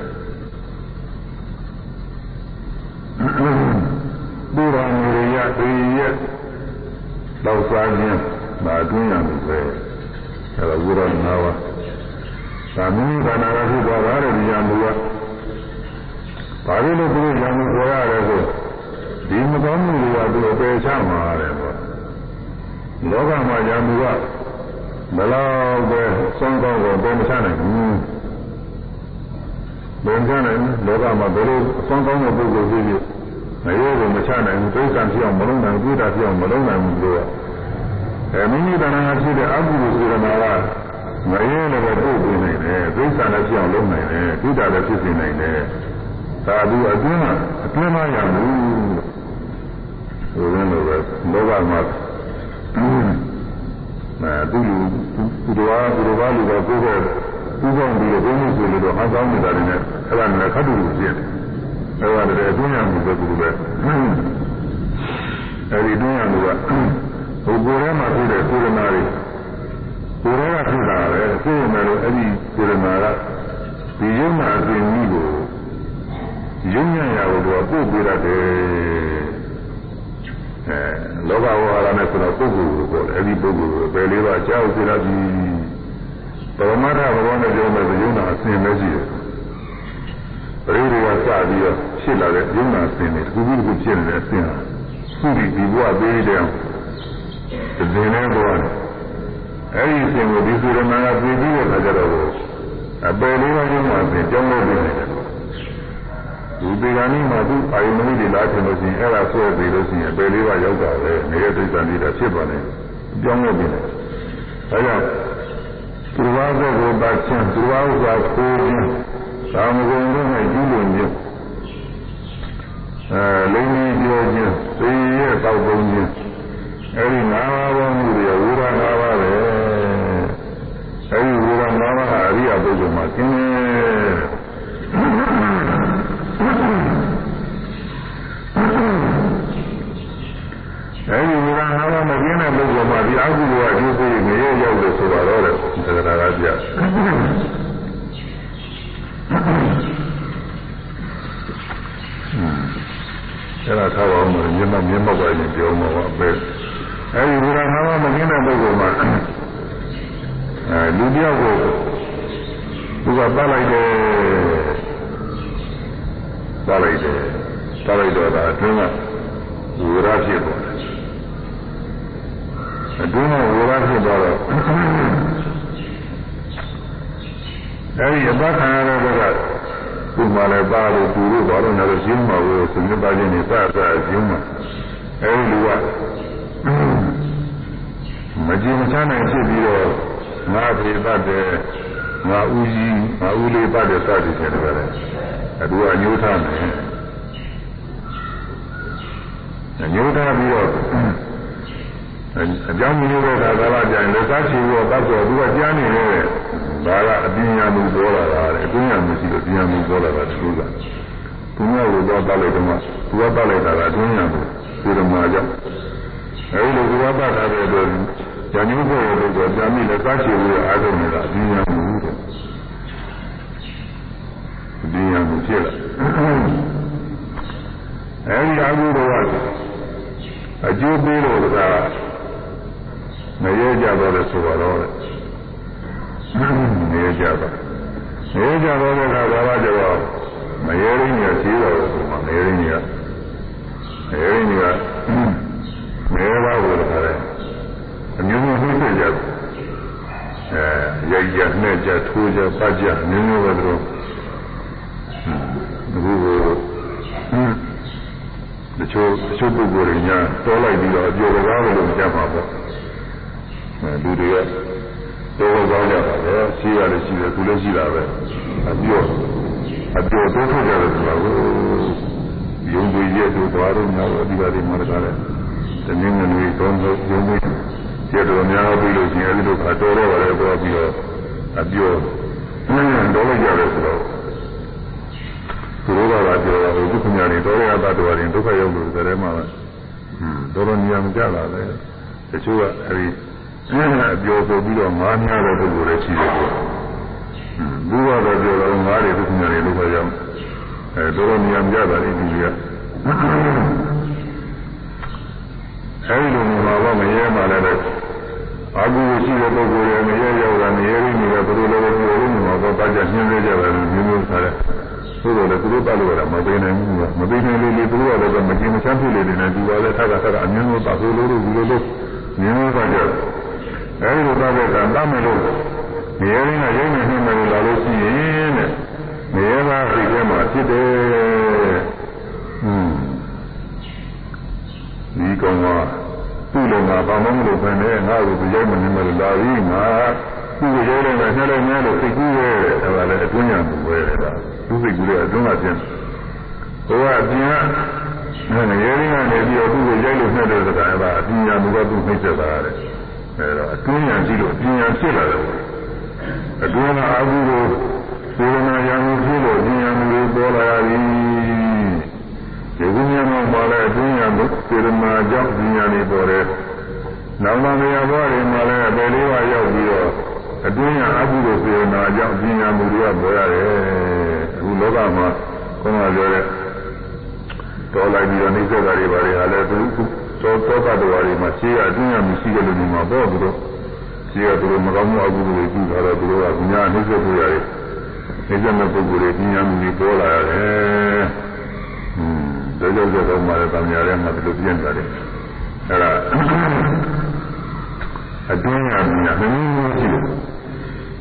ဘုရားမေရသေရလောက်စားခြင်းဒါအတွင်းရမှုပဲအဲဒါဝိရဏနာဝသာမင်းကနာရဖြစ်သွားတာတဲ့ဒီရမှုကဘာလို့လဲသူရမှုပေါ်ရတယ်ဆို ဒီမကောင်းမှုတွေကသူအပေချမှာတယ်ပေါ့လောကမှာရမှုကဘယ်လောက်ပဲစောင်းကောင်းကိုပေါ်မချနိုင်ဘူးဘယ်ချနိုင်လောကမှာဘယ်လိုစောင်းကောင်းတဲ့ပုဂ္ဂိုလ်ဖြစ်ဖြစ်မရောကိုမချနိုင်ဘူးဒိဋ္ဌံဖြစ်အောင်မလုံးနိုင်ဘူးဒိဋ္ဌာဖြစ်အောင်မလုံးနိုင်ဘူးလို့အဲမိမိတဏှာဖြစ်တဲ့အကုသိုလ်စေတနာကမရဲလည်းပဲပို့ပေးနိုင်တယ်ဒိဋ္ဌာလည်းဖြစ်အောင်လုံးနိုင်တယ်ဒိဋ္ဌာလည်းဖြစ်စေနိုင်တယ်သာဓုအတွင်းမှာအတွင်းမှာရမှု ဟိုလိုပဲလောကမှာအဲသူလူသူတော်သူတော်ဘာလူတော့ကိုယ်ကသူ့ကောင်းပြီးတော့ဘုန်းကြီးဆိုလို့တော့အကောင်းနေတာတွေနဲ့အဲ့ဒါနဲ့ခတ်တူလူဖြစ်တယ်အဲ့ဒါလည်းအတွင်းရမှုပဲသူပဲအဲ့ဒီအတွင်းရမှုကဟိုကိုယ်ထဲမှာဖြစ်တဲ့စေရနာတွေကိုယ်ထဲကဖြစ်တာပဲသိရမယ်လို့အဲ့ဒီစေရနာကဒီယုံနာအစဉ်ကြီးကိုယုံညံ့ရဖို့တော့ပို့ပေးရတယ် အဲလောဘဝါဒနဲ့ဆိုတော့ပုဂ္ဂိုလ်ကိုပေါ့လေအဲ့ဒီပုဂ္ဂိုလ်ကိုပဲလေးပါကြောက်စေရပြီပရမတ္ထဘောနဲ့ပြောမယ်ဆိုယုံနာအစဉ်ပဲရှိတယ်ပရိဒေဝစပြီးတော့ဖြစ်လာတဲ့ယုံနာအစဉ်တွေတစ်ခုခုတစ်ခုဖြစ်နေတဲ့အစဉ်ဟာသုတိဒီဘဝသေးတဲ့ဒီနေ့ဘောအဲ့ဒီအစဉ်ကိုဒီစုရမကပြည်ပြီးတဲ့အခါကျတော့အပယ်လေးပါးယုံနာအစဉ်ကြောင်းလို့နေတယ် ဒီပေဂာနိမှာသူအာယုန်မိတွေလာထင်လို့ရှိရင်အဲ့ဒါဆွဲပြီးလို့ရှိရင်အပယ်လေးပါးရောက်တာပဲနေတဲ့ဒိဋ္ဌာန်ကြီးတာဖြစ်ပါလေကြောင်းလို့နေတယ်ဒါကြောင့်သူဝါဘက်ကိုပတ်ချင်းသူဝါဥစ္စာခိုးခြင်းသာမဂုဏ်တို့နဲ့ကျူးလွန်ခြင်းအဲလိမ့်ကြီးပြောခြင်းသိရဲ့တောက်ပုံခြင်းအဲဒီငါးပါးဘောမှုတွေဝိရငါးပါးပဲအဲဒီဝိရငါးပါးဟာအရိယပုဂ္ဂိုလ်မှာကျင်း အဲဒီဝိရငါးပါးမကျင်းတဲ့ပုဂ္ဂိုလ်မှာဒီအကုသိုလ်ကအကျိုးပေးနေရရောက်လို့ဆိုတော့တဲ့သက္ကရာကပြအဲ့ဒါထားပါဦးမယ်မြင်မမြင်မပါရင်ပြောမှာပါပဲအဲဒီဝိရငါးပါးမကျင်းတဲ့ပုဂ္ဂိုလ်မှာအဲလူတယောက်ကိုသူကပတ်လိုက်တယ် ပတ်လိုက်တယ်ပတ်လိုက်တော့ဒါအတွင်းကဝိရဖြစ်သွားတယ်အတွင်းကဝိရဖြစ်သွားတော့အဲဒီအပတ်ခံရတဲ့ဘက်ကသူ့မှာလည်းပါလို့သူတို့ဘာလို့လဲဆိုရင်းမှာကိုသူမြတ်သားချင်းနေစစရင်းမှာအဲဒီလူကမကြင်မချနိုင်ဖြစ်ပြီးတော့ငါဖေတတ်တယ်ငါဦးကြီးငါဦးလေးပတ်တယ်စသည်ဖြင့်လည်း အတူအညှိုးထားမယ်အညှိုးထားပြီးတော့အကြောင်းမျိုးတဲ့ခါကလာကြရင်လက်သားချီပြီးတော့ပတ်တော့သူကကြားနေတယ်ဒါကအပညာမှုပေါ်လာတာလေအပညာမှုရှိလို့ပညာမှုပေါ်လာတာသူကသူများကိုတော့ပတ်လိုက်တော့မှသူကပတ်လိုက်တာကအပညာမှုဒီလိုမှကြောင့်အဲဒီလိုသူကပတ်ထားတဲ့အတွက်ဉာဏ်မျိုးပေါ်လို့တော့ဉာဏ်မိလက်သားချီပြီးအားထုတ်နေတာအပညာမှုတဲ့ အပညာမှုဖြစ်လာအဲဒီအကုသိုလ်ကအကျိုးပေးလို့ကမရဲကြတော့လဲဆိုတော့နေကြပါနေကြတော့တဲ့အခါဘာသာကျတော့မရေရင်းကြီးရှိတော်ဆိုမှမရေရင်းကြီးကမရေရင်းကြီးကမဲပါဘူးတခါလဲအမျိုးမျိုးနှိမ့်ဆက်ကြအဲရိုက်ရနဲ့ကြထိုးကြပတ်ကြမျိုးမျိုးပဲသူတို့ အခုကိုတချို့တချို့ပုဂ္ဂိုလ်တွေညာတောလိုက်ပြီးတော့အကျော်ကားလို့ကြားမှာပေါ့လူတွေကတော်တော်ကောင်းကြတာပဲရှိရတယ်ရှိတယ်သူလည်းရှိတာပဲအပြောအပြောတော့ထုတ်ကြတယ်ဆိုတာကိုယုံကြည်ရဲ့တို့သွားတော့များတော့ဒီပါဒီမှာတကားလဲတနည်းနည်းသုံးလို့ယုံကြည်ရတော်များပြီးလို့ရှိရင်အဲဒီလိုခါတော်တော့လည်းပေါ်ပြီးတော့အပြောတော်လိုက်ကြတယ်ဆိုတော့ သူတို့ကပြောတာဟိုဒုက္ခညာတွေတော်ရတာတော်ရင်ဒုက္ခရောက်လို့တည်းမှာပဲတော်တော်ညံကြလာတယ်တချို့ကအဲဒီအပြောဆိုပြီးတော့ငားများတဲ့ပုဂ္ဂိုလ်တွေရှိတယ်ပေါ့။ဘူးကတော့ပြောတော့ငားတွေဒုက္ခညာတွေလို့ပဲကြောင်းအဲတော်တော်ညံကြတာဒီလူတွေကအဲဒီလိုမှာတော့မရဲမှလည်းအာဟုရှိတဲ့ပုဂ္ဂိုလ်တွေမရဲရောက်တာမရဲရင်းနေတဲ့ဘယ်လိုလဲပြောလို့မှာတော့တာကြညှင်းနေကြတယ်မျိုးမျိုးစားတ ယ်သို့တော်လည်းသူတို့ပတ်လို့ရတာမပေးနိုင်ဘူးကမပေးနိုင်လို့လေသူတို့ကလည်းမကျင်မချမ်းဖြစ်နေတယ်နဲ့ဒီပါလဲထပ်ထပ်အမြင်လို့ပတ်လို့လို့ဒီလိုလို့မြင်လို့ပါကြတယ်အဲဒီလိုသားတဲ့ကံတတ်မယ်လို့နေရင်းကရိမ့်နေနေမယ်လာလို့ရှိရင်တဲ့နေရတာစိတ်ထဲမှာဖြစ်တယ်ဟွန်းဒီကောင်ကသူ့လုံးကဘာမှမလုပ်ဘဲနဲ့ငါ့ကိုကြိုက်မနေမလို့လာပြီးငါသူ့ကိုရိုးလိုက်နဲ့နှဲလိုက်များလို့စိတ်ကူးရဲတယ်ဒါကလည်းအတွင်းရံသူပဲတဲ့ဒါ သူ့စိတ်ကူးတဲ့အတွင်းကပြင်းဟိုကအပြင်ကငရေရင်းကနေပြီးတော့သူ့ကိုရိုက်လို့နှက်တဲ့စကားကအပြင်ရံသူကသူ့နှိမ့်ဆက်တာတဲ့အဲတော့အတွင်းရံရှိလို့အပြင်ရံဖြစ်လာတယ်အတွင်းကအကူကိုစေရနာရံကိုဖြစ်လို့အပြင်ရံတွေပေါ်လာရပြီဒီကုဉာဏ်မှာပါလဲအတွင်းရံကိုစေရနာကြောင့်ပညာတွေပေါ်တယ်နောက်မှနေရာပေါ်တွေမှာလည်းအပေလေးပါရောက်ပြီးတော့အတွင်းရံအကုသိုလ်စေရနာကြောင့်ပညာမှုတွေကပေါ်ရတယ် အခုလောကမှာခေါင်းကပြောတဲ့တော်လိုက်ပြီးတော့နှိစ္စတာတွေပါလေဟာလည်းသူသောသောကတော်တွေမှာရှေးအတွင်းရမရှိကြလို့ဒီမှာပေါ့သူတို့ရှေးကသူတို့မကောင်းမှုအကုသိုလ်တွေပြုထားတော့သူတို့ကညာနှိစ္စကိုရတယ်နှိစ္စမဲ့ပုဂ္ဂိုလ်တွေပညာမှုတွေပေါ်လာရတယ်ဟွန်းဒါကြောင့်ကြောင့်မှလည်းတံမြာထဲမှာဒီလိုပြင်းသွားတယ်အဲ့ဒါအတွင်းရမြာမင်းမျိုးရှိတယ်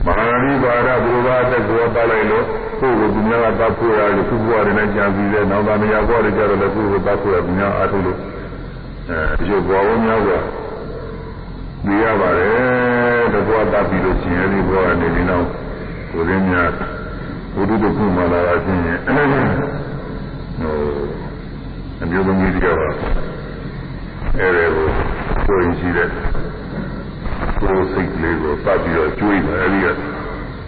မဟာရိပါဒဘုရားတက်ကိုပတ်လိုက်လို့ကိုယ်ကိုဒီများကပတ်ဖို့ရတယ်သူ့ဘဝတွေနဲ့ကြာပြီးတဲ့နောက်သားမယားဘဝတွေကြတော့လည်းကိုယ်ကိုပတ်ဖို့ရဒီများအားထုတ်လို့အဲဒီဘဝဝင်များကဒီရပါတယ်တဘောတပ်ပြီးလို့ရှင်အဲဒီဘဝကနေဒီနောက်ကိုရင်းများဘုဒ္ဓတခုမှလာတာချင်းရင်ဟိုအမျိုးသမီးတွေကပါအဲဒီကိုကိုရင်ရှိတဲ့ ကိုယ်စိတ်လေးကိုပတ်ပြီးတော့ကျွေးတယ်အဲဒီက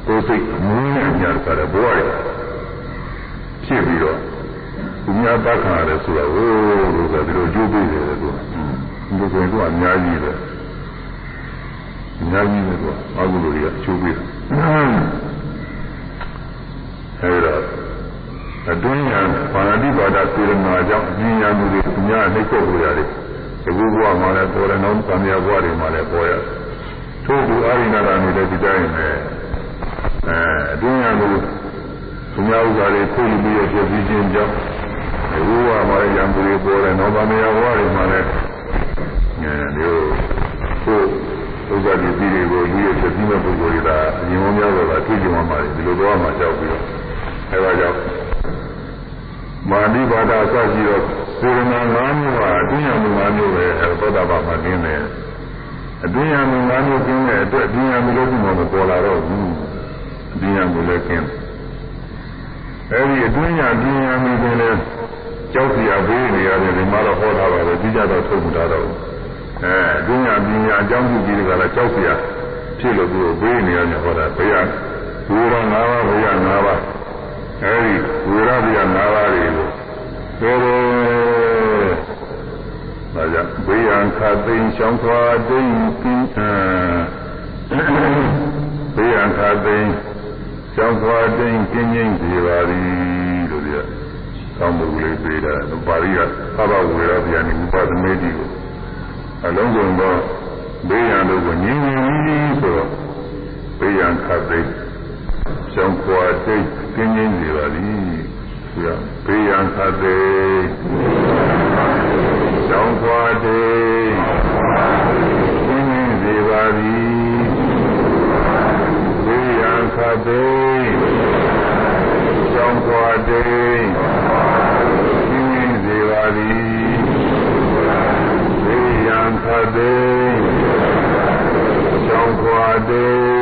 ကိုယ်စိတ်မင်းနဲ့ညာကြတယ်ဘဝရဖြစ်ပြီးတော့သူများပတ်ခါရတယ်ဆိုတော့ဟိုးလို့ဆိုပြီးတော့ကျိုးပေးတယ်သူဒီလိုဆိုရင်သူကအများကြီးပဲအများကြီးပဲသူကအကုသိုလ်တွေကကျိုးပေးတယ်အဲဒီတော့အတွင်းညာပါဠိပါဒစေရနာကြောင့်ဉာဏ်မှုတွေသူများနှိမ့်ဆက်လို့ရတယ်ဒီဘုရားမှာလည်းပေါ်တယ်နောက်သံဃာဘဝတွေမှာလည်းပေါ်ရ ထို့သူအာရိဏတာနေလည်းဒီတိုင်းပဲအဲအတွင်းညာမှုသူများဥစ္စာတွေခိုးလူပြီးရပြည့်စည်ခြင်းကြောင့်ဒီဘုရားမှာလည်းဉာဏ်မှုတွေပေါ်တယ်နောက်သံဃာဘဝတွေမှာလည်းအဲဒီကိုဥစ္စာတွေပြီးတွေကိုလူရဲ့ပြည့်စည်မဲ့ပုဂ္ဂိုလ်တွေကဉာဏ်ဝများတော့တာသိကြမှာပါဒီလိုတော့မှကြောက်ပြီးတော့အဲဒါကြောင့်မာနိပါဒအစရှိတော့စေရနာ၅မျိုးဟာအတွင်းရမှု၅မျိုးပဲအဲသောတာပန်မှာနင်းတယ် အတွင်းရမှု၅မျိုးကျင်းတဲ့အတွက်အတွင်းရမှုလို့ဒီမှာမပေါ်လာတော့ဘူးအတွင်းရမှုလည်းကျင်းအဲဒီအတွင်းရအတွင်းရမှုတွေလည်းကြောက်စရာဘေးနေရတယ်ဒီမှာတော့ဟောတာပါပဲဒီကြတော့ထုတ်တာတော့အဲအတွင်းရပညာအကြောင်းပြုပြီးကြတာကြောက်စရာဖြစ်လို့သူဘေးနေရတယ်ဟောတာဘုရားဘုရား၅ပါးဘုရား၅ပါးအဲဒီဝေရပြ၅ပါးတွေကိုပြောတယ်။ ဒါကြောင့်ဘေးရန်ခသိမ်းရှောင်းထွားတိမ်ပြီးဘေးရန်ခသိမ်းရှောင်းထွားတိမ်ကျင်းကျင်းစီပါသည်လို့ပြောကောင်းမှုလေးပေးတာပါဠိကသဘဝေရပြဏိဥပသမေတိကိုအလုံးစုံသောဘေးရန်တို့ကိုငြင်းငြင်းပြီးဆိုတော့ဘေးရန်ခသိမ်းကြောင်းခွာစိတ်ကင်းငြိမ်းစေပါသည်သူကဘေးရန် ခတ်သေးကြောင်းခွာသေးကင်းငြိမ်းစေပါသည်ဘေးရန်ခတ်သေးကြောင်းခွာသေးကင်းငြိမ်းစေပါသည်ဘေးရန်ခတ်သေးကြောင်းခွာသေး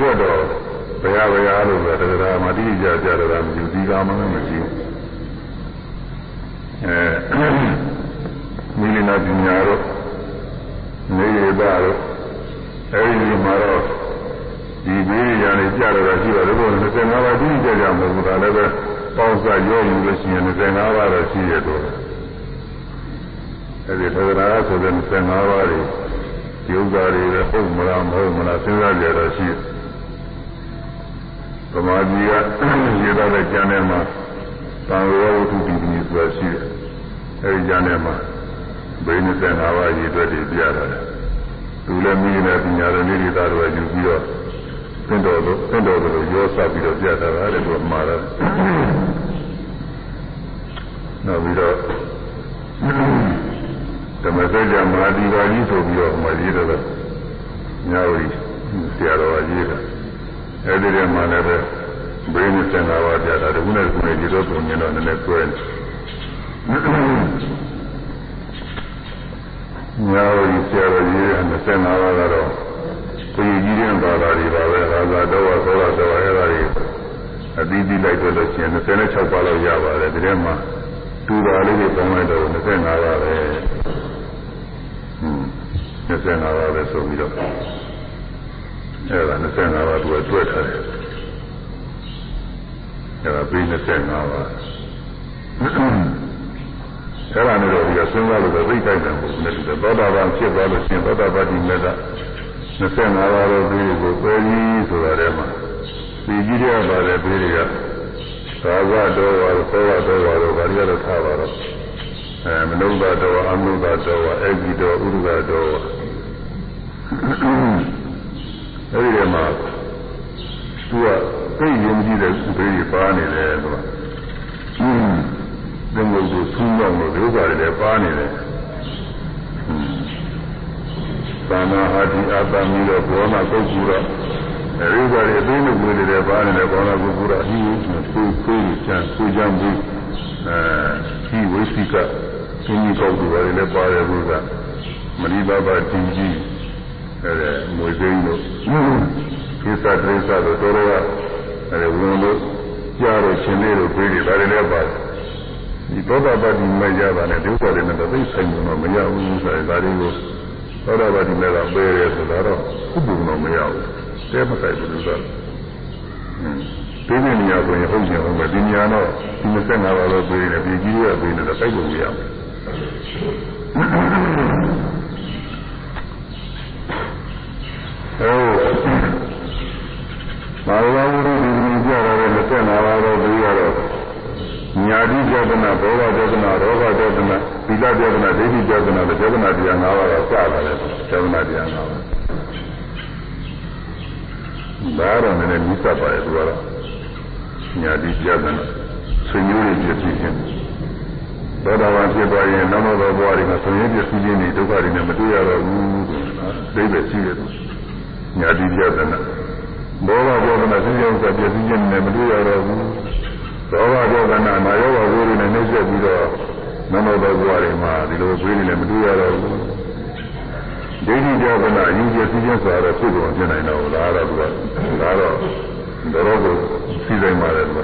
အတွက်တော့ဘယ်ဟာဘယ်ဟာလို့ပဲတရားမတိကြကြတရားမြူဒီကမှမရှိဘူးအဲမိလနာပညာတို့နေရတာတို့အဲဒီမှာတော့ဒီဘေးရာတွေကြရတာရှိပါတယ်ဘုရား25ပါးတိကျကြမဟုတ်ဘူးဒါလည်းပဲပေါင်းစရောယူလို့ရှိရင်25ပါးတော့ရှိရတော့အဲဒီတရားဆိုတဲ့25ပါးတွေဒီဥစ္စာတွေဟုတ်မလားမဟုတ်မလားစဉ်းစားကြရတာရှိတယ် သမာဓိကရေသားတဲ့ဉာဏ်ထဲမှာသံဃာဝတ္ထုတည်ပြီးဆိုတာရှိတယ်။အဲဒီဉာဏ်ထဲမှာဘိနေသက်ငါးပါးရေသွက်တွေပြရတယ်။သူလည်းမိနေတဲ့ပညာတော်လေးတွေသားတော်ယူပြီးတော့သင်တော်လို့သင်တော်လို့ရောစပ်ပြီးတော့ပြတာကလည်းသူမှားတယ်။နောက်ပြီးတော့ဓမ္မစကြာမဟာဒီပါဠိဆိုပြီးတော့မှရေးတော့ညောရီဆရာတော်ကရေးတာ။ အဲဒီထဲမှာလည်းပဲဘေးမစင်တာပါကြတာတခုနဲ့တခုနဲ့ဒီလိုပုံမြင်တော့နည်းနည်းကျွဲညာဝီဆရာတော်ကြီးက25ပါးကတော့ကိုကြီးကြီးတဲ့ဘာသာတွေပါပဲအာသာတော်ဆောလာတော်အဲ့ဒါတွေအသီးသီးလိုက်တော့လို့ရှိရင်26ပါးလောက်ရပါတယ်ဒီထဲမှာတူတာလေးတွေပုံလိုက်တော့25ပါးပဲ25ပါးပဲဆိုပြီးတော့ အဲ့ဒါ25ပါးသူကတွဲထားတယ်အဲ့ဒါပြီး25ပါးအဲ့ဒါနဲ့တော့ဒီကစဉ်းစားလို့သိတိုင်းတယ်ဘုရားကသောတာပန်ဖြစ်သွားလို့ရှင်သောတာပတိမေတ္တာ25ပါးတော့ပြီးကိုပယ်ကြီးဆိုတာထဲမှာဒီကြီးရပါတယ်ပြီးတွေကသာဝတော်ဝါသောဝတော်ဝါတော့ဗာရီရတော့ထားပါတော့အဲမနုဿတော်အမနုဿတော်ဝါအေဂိတော်ဥရဒတော်ဝါ အဲဒီထဲမှာသူကသိယုံကြည်တဲ့သူတွေပါနေတယ်သူကအင်းသင်္ကုတ်ကိုသုံးတော့လို့ဒုက္ခတွေလည်းပါနေတယ်သာနာဟာဒီအတ္တမျိုးတော့ဘောနာပုဂ္ဂိုလ်တော့ရိဇာတွေအသိဉာဏ်ဝင်နေတယ်ပါနေတယ်ဘောနာပုဂ္ဂိုလ်တော့အင်းကိုကိုယ်ချမ်းကိုချမ်းဘူးအဲဒီဝိသိကသင်္ကုတ်တွေလည်းပါတယ်ဘုရားမဏိဘဘတင်ကြီး အဲမွေသိန်းတို့ကိစ္စတိစ္စတို့တော်တော်ကအဲဝင်လို့ကြားလို့ရှင်လေးတို့ပြေးတယ်ဒါတွေလည်းပါတယ်ဒီသောတာပတ္တိမရပါနဲ့ဒုက္ခတွေနဲ့သိဆိုင်မှာမရဘူးဆိုရင်ဒါတွေကိုသောတာပတ္တိမဲ့ကပယ်ရဲဆိုတာတော့ခုဘုံတော့မရဘူးတဲမဆိုင်ဘူးဆိုတာဒီနေ့နေရာကိုဟုတ်ကြအောင်ပဲဒီနေရာတော့ဒီ25ပါးလို့ပြေးတယ်ပြည်ကြီးရပြေးတယ်တိုက်လို့မရဘူး ဘာဝဝိရိယဒီကြရတဲ့လက်နာပါတော့ပြီးရတော့ညာတိပြဒနာဘောဂပြဒနာရောဂပြဒနာသီလပြဒနာဒိဋ္ဌိပြဒနာပြဒနာတရား၅ပါးကစလာတယ်ပြဒနာတရား၅ပါးဒါတော့လည်းမြစ်သပါရဲ့သူကတော့ညာတိပြဒနာဆွေမျိုးတွေဖြစ်ခြင်းသောတာပန်ဖြစ်သွားရင်နောက်တော့ဘဝတွေကဆွေမျိုးဖြစ်ခြင်းတွေဒုက္ခတွေနဲ့မတွေ့ရတော့ဘူးဆိုတော့အိဗေရှိတယ် ညာတိပြဒနာဘောဂဘောဂနာသိရုံကပြည့်စည်ခြင်းနဲ့မတွေ့ရတော့ဘူးသောဘဘောဂနာနာယောဂဝိရိနဲ့နှိမ့်ဆက်ပြီးတော့နောက်တော့ဘဝတွေမှာဒီလိုသွေးတွေနဲ့မတွေ့ရတော့ဘူးဒိဋ္ဌိကြောင့်ကအယူကျစည်းခြင်းဆိုတော့ဖြစ်ကုန်ဖြစ်နိုင်တော့လားတော့သူကဒါတော့တော်တော်ကိုစီးနိုင်ပါတယ်သူက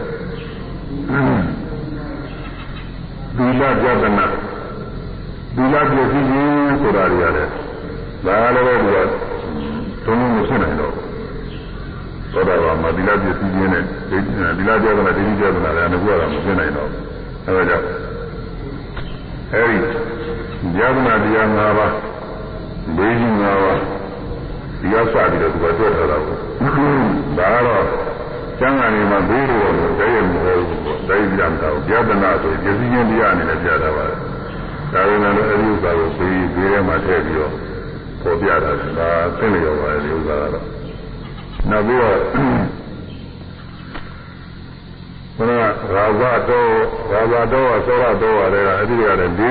သီလပြဒနာသီလပြည့်စည်ခြင်းဆိုတာတွေရတယ်ဒါလည်းပဲသူက သုံးလုံးမဖြစ်နိုင်တော့သောတာပန်မှာသီလပြည့်စည်ခြင်းနဲ့သီလပြဒနာဒိဋ္ဌိပြဒနာလည်းငါကမဖြစ်နိုင်တော့အဲဒါကြောင့်အဲဒီယဒနာတရား၅ပါးဘေးကြီး၅ပါးဒီကစပြီးတော့သူကတွေ့ထားတာကိုဒါကတော့ကျမ်းဂန်တွေမှာဘေးလို့တော့တည်းရမဟုတ်ဘူးပေါ့တည်းပြမတော့ယဒနာဆိုရင်ပြည့်စည်ခြင်းတရားအနေနဲ့ပြထားပါတယ်ဒါပေမဲ့လည်းအဲဒီဥစ္စာကိုဘေးဘေးထဲမှာထည့်ပြီးတော့ ပေါ်ပြတာဒါသိနေရောပါတယ်ဒီဥစ္စာကတော့နောက်ပြီးတော့ဘုရားရာဇတော်ရာဇတော်အစောရတော်ရတယ်ကအဲ့ဒီကလည်း၄ခု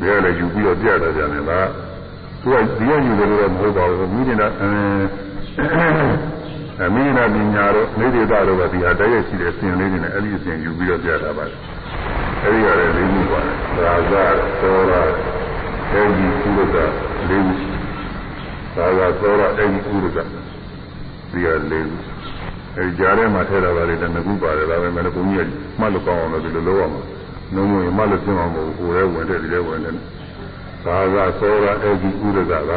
ဘယ်လည်းယူပြီးတော့ပြတာကြတယ်လားသူကဒီရယူတယ်လို့တော့မဟုတ်ပါဘူးမိနေတာအဲမိနေတာပညာတော့နေဒေတာတော့ကဒီဟာတည်းရရှိတဲ့ဆင်လေးတွေနဲ့အဲ့ဒီအစဉ်ယူပြီးတော့ပြတာပါအဲ့ဒီကလည်း၄ခုပါတယ်ရာဇတော်ရအဲ့ဒီကုသက၄ ခုရာဇတော်ရအဲ့ဒီကုသကဒီက၄ခုအဲဒီကြားထဲမှာထည့်တာပါလေတနကူပါတယ်ဒါပေမဲ့ဘုန်းကြီးကမှတ်လို့ကောင်းအောင်လို့ဒီလိုလုပ်ရမှာနှုံးမရင်မှတ်လို့ပြင်အောင်မဟုတ်ဘူးကိုယ်လည်းဝင်တယ်ဒီလည်းဝင်တယ်သာသာသောရအဲဒီဥရကက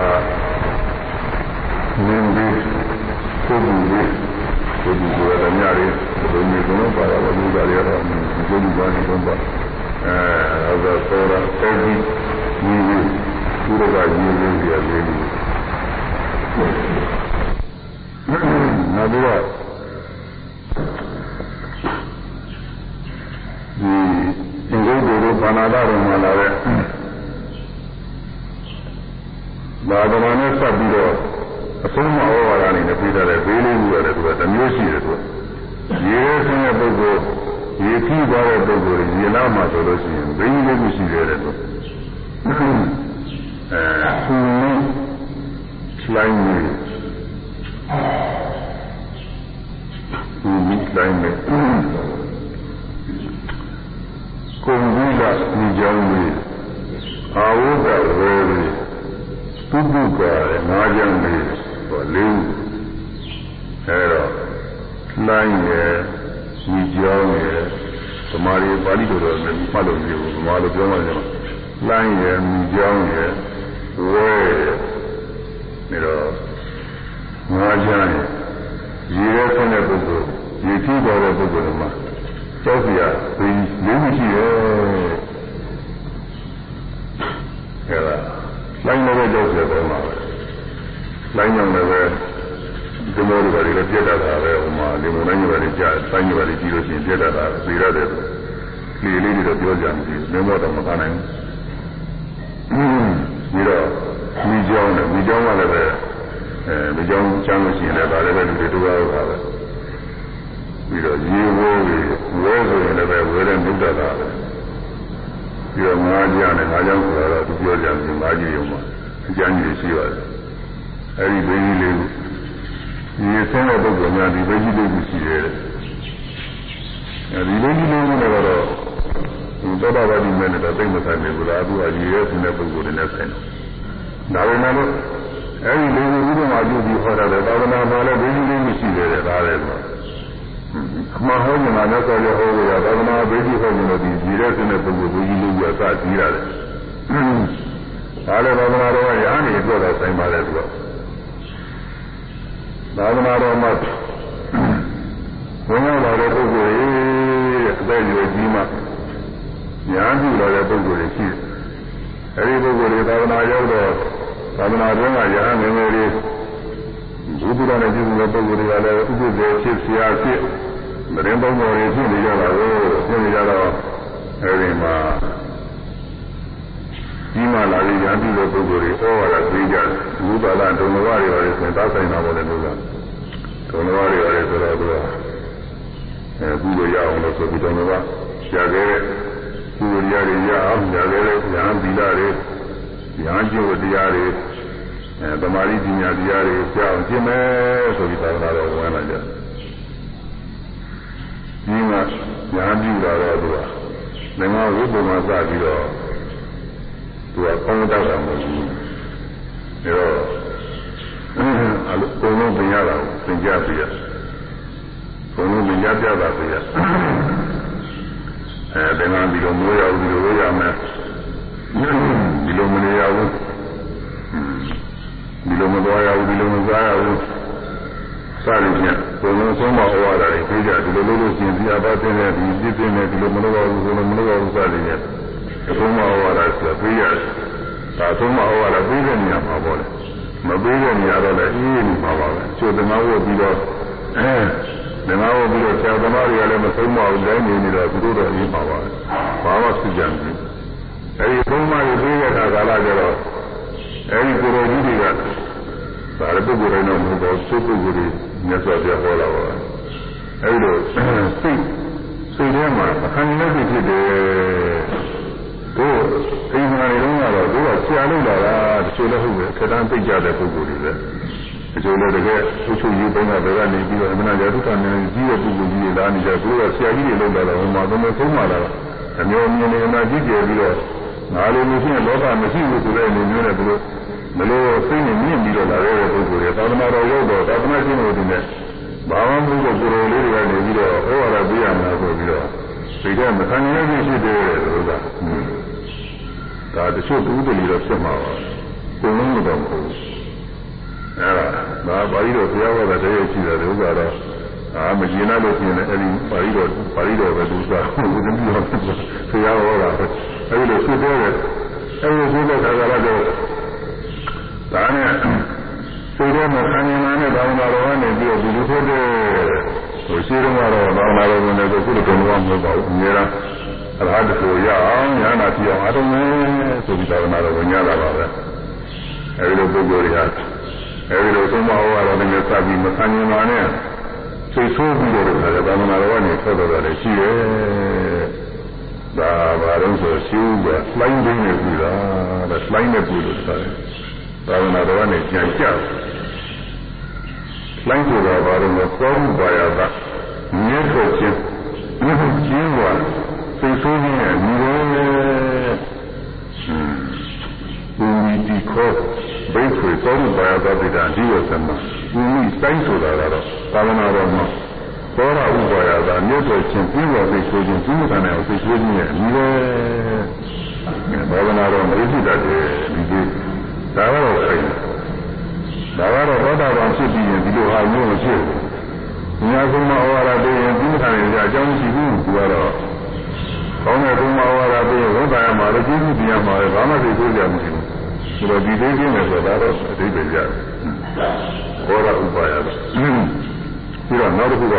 နင်းပြီးကိုယ်ဘူးလေးကိုယ်ဘူးကလည်းညရီဘုန်းကြီးကတော့ပါတော့လူသားတွေကတော့ဒီလိုလူသားတွေတော့ပါအဲသာသောရအဲဒီဒီဥရကကြီးလေးပြလေး နောက်ပြီးတော့ဒီအင်္ဂုတ္တတို့ဘာနာတော်မှာလာတဲ့ဘာဒနာနဲ့ဆက်ပြီးတော့အဆုံးမဩဝါဒအနေနဲ့ပြထားတဲ့ဘေးလေးခုရတယ်သူကတစ်မျိုးရှိတယ်သူကရေရဲဆင်းတဲ့ပုဂ္ဂိုလ်ရေထီးသွားတဲ့ပုဂ္ဂိုလ်ရေလာမှဆိုလို့ရှိရင်ဘေးလေးခုရှိတယ်တဲ့သူအဲဆူ လို့လိုင်းနေဆူမိလိုင်းနေကုံကြီးကဒီကြောင်းလေးအာဝုဒဝေလေးပုပုကငါးကြောင်းလေးဟောလေးအဲတော့လိုင်းရယ်ဒီကြောင်းရယ်သမာဓိပါဠိတော်တော်နဲ့မှတ်လို့မျိုးသမာလိုပြောမှကျတော့လိုင်းရယ်မြကြောင်းရယ်ဝဲ နေတော့ငါးကြောင်းရယ်ရေရဲဆင်းတဲ့ပုဂ္ဂိုလ်ရေထီးတော်တဲ့ပုဂ္ဂိုလ်မှာကျောက်စီရဒီလေးမရှိရဲ့အဲဒါလိုင်းနေတဲ့ကျောက်စီရတော့မှာပဲလိုင်းကြောင့်လည်းပဲဒီမောတွေလည်းပြတ်တတ်တာပဲဟိုမှာဒီမုန်တိုင်းတွေလည်းကြာဆိုင်းတွေလည်းကြီးလို့ရှိရင်ပြတ်တတ်တာသိရတယ်လေလေးတွေတော့ပြောကြမှာဒီမေမောတော့မကနိုင်ဘူး ပြီးတော့မိကြောင်းနဲ့မိကြောင်းကလည်းပဲအဲမိကြောင်းချမ်းလို့ရှိရင်လည်းဒါလည်းပဲလူတွေတူရတာပဲပြီးတော့ရေဝဲတွေဝဲဆိုရင်လည်းပဲဝဲတဲ့မြုပ်တတ်တာပဲပြီးတော့ငါးကြနဲ့ငါးကြောင်းဆိုတော့သူပြောကြတယ်ငါးကြီးရုံမှာအကျမ်းကြီးရှိပါတယ်အဲဒီဘင်းကြီးလေးဒီဆင်းတဲ့ပုဂ္ဂိုလ်များဒီဘင်းကြီးလေးကိုရှိတယ်အဲဒီဘင်းကြီးလေးကတော့ ဒီသောတာပတိမဲ့နဲ့တော့သိမဆိုင်ဘူးလားသူကရည်ရဲဆင်းတဲ့ပုဂ္ဂိုလ်တွေနဲ့ဆိုင်တယ်ဒါပေမဲ့လို့အဲဒီလေးကိုဥပမာပြုပြီးဟောတာလေသာသနာမှာလည်းဘင်းကြီးလေးမရှိတယ်ဒါလည်းဆိုအမှားဟောနေတာလည်းဆိုရဟောလို့ရသာသနာဘေးကြီးဟောနေလို့ဒီရည်ရဲဆင်းတဲ့ပုဂ္ဂိုလ်ဘင်းကြီးလေးကစကြည့်ရတယ်ဒါလည်းသာသနာတော်ကရာနေအတွက်တော့ဆိုင်ပါလေသူကသာသနာတော်မှာဝင်ရောက်လာတဲ့ပုဂ္ဂိုလ်ရဲ့အသက်အရွယ်ကြီးမှ ညာပြုလာတဲ့ပုဂ္ဂိုလ်တွေရှိတယ်။အဲဒီပုဂ္ဂိုလ်တွေသာသနာရောက်တော့သာသနာတော်ကရဟန်းငယ်ငယ်လေးဘုရားနဲ့ပြုတဲ့ပုဂ္ဂိုလ်တွေကလည်းဥပ္ပဒေဖြစ်ဆရာဖြစ်မရင်ပုံတော်တွေဖြစ်နေကြတာကိုဖြစ်နေကြတော့အဲဒီမှာဒီမှာလာပြီးညာပြုတဲ့ပုဂ္ဂိုလ်တွေဩဝါဒပေးကြတယ်ဘုရားလားဒုံဘဝတွေပါလေဆိုသားဆိုင်တာပေါ့လေလို့ကဒုံဘဝတွေပါလေဆိုတော့သူကအဲကုလို့ရအောင်လို့ဆိုပြီးဒုံဘဝရှာခဲ့တဲ့ ကုဝရိယတွေရအောင်ညာလည်းညာသီလတွေညာကျိုးတရားတွေအဲသမာဓိပညာတရားတွေကြောင်းကျင့်မယ်ဆိုပြီးသာသနာတော်ဝင်လာကြဒီမှာညာပြုတာတော့သူကနိုင်ငံဝိပုမစပြီးတော့သူကကောင်းတတ်တာမဟုတ်ဘူးအဲတော့အလုံးကုန်လုံးပြင်ရတာသင်ကြပြရကုန်လုံးပြင်ကြပြတာပြရ အဲဒီမှာဒီလိုမိုးရဘူးဒီလိုရမယ်ဒီလိုမနေရဘူးဒီလိုမသွားရဘူးဒီလိုမစားရဘူးစသည်ဖြင့်ကုန်လုံးဆုံးမဩဝါဒတွေပြေးကြဒီလိုလုပ်လို့ရှိရင်ဒီအပါတင်းနဲ့ဒီပြည့်ပြည့်နဲ့ဒီလိုမလုပ်ရဘူးဆိုလို့မလုပ်ရဘူးစသည်ဖြင့်ဆုံးမဩဝါဒဆိုတာပြေးရတယ်ဒါဆုံးမဩဝါဒပြေးတဲ့နေရာမှာပေါ့လေမပြေးတဲ့နေရာတော့လည်းအေးအေးနေမှာပါပဲကျိုးတငါဝတ်ပြီးတော့အဲ ငါဝတ်ပြီးတော့ဆရာသမားတွေကလည်းမဆုံးမအောင်တိုင်းနေနေတော့သူတို့တော့အေးမှာပါပဲဘာမှဖြစ်ကြမဘူးအဲဒီဆုံးမတွေပြေးတဲ့အခါကာလကျတော့အဲဒီကိုယ်တော်ကြီးတွေကဒါလည်းပုဂ္ဂိုလ်တိုင်းတော့မဟုတ်တော့စိတ်ပုဂ္ဂိုလ်တွေမြတ်စွာဘုရားဟောတာပါအဲဒီလိုစိတ်စိတ်ထဲမှာအခန္ဓာနဲ့ဖြစ်တယ်တို့အိမ်မှာနေတော့ကတော့တို့ကဆရာလုပ်လာတာတချို့လည်းဟုတ်တယ်ခက်တန်းသိကြတဲ့ပုဂ္ဂိုလ်တွေပဲ တချို့လည်းတကယ်သူချုပ်ရေးပိုင်းကဘယ်ကနေပြီးတော့အမှန်တရားဒုက္ခနဲ့ကြီးတဲ့ပုဂ္ဂိုလ်ကြီးတွေလာနေကြသူတို့ကဆရာကြီးတွေလုပ်လာတာဟိုမှာသုံးသုံးပါလာအမျိုးမြင်နေမှာကြည့်ကြပြီးတော့ငါလိုမရှိရင်လောကမရှိဘူးဆိုတဲ့အနေမျိုးနဲ့သူတို့မလို့စိတ်နဲ့မြင့်ပြီးတော့လာတဲ့ပုဂ္ဂိုလ်တွေသာသနာတော်ရောက်တော့သာသနာရှင်တို့တွေနဲ့ဘာမှမဟုတ်တဲ့ကိုယ်တော်လေးတွေကနေပြီးတော့ဟောရတာပြရမှာဆိုပြီးတော့စိတ်ထဲမခံနိုင်ဘူးဖြစ်တယ်သူကဒါတချို့တူးတယ်လို့ဖြစ်မှာပါကိုယ်လုံးတော့မဟုတ်ဘူး အဲ့ဒါဒါပါဠိတော်ဘုရားဟောတာတည်းရရှိတယ်ဥစ္စာတော့အာမကျင်လာလို့ရှိရင်အဲ့ဒီပါဠိတော်ပါဠိတော်ပဲသူစားဘုရားတော်ဘုရားဟောတာအဲ့ဒီလိုဖြစ်တဲ့အဲ့ဒီဖြစ်တဲ့ခါကလည်းဒါနဲ့စိတ်ထဲမှာခံရင်လာတဲ့ဘာဝနာတော်ကနေပြီးတော့ဒီလိုဖြစ်တဲ့ဟိုရှိတော့ကတော့ဘာဝနာတော်ဝင်တဲ့ကိုခုလိုတုံ့ပြန်မဟုတ်ပါဘူးအများအားအရဟတကိုရအောင်ညာနာပြအောင်အတုံးမယ်ဆိုပြီးသာသနာတော်ဝင်ရတာပါပဲအဲဒီလိုပုဂ္ဂိုလ်တွေဟာ အဲဒီလိုသုံးပါးဟောရတော့လည်းစပြီးမခံရင်လာနဲ့စိတ်ဆိုးပြီးတော့လည်းသာသနာတော်ကနေထွက်တော်တယ်ရှိတယ်ဒါဘာလို့ဆိုရှိဦးကလှိုင်းသိနေပြီလားဒါလှိုင်းနေပြီလို့ဆိုတာသာသနာတော်ကနေကြံကြလှိုင်းဆိုတာဘာလို့လဲသောမှုပါရတာမြဲထုတ်ခြင်းမြဲထုတ်ခြင်းကစိတ်ဆိုးခြင်းနဲ့ညီတယ်ဟွ န်းဒီဒီခေါ်ဘိခွေသောမှုပါရတာတိတာဒီဝသမဘူမိတိုင်းဆိုတာကတော့သာသနာတော်မှာသောရဥပါယတာမြတ်တော်ချင်းပြီးတော်သိဆိုခြင်းဒီမကနဲ့သိဆိုခြင်းရဲ့အမိပဲဘာဝနာတော်မရရှိတတ်တယ်ဒီဒီဒါကတော့ဆိုင်ဒါကတော့သောတာပန်ဖြစ်ပြီးရင်ဒီလိုဟာမျိုးမဖြစ်ဘူး။ညာကုမဩဝါဒပေးရင်ဒီမကနဲ့အကြောင်းရှိဘူးသူကတော့ကောင်းတဲ့ကုမဩဝါဒပေးရင်ဝန်တာရမှာလည်းကျေးဇူးတရားမှာလည်းဘာမှသိဆိုကြမရှိဘူး။ ဒီလိုဒီသေးချင်းနဲ့ဆိုတာတော့အတိတ်ပဲရတယ်။ဘောရဥပါယတာ။ပြီးတော့နောက်တစ်ခုက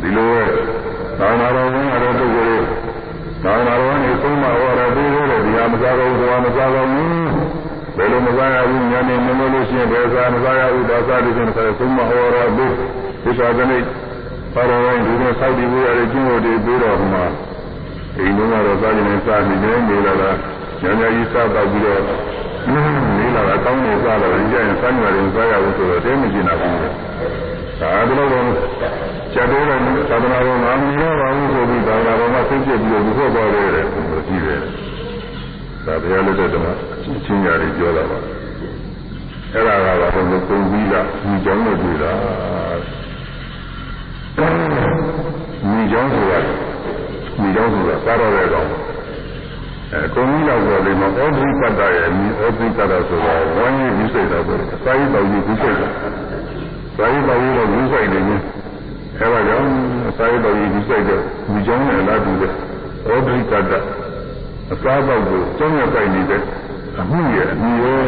ဒီလိုသာနာတော်ဝင်ရတဲ့ပုဂ္ဂိုလ်သာနာတော်ကနေသုံးမဩဝါဒပေးလို့ဒီဟာမစားတော့ဘူးဘာမစားတော့ဘူးဘယ်လိုမစားရဘူးညနေမလို့လို့ရှိရင်ဘယ်စားမစားရဘူးဒါစားတယ်ဆိုရင်သုံးမဩဝါဒပေးဒီသာကနေ့ပါတော်ဝင်ဒီလိုစောက်တည်ဖို့ရတဲ့ကျင့်ဝတ်တွေပြီးတော့မှအိမ်လုံးကတော့စားနေစားနေနေနေလာတာ ညညကြီးစားတော့ပြီးတော့နေလာတာကောင်းနေစားတော့ကြရင်စားနေတယ်စားရဘူးဆိုတော့တဲမကျင်တာဘူးဒါတော့တော့ကျက်တော့သာသနာတော်မှာမရောပါဘူးဆိုပြီးသာသနာတော်မှာသိကျပြီးတော့ဒီဖို့သွားတယ်တဲ့ဆိုကြည့်တယ်ဒါဘုရားလက်ထက်မှာအချင်းညာတွေပြောတာပါအဲ့ဒါကတော့ဘုံပုံပြီးတာညီကြောင်းနဲ့တွေ့တာညီကြောင်းဆိုတာညီကြောင်းဆိုတာစားတော့တဲ့ကောင် အဲကုံကြီးလောက်ဆိုလေမဩဒိပတ္တရဲ့ညီဩဒိပတ္တဆိုတာဝမ်းကြီးဒီစိတ်တော့ပဲစာရေးတော်ကြီးဒီစိတ်တော့စာရေးတော်ကြီးတော့ဒီစိတ်နေနေအဲဒါကြောင့်စာရေးတော်ကြီးဒီစိတ်တော့ညီကြောင်းနဲ့လာတူတဲ့ဩဒိပတ္တအစားပေါက်ကိုကျောင်းရပိုင်နေတဲ့အမှုရဲ့အမိရဲ့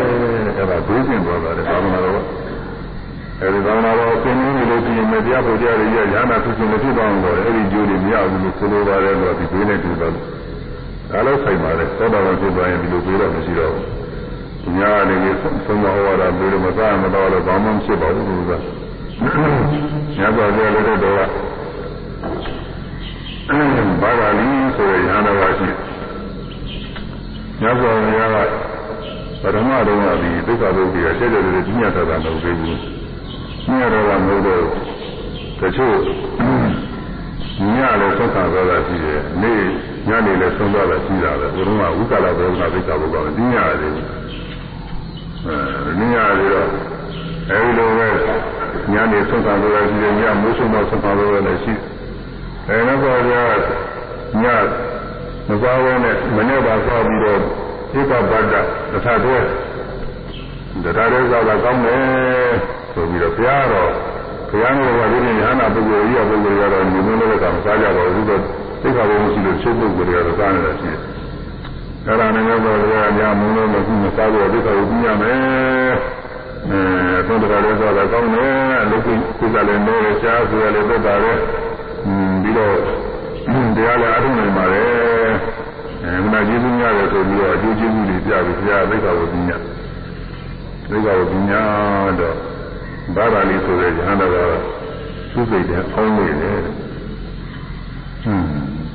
အဲဒါဒုစင်သွားတာလေသာမဏေတော်အဲဒီသာမဏေတော်သင်နေလို့ရှိရင်မတရားပေါ်ကြရရရဟနာသူရှင်မဖြစ်တော့ဘူးတော့အဲဒီကျိုးတွေမရဘူးလို့ဆိုလိုပါတယ်လို့ဒီဘေးနဲ့တူတော့ ဒါလည်းဆိုင်ပါလေသောတာပန်ဖြစ်သွားရင်ဒီလိုပြေတော့မရှိတော့ဘူးညာနေပြီးသုံးမဟောတာပြေလို့မစားမတော့လို့ဘာမှမဖြစ်ပါဘူးလို့ကညာသွားကြလို့တော့ဘာဂလီဆိုတဲ့ရဟန္တာပါရှိညဇောဘုရားကပထမတုန်းကဒီဒုက္ခဘုရားတဲ့တဲ့တဲ့ညတ်တာမဟုတ်သေးဘူးညတ်တော့ကမဟုတ်တော့တချို့ ညလည်းသုံးခါသွားတာရှိတယ်နေ့ညနေလည်းသုံးသွားတာရှိတာပဲဘုရားကဝိကလဘောကဒိဋ္ဌဘုရားကညရတယ်အဲညရတယ်တော့အဲဒီလိုပဲညနေသုံးခါသွားတာရှိတယ်ညမိုးဆုံးတော့သုံးခါသွားတာလည်းရှိတယ်အဲနောက်တော့ညမသွားဘဲနဲ့မနေ့ကသွားပြီးတော့ဧကဗတ္တတထတွဲတရားတွေသောတာကောင်းတယ်ဆိုပြီးတော့ဘုရားတော် ဘုရားနဲ့ကဒီနေ့ညာနာပုဂ္ဂိုလ်ကြီးရပုဂ္ဂိုလ်ရတော့ညီမင်းလည်းကမစားကြပါဘူးဆိုတော့သိက္ခာပုဒ်ရှိလို့ချုပ်ပုဂ္ဂိုလ်တွေကတော့စားနေတာရှိတယ်။အဲ့ဒါနဲ့တော့ဘုရားညာမုန်းလို့မရှိမစားဘူးသိက္ခာကိုပြရမယ်။အဲသုံးတရားတွေသောတာကောင်းတယ်လူကိကုသလည်းနေရရှားဆိုရလည်းသက်တာလည်းပြီးတော့တရားလည်းအထုံးနိုင်ပါတယ်အဲမနာကျေးဇူးများတယ်ဆိုပြီးတော့အကျိုးကျေးဇူးတွေပြပြီးဘုရားသိက္ခာကိုပြညာသိက္ခာကိုပြညာတော့ ဘာသာလေးဆိုတဲ့ဉာဏ်တော်ကသူ့စိတ်ထဲအောင်းနေတယ်ဟွန်း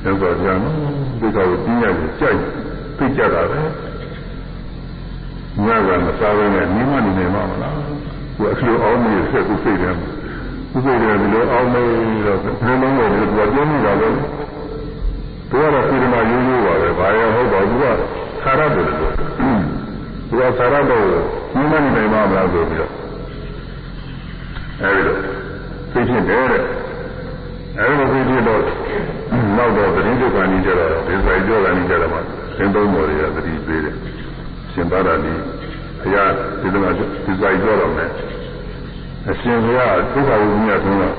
သက်တော်ပြန်သိက္ခာကိုပြညာကိုကြိုက်သိကြတာပဲညကမစားဘဲနဲ့နေမနေနေမှာမလားသူအကျိုးအောင်းနေဆက်သူ့စိတ်ထဲသူ့စိတ်ထဲဒီလိုအောင်းနေတော့ဘယ်လိုလဲသူကပြောနေတာပဲသူကတော့ပြည်မှာရိုးရိုးပါပဲဘာရောဟုတ်ပါဘူးကသာရတယ်လို့သူကသာရတော့ညီမနေနိုင်ပါမလားဆိုပြီးတော့ အဲဒီလိုသိဖြစ်တယ်တဲ့အဲဒီလိုသိဖြစ်တော့နောက်တော့တတိဒုက္ခနီးကြတော့ဒီစိုက်ကြောတာနီးကြတော့မှသင်သုံးတော်တွေကသတိပေးတယ်ရှင်သာရဏီအရာဒီလိုမှဒီစိုက်ကြောတော့မယ်အရှင်ဘုရားဒုက္ခဝိညာဉ်ဆုံးတော့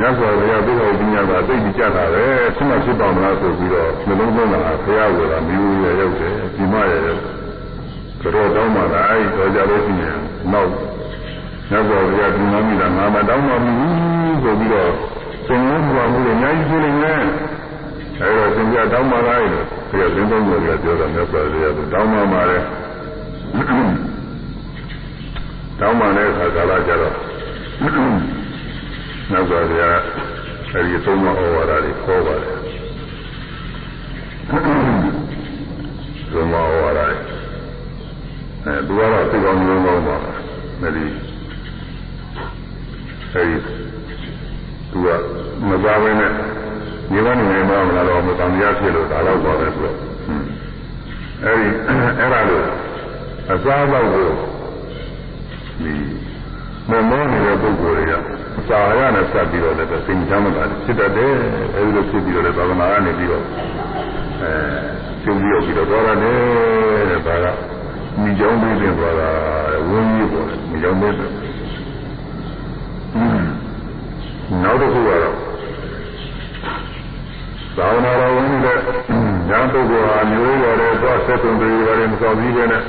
ညစွာဘုရားဒုက္ခဝိညာဉ်ကသိကြကြတာပဲဖြစ်မှဖြစ်ပါမလားဆိုပြီးတော့နှလုံးသွင်းတာဘုရားကမျိုးရရောက်တယ်ဒီမရရောက်တော်တောင်းမှလာအဲဒီတော်ကြလို့ရှိရင်နောက် ညစွာဘုရားဒီမမိတာငါမတောင်းမှမဘူးဆိုပြီးတော့သုံးလုံးဘုရားမှုတွေအများကြီးရှိနေတယ်အဲဒါသင်ပြတောင်းမှလာတယ်ဘုရားသင်သုံးလို့ပြောတာမြတ်စွာဘုရားကတောင်းမှมาတယ်တောင်းမှတဲ့အခါကာလကျတော့နောက်ပါဗျာအဲဒီသုံးမဩဝါဒတွေခေါ်ပါတယ်သုံးမဩဝါဒအဲသူကတော့သိကောင်းလုံးကောင်းပါမယ်ဒီ အဲဒီသူကမသားဘဲနဲ့ညီမနေနေမှာမလားတော့မတန်ရဖြစ်လို့ဒါတော့ပါပဲဆိုတော့အဲဒီအဲ့ဒါလို့အစားတော့ကိုဒီမမောနေတဲ့ပုဂ္ဂိုလ်တွေကစာရနဲ့ဆက်ပြီးတော့လည်းစိတ်ချမ်းသာတယ်ဖြစ်တတ်တယ်အဲဒီလိုဖြစ်ပြီးတော့လည်းသာသနာကနေပြီးတော့အဲကျုံပြီးတော့ပြီးတော့သွားရတယ်တဲ့ဒါကမိကြောင်းပေးတင်သွားတာဝင်းကြီးပေါ်တယ်မိကြောင်းပေးတယ် နောက်တစ်ခုကတော့သာဝနာတော်ဝင်တဲ့ညာပုဂ္ဂိုလ်ဟာမျိုးရတဲ့သွားဆက်သွင်းပြီးရတယ်မဆောင်ပြီးပဲနဲ့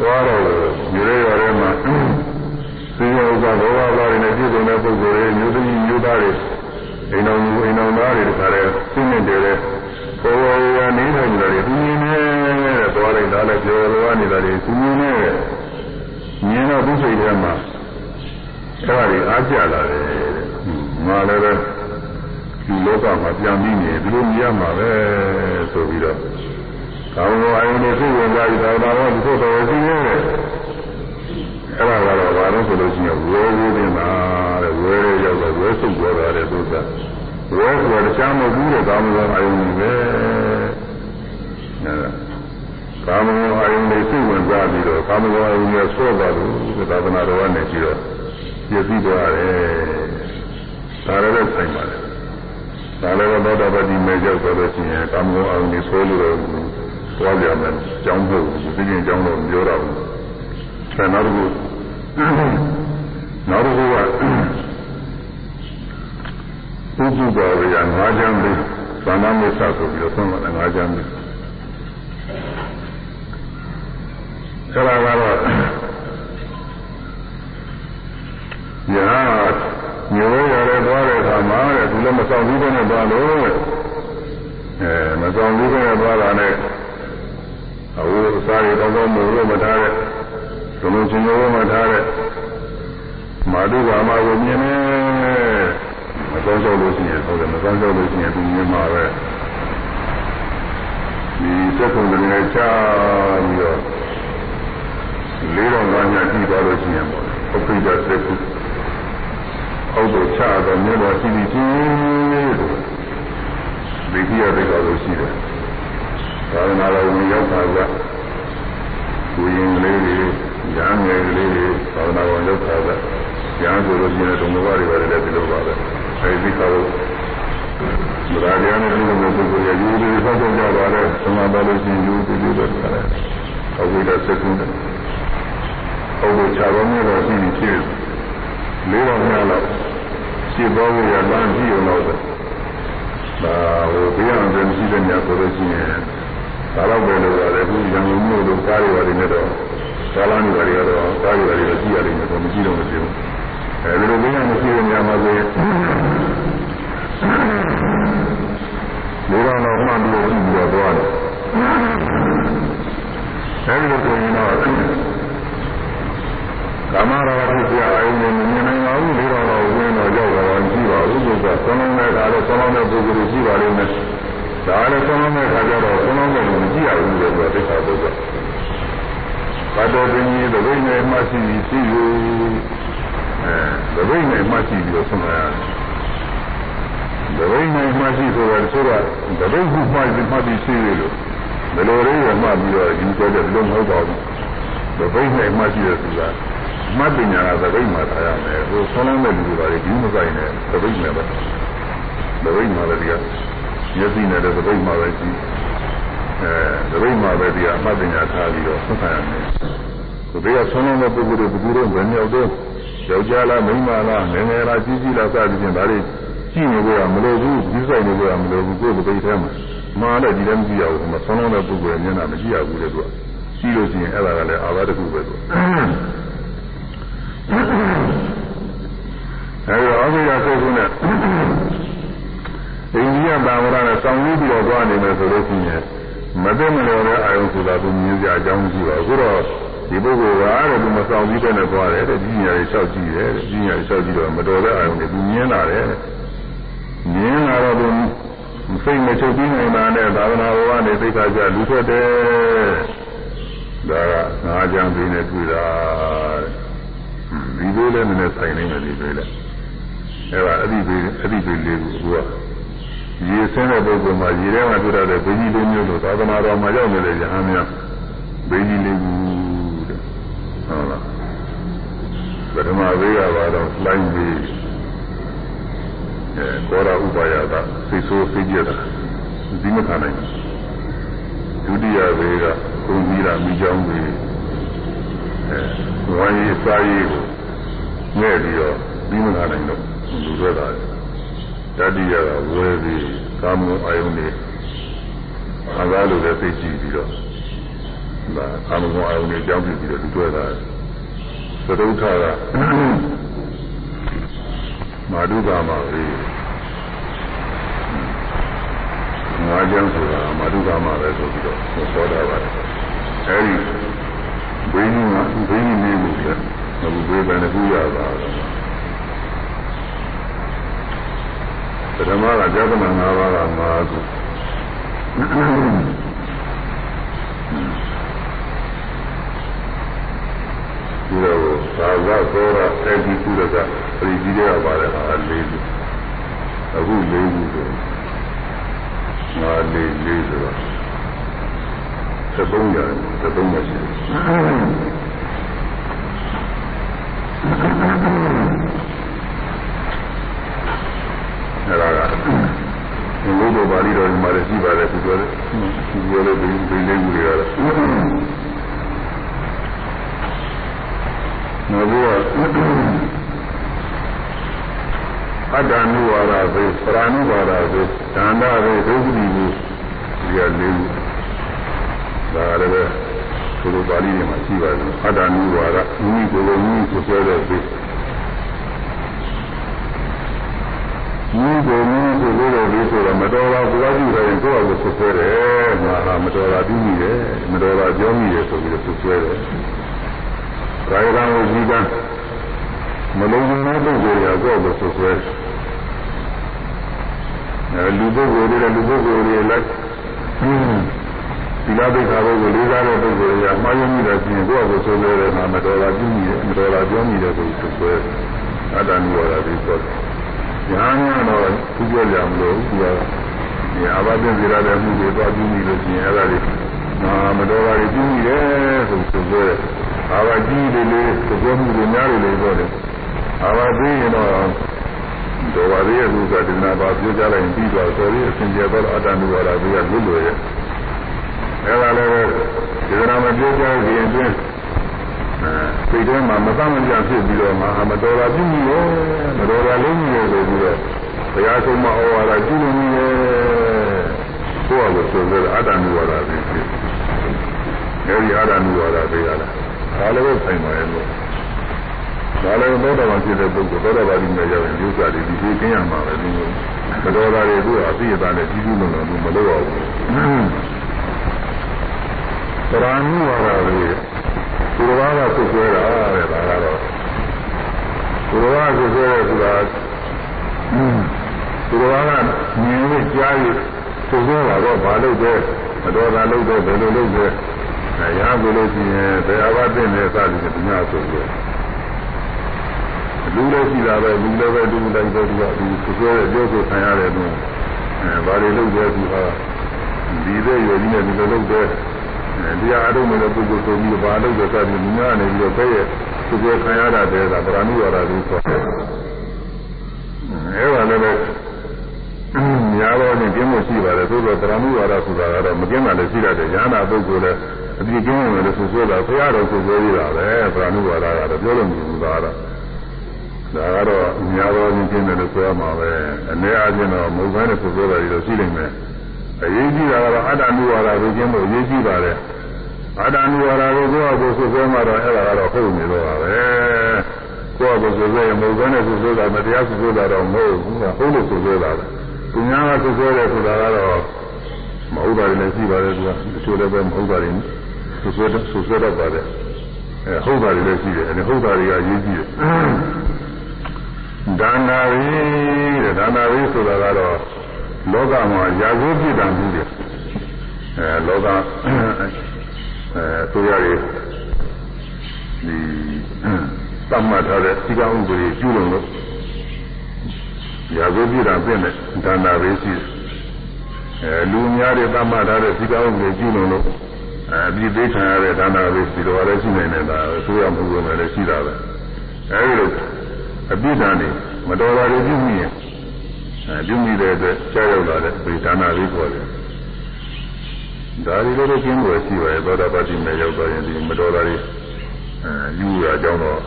သွားတော့မျိုးရတဲ့မှာသိရဥစ္စာဘောဂသားတွေနဲ့ပြည့်စုံတဲ့ပုဂ္ဂိုလ်တွေမျိုးသမီးမျိုးသားတွေအိမ်တော်မူအိမ်တော်သားတွေတခါတည်းသိနေတယ်လေဘောဝရနေနိုင်ကြတယ်သူမြင်နေတဲ့သွားလိုက်တာလည်းပြောလိုနေတာတွေသူမြင်နေတဲ့မြင်တော့သူစိတ်ထဲမှာအဲ့ဒါတွေအားကျလာတယ် ငါလည်းပဲဒီလောကမှာပြန်ပြီးနေဒီလိုမြင်ရမှာပဲဆိုပြီးတော့ကောင်းသောအယုန်တွေသိဝင်ကြပြီးတော့တော်တော်ဒီလိုတော်ရှိနေတယ်အဲ့ဒါကတော့ဘာလို့ဆိုလို့ရှိရင်ဝဲဝဲနေတာတဲ့ဝဲရရောက်တော့ဝဲစုပ်ပေါ်တာတဲ့သုသဝဲဆိုတော့ရှားမဘူးတဲ့ကောင်းသောအယုန်တွေပဲအဲ့ဒါကာမဂုဏ်အယုန်တွေသိဝင်ကြပြီးတော့ကာမဂုဏ်အယုန်တွေဆော့သွားလို့သာသနာတော်ကနေပြီးတော့ပြည့်စည်သွားတယ် ဒါလည်းဆိုင်ပါတယ်ဒါလည်းသောတာပတိမေကြောက်ဆိုလို့ရှိရင်ကာမဂုဏ်အယုန်တွေဆောလို့တော့သွားကြမယ်ကြောင်းဖို့ဒီပြင်ကြောင်းတော့မပြောတော့ဘူးအဲနောက်တစ်ခုနောက်တစ်ခုကပုဂ္ဂိုလ်တော်ရငါးချမ်းလေးသာမမေသဆိုပြီးတော့သုံးတာငါးချမ်းလေးအဲဒါကတော့ညာ မျိုးရတဲ့သွားတဲ့အခါမှာတဲ့သူလည်းမဆောင်ဘူးတဲ့နဲ့သွားလို့အဲမဆောင်ဘူးတဲ့နဲ့သွားတာနဲ့အဝိအစားရတော့တော့မလို့မထားတဲ့ဘုံချင်းရောမှထားတဲ့မာတုကာမကိုမြင်နေမကောင်းကြောက်လို့ရှိရင်ဟုတ်တယ်မကောင်းကြောက်လို့ရှိရင်သူမြင်မှာပဲဒီစက်ကုန်တွေနဲ့ချပြီးတော့လေးတော်ကညာကြည့်သွားလို့ရှိရင်ပေါ့ပုပ္ပိဒစက်ကု အောက်ကိုချတော့မြင်တော့ရှိပြီချင်းဒီကြီးရတဲ့ကောလို့ရှိတယ်သာသနာတော်ဝင်ရောက်တာကကိုရင်လေးတွေရဟန်းငယ်ကလေးတွေသာသနာတော်ရောက်တာကရဟန်းဆိုလို့ရှိရင်တုံတော်တွေပါတယ်လည်းဒီလိုပါပဲအဲဒီကတော့ဗราတရားနဲ့လူမျိုးပုဂ္ဂိုလ်ရဲ့ယူတွေဖောက်ကြကြပါလေသမာပါလို့ရှိရင်ယူတွေတွေပဲခါတယ်အဝိဒစကုတယ်အဝိချတော်မျိုးတော့ရှိနေဖြစ် လေးတော်များတော့ရှင်းတော်ရလမ်းကြည့်အောင်လို့ဒါဟိုဘေးအောင်တယ်ရှိတဲ့ညဆိုလို့ရှိရင်ဒါတော့ပဲလို့ရတယ်အခုရံကုန်မြို့လိုကားတွေပါတယ်နဲ့တော့ကားလမ်းတွေတွေကတော့ကားတွေတွေကြည့်ရလိမ့်မယ်တော့မကြည့်တော့မသိဘူးအဲဒီလိုဘေးအောင်မရှိတဲ့ညမှာဆိုရင်လေးတော်တော့မှန်ပြီးပြီးတော့သွားတယ်အဲဒီလိုဆိုရင်တော့ ကာမရာဂဖြစ်ရအောင်မြင်နိုင်ပါဘူးလေးတော်တော့ဝင်တော့ရောက်တော့ကြည့်ပါဘူးဆိုတော့ဆောင်းလုံးတဲ့ခါတော့ဆောင်းလုံးတဲ့ပုဂ္ဂိုလ်ရှိပါလိမ့်မယ်ဒါလည်းဆောင်းလုံးတဲ့ခါကျတော့ဆောင်းလုံးတဲ့လူမကြည့်ရဘူးလို့ပြောတဲ့ခါတော့ဘာတော်ပင်ကြီးတပိတ်နဲ့မှရှိပြီးရှိယူအဲတပိတ်နဲ့မှရှိပြီးတော့ဆုံးမရတယ်တပိတ်နဲ့မှရှိဆိုတော့ဆိုတော့တပိတ်ခုမှပြီးမှပြီးရှိရလို့ဘယ်လိုလေးရမှပြီးတော့ယူကြတယ်လုံးမဟုတ်ပါဘူးတပိတ်နဲ့မှရှိရဆိုတာ မတ်ပညာကသပိတ်မှာထားရမယ်ဟိုဆောင်းလုံးတဲ့လူတွေပါလေဒီမဆိုင်နဲ့သပိတ်နဲ့ပဲသပိတ်မှာလည်းဒီကမျက်စိနဲ့လည်းသပိတ်မှာပဲကြည့်အဲသပိတ်မှာပဲဒီကအမတ်ပညာထားပြီးတော့ဆက်ဆံရမယ်ဒီကဆောင်းလုံးတဲ့ပုဂ္ဂိုလ်တွေဘယ်သူတော့ဘယ်မြောက်တော့ယောက်ျားလားမိန်းမလားငယ်ငယ်လားကြီးကြီးလားစသည်ဖြင့်ဒါတွေကြည့်နေကြရမလို့ဘူးဒီဆိုင်နေကြရမလို့ဘူးကိုယ်သပိတ်ထဲမှာမှားလည်းဒီလည်းမကြည့်ရဘူးမဆောင်းလုံးတဲ့ပုဂ္ဂိုလ်ရဲ့မျက်နှာမကြည့်ရဘူးလေသူကကြည့်လို့ရှိရင်အဲ့ဒါကလည်းအာဘတစ်ခုပဲသူ အဲဒီတော့အဘိဓါစိတ်ကူးနဲ့အိန္ဒိယဘာဝရနဲ့စောင့်ပြီးပြီးတော့သွားနေမယ်ဆိုလို့ရှိရင်မသိမလျော်တဲ့အာယုံဆိုတာသူမြင်ကြအကြောင်းရှိပါအခုတော့ဒီပုဂ္ဂိုလ်ကတဲ့သူမဆောင်ပြီးတဲ့နဲ့သွားတယ်တဲ့ကြီးညာရေးလျှောက်ကြည့်တယ်တဲ့ကြီးညာရေးလျှောက်ကြည့်တော့မတော်တဲ့အာယုံတွေသူမြင်လာတယ်မြင်လာတော့သူစိတ်မချုပ်ပြီးနေတာနဲ့သာသနာ့ဘဝနဲ့သိက္ခာကျလူထွက်တယ်ဒါကငါးကြံပြီးနေတွေ့တာ ဒီလိုလည်းနည်းနည်းဆိုင်နေတယ်ဒီလိုလည်းအဲဒါအတိပေအတိပေလေးကိုကရေဆင်းတဲ့ပုဂ္ဂိုလ်မှာရေထဲမှာတွေ့ရတဲ့ဘိကြီးလေးမျိုးလို့သာသနာတော်မှာရောက်နေတဲ့ယဟန်များဘိကြီးလေးကူတဲ့ဟုတ်လားပထမသေးရပါတော့လိုင်းပြီးအဲကောရဥပါယတာစိတ်ဆိုးစိတ်ကြက်တာဒီမခံနိုင်ဒုတိယသေးကကုံကြီးတာမိကြောင်းပြီးအဲဝိုင်းရေးစားရေးကို ငဲ့ပြီးတော့ဒီမခံနိုင်တော့လူတွေတာတတိယကဝဲပြီးကာမဂုဏ်အာယုန်တွေအကားလိုလည်းသိကြည့်ပြီးတော့ဒါကာမဂုဏ်အာယုန်တွေကြောင်းပြပြီးတော့လူတွေတာသရုပ်ထကမာဓုကာမပဲငါးကျမ်းဆိုတာမာဓုကာမပဲဆိုပြီးတော့ပြောတာပါတယ်အဲဒီဘိန်းကဘိန်းနေမှုလေ အခုဘေးပဲတစ်ခုရတာပထမကဇာတမ၅ပါးက၅ခုဒီတော့သာဝသောရအဲဒီကုရကပြည်ကြီးရပါတယ်ဟာ၄ခုအခု၄ခုဆိုငါ၄၄ဆိုတော့သုံးရတယ်သုံးရရှိတယ် အဲ့ဒါကဘုလိုပါဠိတော်မှာလည်းရှိပါတယ်သူပြောတယ်သူပြောတယ်ဒီဒီလေးခုတွေကတော့နောက်ပြီးတော့အတ္တနုဝါဒပဲပရာနုဝါဒပဲဒါနပဲဒုက္ခဒီကိုဒီကလေးခုဒါလည်း ပဲသူတို့ပါဠိတွေမှာရှိပါတယ်အတ္တနုဝါဒမိမိကိုယ်ကိုမိမိကိုပြောတဲ့သိမိကိုမိမိကိုလို့တော့ဒီဆိုတော့မတော်တာဘုရားကြည့်တယ်ကိုယ့်အကိုဆွဆွဲတယ်ငါဟာမတော်တာပြီးမိတယ်မတော်တာပြောမိတယ်ဆိုပြီးတော့ဆွဆွဲတယ်ကာယကံကိုကြည့်ကမလုံးဝတဲ့ပုဂ္ဂိုလ်ကကိုယ့်အကိုဆွဆွဲအဲလူပုဂ္ဂိုလ်တွေလူပုဂ္ဂိုလ်တွေလိုက် ဒီလားဒိဋ္ဌာဘုကိုလေးစားတဲ့ပုဂ္ဂိုလ်တွေကမှားယွင်းမိတယ်ပြင်ကိုယ့်အကိုဆိုးလို့ရတယ်မတော်တာပြုမိတယ်မတော်တာပြောမိတယ်ဆိုဆိုဆွဲအတ္တနိဝရတိဆိုတယ်။ညာညာတော့သူပြောကြမလို့သူကဒီအဘဒင်းစီရတဲ့မှုတွေတော့ပြုမိလို့ရှိရင်အဲ့ဒါတွေမတော်တာတွေပြုမိတယ်ဆိုဆိုဆွဲအာဘကြီးလေးလေးသဘောမှုတွေများတယ်လို့ပြောတယ်။အာဘသေးရင်တော့တော်ပါသေးရဲ့ဥစ္စာဒီနာပါပြောကြလိုက်ပြီးတော့ဆိုပြီးအစဉ်ကျေတော့အတ္တနိဝရတိကလွတ်လွယ်ရဲ့ အဲ့ဒါလည်းပဲဒီကနာမပြောကြရင်အတွင်းစိတ်ထဲမှာမသမကြဖြစ်ပြီးတော့မဟာမတော်တာပြုမိရောမတော်တာလုံးကြီးရောဆိုပြီးတော့ဘုရားဆုံးမဩဝါဒပြုလို့နေတယ်ကိုယ့်အကိုဆိုကြတဲ့အတ္တနုဝါဒပဲဖြစ်အဲဒီအတ္တနုဝါဒပဲရတာဒါလည်းဆိုင်ပါရဲ့လို့ဒါလည်းသောတာပန်ဖြစ်တဲ့ပုဂ္ဂိုလ်သောတာပန်ကြီးနဲ့ရောက်ရင်ဒီဥစ္စာတွေဒီသိကျင်းရမှာပဲဒီမတော်တာတွေသူ့အသိအသာနဲ့ကြီးကြီးလုံးလုံးသူမလုပ်ရဘူး ပရဏိဝါဒတွေသူတော်ဘာကဆွဆွဲတာတဲ့ဒါကတော့သူတော်ဘာဆွဆွဲတဲ့ဆိုတာသူတော်ဘာကမြင်လို့ကြားရဆွဆွဲတာတော့ဘာလို့ပဲမတော်တာလို့တော့ဘယ်လိုလုပ်လဲအဲရကိုလို့ရှိရင်ဘယ်အဘသိနေစသည်ဖြင့်ဒီများဆွဆွဲလူလည်းရှိတာပဲလူလည်းပဲလူတိုင်းပဲသူကဒီဆွဆွဲတဲ့ပြောဆိုခံရတဲ့သူအဲဘာတွေလုပ်လဲသူကဒီတဲ့ရည်ကြီးနဲ့ဒီလိုလုပ်တဲ့ တရားအထုတ်နေတဲ့ပုဂ္ဂိုလ်ဆိုပြီးဘာလို့လဲဆိုတော့မြင်ရနေပြီးတော့ဘယ်ရဲ့သူကခံရတာတည်းကပရဏိဝါဒလို့ဆိုတယ်။အဲဒါလည်းပဲများတော့နေကျင်းလို့ရှိပါတယ်သို့တော့ပရဏိဝါဒဆိုတာကတော့မကျင်းတာလည်းရှိတယ်ညာနာပုဂ္ဂိုလ်လည်းအပြည့်ကျင်းဝင်လို့ဆိုဆိုတာဘုရားတော်ကိုပြောရတာပဲပရဏိဝါဒကတော့ပြောလို့မရဘူးဒါကတော့ဒါကတော့များတော့နေကျင်းတယ်လို့ဆိုရမှာပဲအနေအားဖြင့်တော့မဟုတ်ဘဲနဲ့ဆိုဆိုတာတွေတော့ရှိနေမယ်။ အရေးကြီးတာကတော့အတ္တနုဝါဒကိုကျင်းဖို့အရေးကြီးပါတယ်အတ္တနုဝါဒကိုကိုယ့်အကိုဆွဆွဲမှတော့အဲ့ဒါကတော့ဟုတ်နေတော့ပါပဲကိုယ့်အကိုဆွဆွဲရင်မဟုတ်ဘဲနဲ့ဆွဆွဲတာမတရားဆွဆွဲတာတော့မဟုတ်ဘူးကဟုတ်လို့ဆွဆွဲတာပဲသူများကဆွဆွဲတယ်ဆိုတာကတော့မဟုတ်တာလည်းရှိပါတယ်သူကတချို့လည်းပဲမဟုတ်တာတွေဆွဆွဲတော့ဆွဆွဲတော့ပါတယ်အဲဟုတ်တာတွေလည်းရှိတယ်အဲဟုတ်တာတွေကအရေးကြီးတယ်ဒါနာရီတဲ့ဒါနာရီဆိုတာကတော့ လောကမှာရာဇဝပြစ်ဒဏ်မှုတွေအဲလောကအဲသူရတွေဒီသတ်မှတ်ထားတဲ့စီကံဥပဒေကျူးလွန်လို့ရာဇဝပြစ်ဒဏ်ပြင်တဲ့ဒါနာပဲရှိတယ်အဲလူများတွေသတ်မှတ်ထားတဲ့စီကံဥပဒေကျူးလွန်လို့အဲပြည်သေးခံရတဲ့ဒါနာပဲရှိတော့လည်းရှိနေနေတာဆိုရမှုကလည်းရှိတာပဲအဲဒီလိုအပြစ်ဒဏ်တွေမတော်တာတွေပြုမိရင် အဲပြုမိတဲ့အတွက်ကြားရောက်လာတဲ့ဗေဒနာလေးပေါ်တယ်ဒါတွေလည်းကျင်းွယ်ရှိပါရဲ့သောတာပတိမေရောက်သွားရင်ဒီမတော်တာတွေအဲယူရအကြောင်းတော့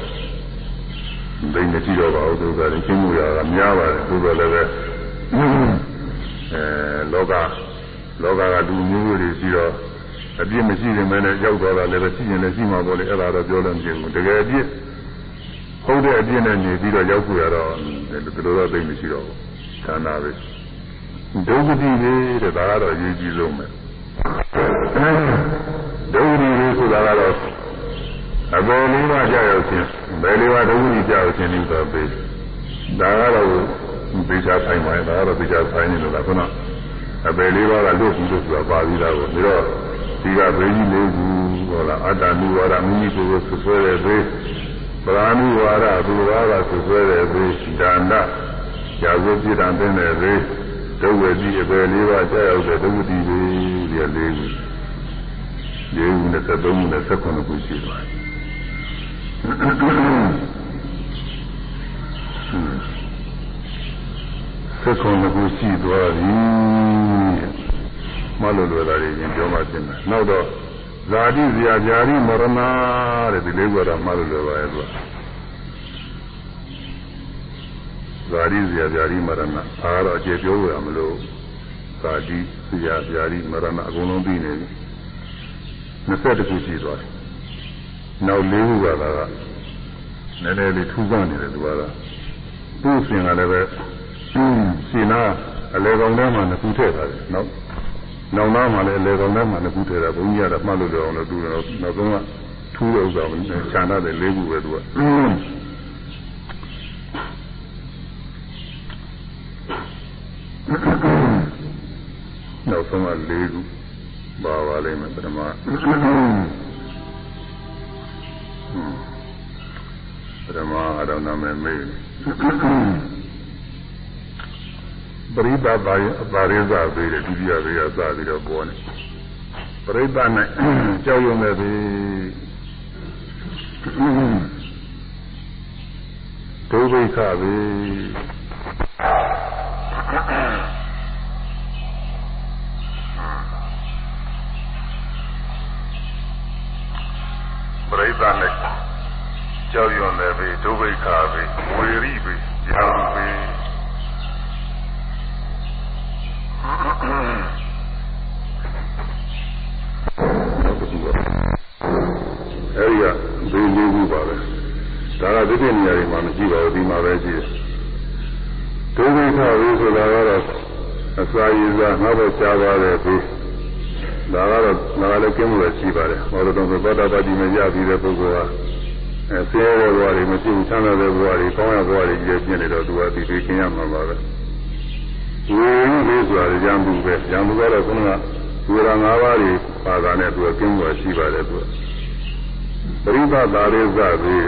ဘိန်းမကြည့်တော့ပါဘူးသူကလည်းကျင်းမှုရတာများပါတယ်သူကလည်းပဲအဲလောကလောကကလူမျိုးတွေရှိတော့အပြစ်မရှိရင်လည်းရောက်သွားတာလည်းပဲရှိရင်လည်းရှိမှာပေါ့လေအဲ့ဒါတော့ပြောလို့မဖြစ်ဘူးတကယ်အပြစ်ဟုတ်တဲ့အပြစ်နဲ့နေပြီးတော့ရောက်ခွေရတော့ဒီလိုတော့သိမရှိတော့ဘူး ဌာနပဲဒုက္ခတိပဲတဲ့ဒါကတော့အရေးကြီးဆုံးပဲဒုက္ခတိပဲဆိုတာကတော့အပေလေးပါးကြောက်ခြင်းဘယ်လေးပါးဒုက္ခတိကြောက်ခြင်းလို့ဆိုပေးဒါကတော့ဘေချာဆိုင်ပါရဲ့ဒါကတော့ဘေချာဆိုင်နေလို့လားခုနအပေလေးပါးကလွတ်ပြီးလို့ဆိုတာပါပြီးသားကိုပြီးတော့ဒီကဘေးကြီးလေးခုဟောလားအတ္တနုဝါဒမိမိကိုယ်ကိုဆွဆွဲတဲ့ဘေးပရာဏုဝါဒသူတော်ကဆွဆွဲတဲ့ဘေးဒါန ရာဇဝပြစ်ဒဏ်သိတဲ့ဘေးဒုဝေတိအပေလေးပါးကြာရောက်တဲ့ဒုဝတိဘေးဒီလေးခုလေးခုနဲ့သုံးခုနဲ့ဆက်ခုနှစ်ခုရှိသွားဆက်ခုနှစ်ခုရှိသွားပြီမလို့လွယ်တာတွေရင်ပြောမှပြင်တယ်နောက်တော့ဇာတိဇာဇာတိမရဏတဲ့ဒီလေးကတော့မလို့လွယ်ပါရဲ့သူက ဇာတိဇာဇာတိမရဏအားတော့အကျေပြောရမလို့ဇာတိဇာဇာတိမရဏအကုန်လုံးပြီးနေပြီ20ခုရှိသွားတယ်နောက်၄ခုကသာကနည်းနည်းလေးထူးဆန်းနေတယ်သူကသူ့အစဉ်ကလည်းပဲရှင်နာအလေကောင်ထဲမှာနှစ်ခုထည့်ထားတယ်နောက်နောက်သားမှာလည်းအလေကောင်ထဲမှာနှစ်ခုထည့်တာဘုန်းကြီးကတော့မှတ်လို့တော့အောင်လို့သူတော့နောက်ဆုံးကထူးတဲ့ဥစ္စာကိုခြံထားတယ်၄ခုပဲသူက ဆုံးက၄ခုပါပါလိမ့်မယ်ပထမပထမအတော့နာမည်မေးပရိသတ်ပါရင်အပါရိသသေးတယ်ဒုတိယသေးရစပြီးတော့ပေါ်နေပရိသတ်နဲ့ကြောက်ရွံ့နေပြီဒုဗိခပြီပရိသတ်နဲ့ကြော က်ရွံ့တယ်ပြီဒုဗိခါပြီဝေရိပြီရာပြီအဲဒီကဘေးလေးခုပါပဲဒါကဒီပြနေရာတွေမှာမရှိပါဘူးဒီမှာပဲရှိတယ်ဒုက္ခဝိဆိုတာကတော့အစာရည်စားငါ့ဘက်ကြားပါတယ်ပြီးဒါကတော့ငါလည်းကျင်းလို့ရှိပါတယ်ဟောတော့ဘုရားပါတိမရပြီးတဲ့ပုဂ္ဂိုလ်က အဲဆင်းရဲတဲ့ဘဝတွေမရှိဘူးချမ်းသာတဲ့ဘဝတွေကောင်းရဘဝတွေကြီးပြည့်နေတော့သူကဒီဒီကျင်းရမှာပါပဲဝေရုလေးဆိုတာရံမှုပဲရံမှုကတော့ခုနကဝေရာ၅ပါးတွေပါတာနဲ့သူကကျင်းလို့ရှိပါတယ်သူကပရိသတ်သာရိသသေး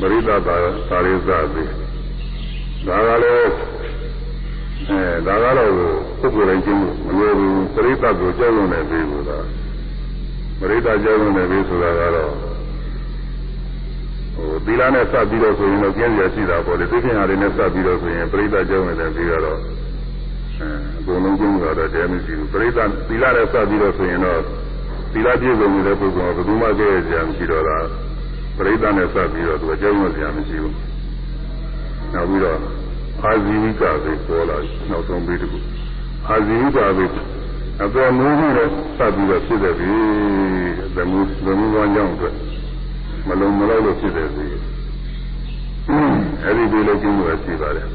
ပရိသတ်သာသာရိသသေးဒါကလည်းအဲဒါကတော့ပုဂ္ဂိုလ်တိုင်းကျင်းလို့မလွယ်ဘူးပရိသတ်ကိုကြောက်ရွံ့နေပြီဆိုတာ ပရိသတ်ကြောက်ရွံ့နေပြီဆိုတာကတော့ဟိုသီလနဲ့စပ်ပြီးတော့ဆိုရင်တော့ကျင်းရရှိတာပေါ့လေသိခင်ဟာတွေနဲ့စပ်ပြီးတော့ဆိုရင်ပရိသတ်ကြောက်ရွံ့နေပြီကတော့အဲအကုန်လုံးကျင်းလို့တော့တဲမရှိဘူးပရိသတ်သီလနဲ့စပ်ပြီးတော့ဆိုရင်တော့သီလပြည့်စုံနေတဲ့ပုဂ္ဂိုလ်ကဘယ်သူမှကြည့်ရကြမရှိတော့တာပရိသတ်နဲ့စပ်ပြီးတော့သူကကြောက်ရွံ့စရာမရှိဘူးနောက်ပြီးတော့အာဇီဝိကပဲပေါ်လာနောက်ဆုံးပြီးတခုအာဇီဝိကပဲ အပေါ်မူးမှုတော့စပ်ပြီးတော့ဖြစ်တယ်ပြီသမုသမုဝမ်းကြောင်းအတွက်မလုံးမလောက်လို့ဖြစ်တယ်ပြီအဲဒီဒီလိုကျင်းလို့ရှိပါတယ်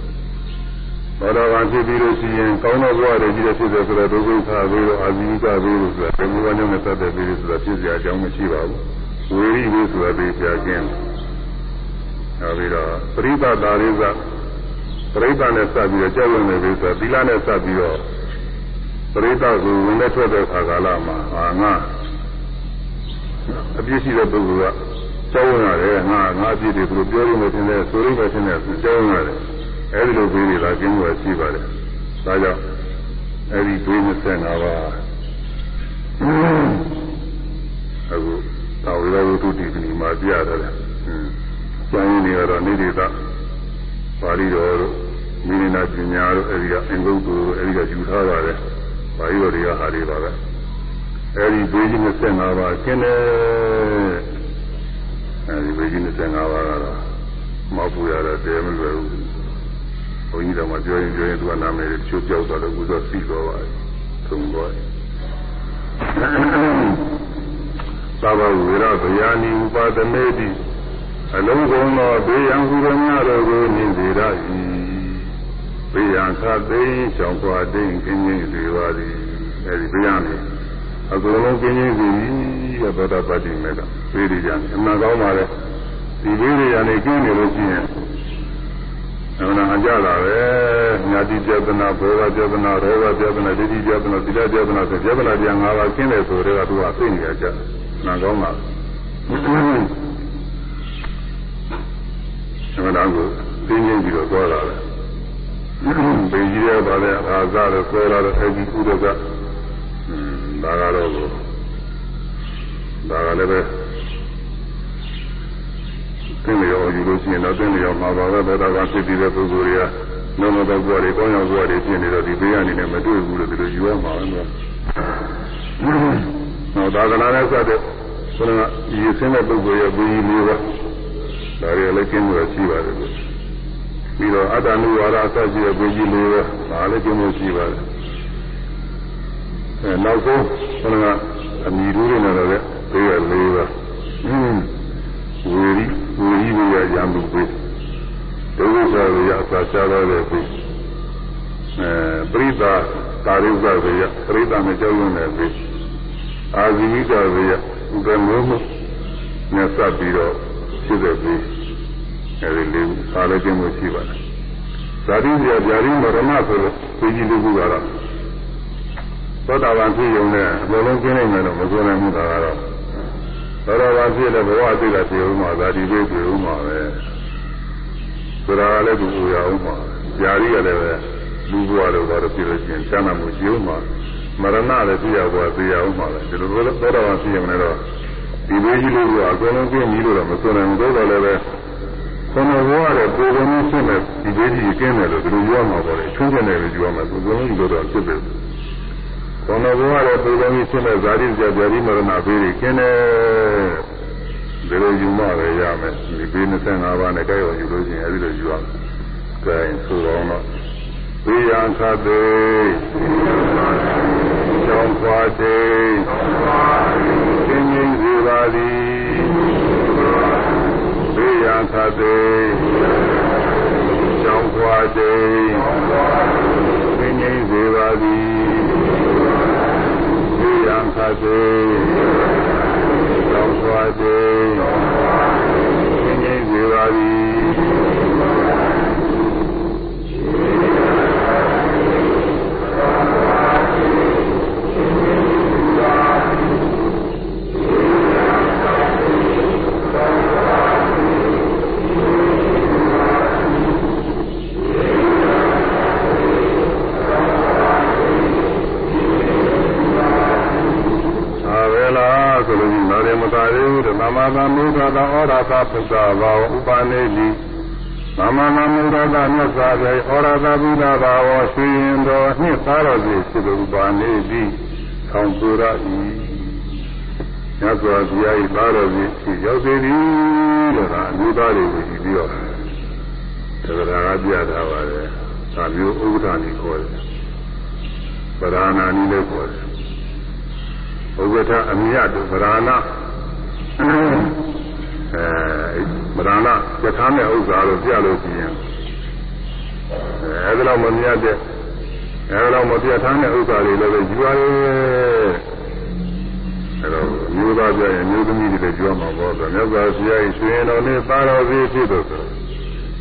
ဘောတော်ကဖြစ်ပြီးလို့ရှိရင်ကောင်းတဲ့ဘဝတွေကြီးတဲ့ဖြစ်တယ်ဆိုတော့ဒုက္ခသာပြီးတော့အာဇီဝိကပြီးလို့ဆိုတာသမုဝမ်းကြောင်းနဲ့စပ်တယ်ပြီးလို့ဆိုတာဖြစ်စရာအကြောင်းမရှိပါဘူးဝေရိပြီးဆိုတာပြီးပြခြင်းနောက်ပြီးတော့ပရိသတာရိသပရိသတ်နဲ့စပ်ပြီးတော့ကြောက်ရွံ့နေပြီဆိုတော့သီလနဲ့စပ်ပြီးတော့ ပရိသတ်ကိုဝင်လက်ထွက်တဲ့ခါကာလမှာဟာငါအပြစ်ရှိတဲ့ပုဂ္ဂိုလ်ကကြောက်ရွံ့ရတယ်ငါငါအပြစ်တွေသူတို့ပြောလို့မထင်တဲ့ဆိုလို့မထင်တဲ့ကြောက်ရွံ့ရတယ်အဲဒီလိုပြီးနေတာကျင်းလို့ရှိပါတယ်ဒါကြောင့်အဲဒီဒွေး25ပါးအခုတော်ဝိရဝတ္ထုတိပဏိမှာပြရတယ်။ကျမ်းရင်းတွေကတော့နေဒေသပါဠိတော်တို့မိနိနာပညာတို့အဲဒီကအင်္ဂုတ္တတို့အဲဒီကယူထားပါတယ်။ ပါဠိတော်တွေကဟာတွေပါပဲ။အဲဒီဘေးကြီး25ပါးကျင်းတယ်။အဲဒီဘေးကြီး25ပါးကတော့မောက်ပူရတဲ့တဲမလွယ်ဘူး။ဘုန်းကြီးတော်မှပြောရင်ပြောရင်သူကနာမည်တွေချိုးကြောက်တော့လည်းဥသောစီတော်ပါ။သုံးတော့သဗ္ဗဝေရဗျာနိဥပါဒမေတိအလုံးစုံသောဘေးရန်ဟူသောများတို့ကိုမြင်စေရ၏ ဘေးရန်ခသိမ်းရှောင်ခွာတိမ်ကင်းခြင်းစေပါသည်အဲဒီဘေးရန်လေအကုန်လုံးကင်းခြင်းစီရသောတာပတ္တိမေကဘေးရန်အမှန်ကောင်းပါလေဒီဘေးရန်လေးကျင်းနေလို့ရှိရင်အမှန်အကြတာပဲညာတိပြဒနာဘောဂပြဒနာရောဂပြဒနာဒိဋ္ဌိပြဒနာသီလပြဒနာဆိုပြဒနာပြန်၅ပါးကျင်းတယ်ဆိုတော့သူကသိနေကြတယ်မှန်ကောင်းပါသမဏကိုသိငြိမ့်ပြီးတော့သွားတာလေ ဘေကြီးရပါလေအာဇာလို့ဆွဲလာတဲ့အဲဒီဥဒကဒါကတော့ဒါကလည်းပဲသင်လျော်ယူလို့ရှိရင်တော့သင်လျော်မှာပါပဲဘယ်တော့ကဖြစ်ပြီးတဲ့ပုဂ္ဂိုလ်တွေကလုံးဝတော့ဘဝတွေကောင်းရောက်ဘဝတွေဖြစ်နေတော့ဒီဘေးကနေလည်းမတွေ့ဘူးလို့ဒီလိုယူရမှာပဲ။နောက်သာသနာနဲ့ဆက်တဲ့ဆိုတော့ဒီဆင်းတဲ့ပုဂ္ဂိုလ်ရဲ့ဘေးကြီးလေးပါဒါတွေလည်းကျင်းလို့ရှိပါတယ် ပြီးတော့အတ္တနုဝါဒအစရှိတဲ့ဘေးကြီးလေးပါဒါလည်းကျင်းလို့ရှိပါတယ်အဲနောက်ဆုံးဆိုတော့အမိတို့တွေနဲ့လည်းဘေးရလေးပါအင်းဝေရီဝေရီဝေရရံမှုပေးဒုက္ခဆရာအစာချတော့တဲ့ပေးအဲပရိသတာရိသဝေရပရိသနဲ့ကြောက်ရွံ့တဲ့ပေးအာဇီဝိကဝေရဥပမောမနဲ့စပ်ပြီးတော့ဖြစ်တဲ့ပေး အဲဒီလေးစားလည်းကျင်းလို့ရှိပါတယ်ဇာတိပြဇာတိမရဏဆိုလို့သိကြီးလူကတော့သောတာပန်ဖြစ်ုံနဲ့အလုံးလုံးကျင်းနိုင်မယ်လို့မဆိုနိုင်ဘူးဒါကတော့သောတာပန်ဖြစ်တဲ့ဘဝအသိကဖြစ်ဦးမှာဇာတိပဲဖြစ်ဦးမှာပဲဆိုတာလည်းသူ့ရအောင်မှာဇာတိကလည်းပဲလူဘဝတော့တော့ဖြစ်လို့ချင်းချမ်းသာမှုရှိဦးမှာမရဏလည်းဖြစ်ရဘဝသိရအောင်မှာပဲဒီလိုသောတာပန်ဖြစ်ုံနဲ့တော့ဒီဘေးကြီးလို့ကအကုန်လုံးကျင်းပြီးလို့တော့မဆိုနိုင်ဘူးသို့တော်လည်းပဲ ခန္ဓာဘဝရဲ့ပုံစံမျိုးဖြစ်မဲ့ဒီဘေးကြီးကျင်းတယ်လို့ဒီလိုပြောမှာပေါ့လေချွင်းချင်တယ်လို့ပြောမှာသူကလုံးကြီးလို့တော့ဖြစ်တယ်ခန္ဓာဘဝရဲ့ပုံစံမျိုးဖြစ်မဲ့ဇာတိဇာတိမရဏဘေးကြီးကျင်းတယ်ဒီလိုယူမှပဲရမယ်ဒီဘေး25ပါးနဲ့ကြိုက်ရောယူလို့ရှိရင်အဲဒီလိုယူရမယ်ကဲဆိုတော့တော့သေယံခတေကျောင်းပွားတေသင်္ကြန်စေပါသည် သေယံခတေကျောင်းပွားတေသင်္ကြန်စေပါသည်သေယံခတေကျောင်းပွားတေသင်္ကြန်စေပါသည်ဆိုလို့ ရှိရင်တော့လည်းမသာသေးဘူးတဲ့သမသာမုဒ္ဒတာဩရသာပုဒ္ဒဘာဝဥပါနေတိသမသာမုဒ္ဒတာမြတ်စွာဘုရားဩရသာဘုဒ္ဓဘာဝရွှေရင်တော်နှစ်သားတော်စီဖြစ်လို့ဥပါနေတိဆောင်းပူရဤမြတ်စွာဘုရား၏သားတော်စီဖြစ်ရောက်သေးသည်တဲ့ဒါအမျိုးသားတွေကိုကြည့်ပြီးတော့သက္ကရာကပြထားပါတယ်ဒါမျိုးဥပဒဏီခေါ်တယ်ပဓာနာနည်းလည်းခေါ်တယ်ဥပ္ပထအမြတ်ဗราဏ အဲဗราဏယထာမဲ့ဥစ္စာလို့ပြလို့ရှိရင်အဲဒီလောက်မမြတ်တဲ့အဲဒီလောက်မပြတ်ထားတဲ့ဥစ္စာတွေလည်းပဲယူရတယ်အဲတော့မျိုးသားပြရင်မျိုးသမီးတွေလည်းကြွားမှာပေါ့ဆိုမြတ်စွာဘုရားရှင်ရှင်တော်နဲ့ပါတော်စီဖြစ်လို့ဆို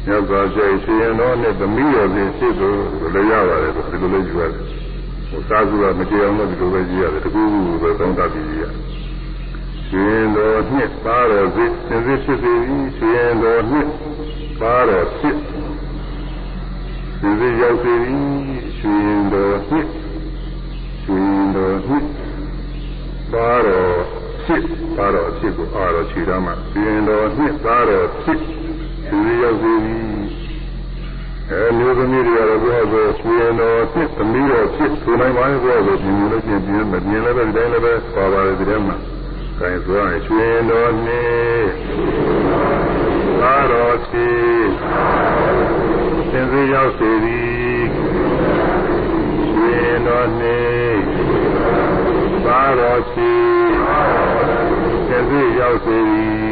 မြတ်စွာဘုရားရှင်ရှင်တော်နဲ့သမီးတော်စီဖြစ်လို့လည်းရပါတယ်ဒီလိုလည်းယူရတယ်ဟိုစားစုကမကြေအောင်လို့ဒီလိုပဲကြည့်ရတယ်တကူကူပဲသုံးသပ်ပြီးကြည့်ရ ရှင်တော်နှစ်ပါတော်စိစင်စစ်ဖြစ်စေ၏ရှင်တော်နှစ်ပါတော်ဖြစ်စင်စစ်ရောက်စေ၏ရှင်တော်နှစ်ရှင်တော်နှစ်ပါတော်ဖြစ်ပါတော်ဖြစ်ကိုအားတော်ခြေတော်မှာရှင်တော်နှစ်ပါတော်ဖြစ်စင်စစ်ရောက်စေ၏အဲမျိုးသမီးတွေကတော့ဘုရားဆိုဆွေတော်ဖြစ်သမီးတော်ဖြစ်ဆိုနိုင်ပါရဲ့ဘုရားဆိုပြင်လို့ပြင်ပြင်မပြင်လည်းပဲဒီတိုင်းလည်းပဲပါပါတယ်ဒီထဲမှာ ခိုင်းဆိုရင်ဆွေတော်နဲ့သာတော်ဖြစ်သင်္သေးရောက်စေသည်ဆွေတော်နဲ့သာတော်ဖြစ်သင်္သေးရောက်စေသည်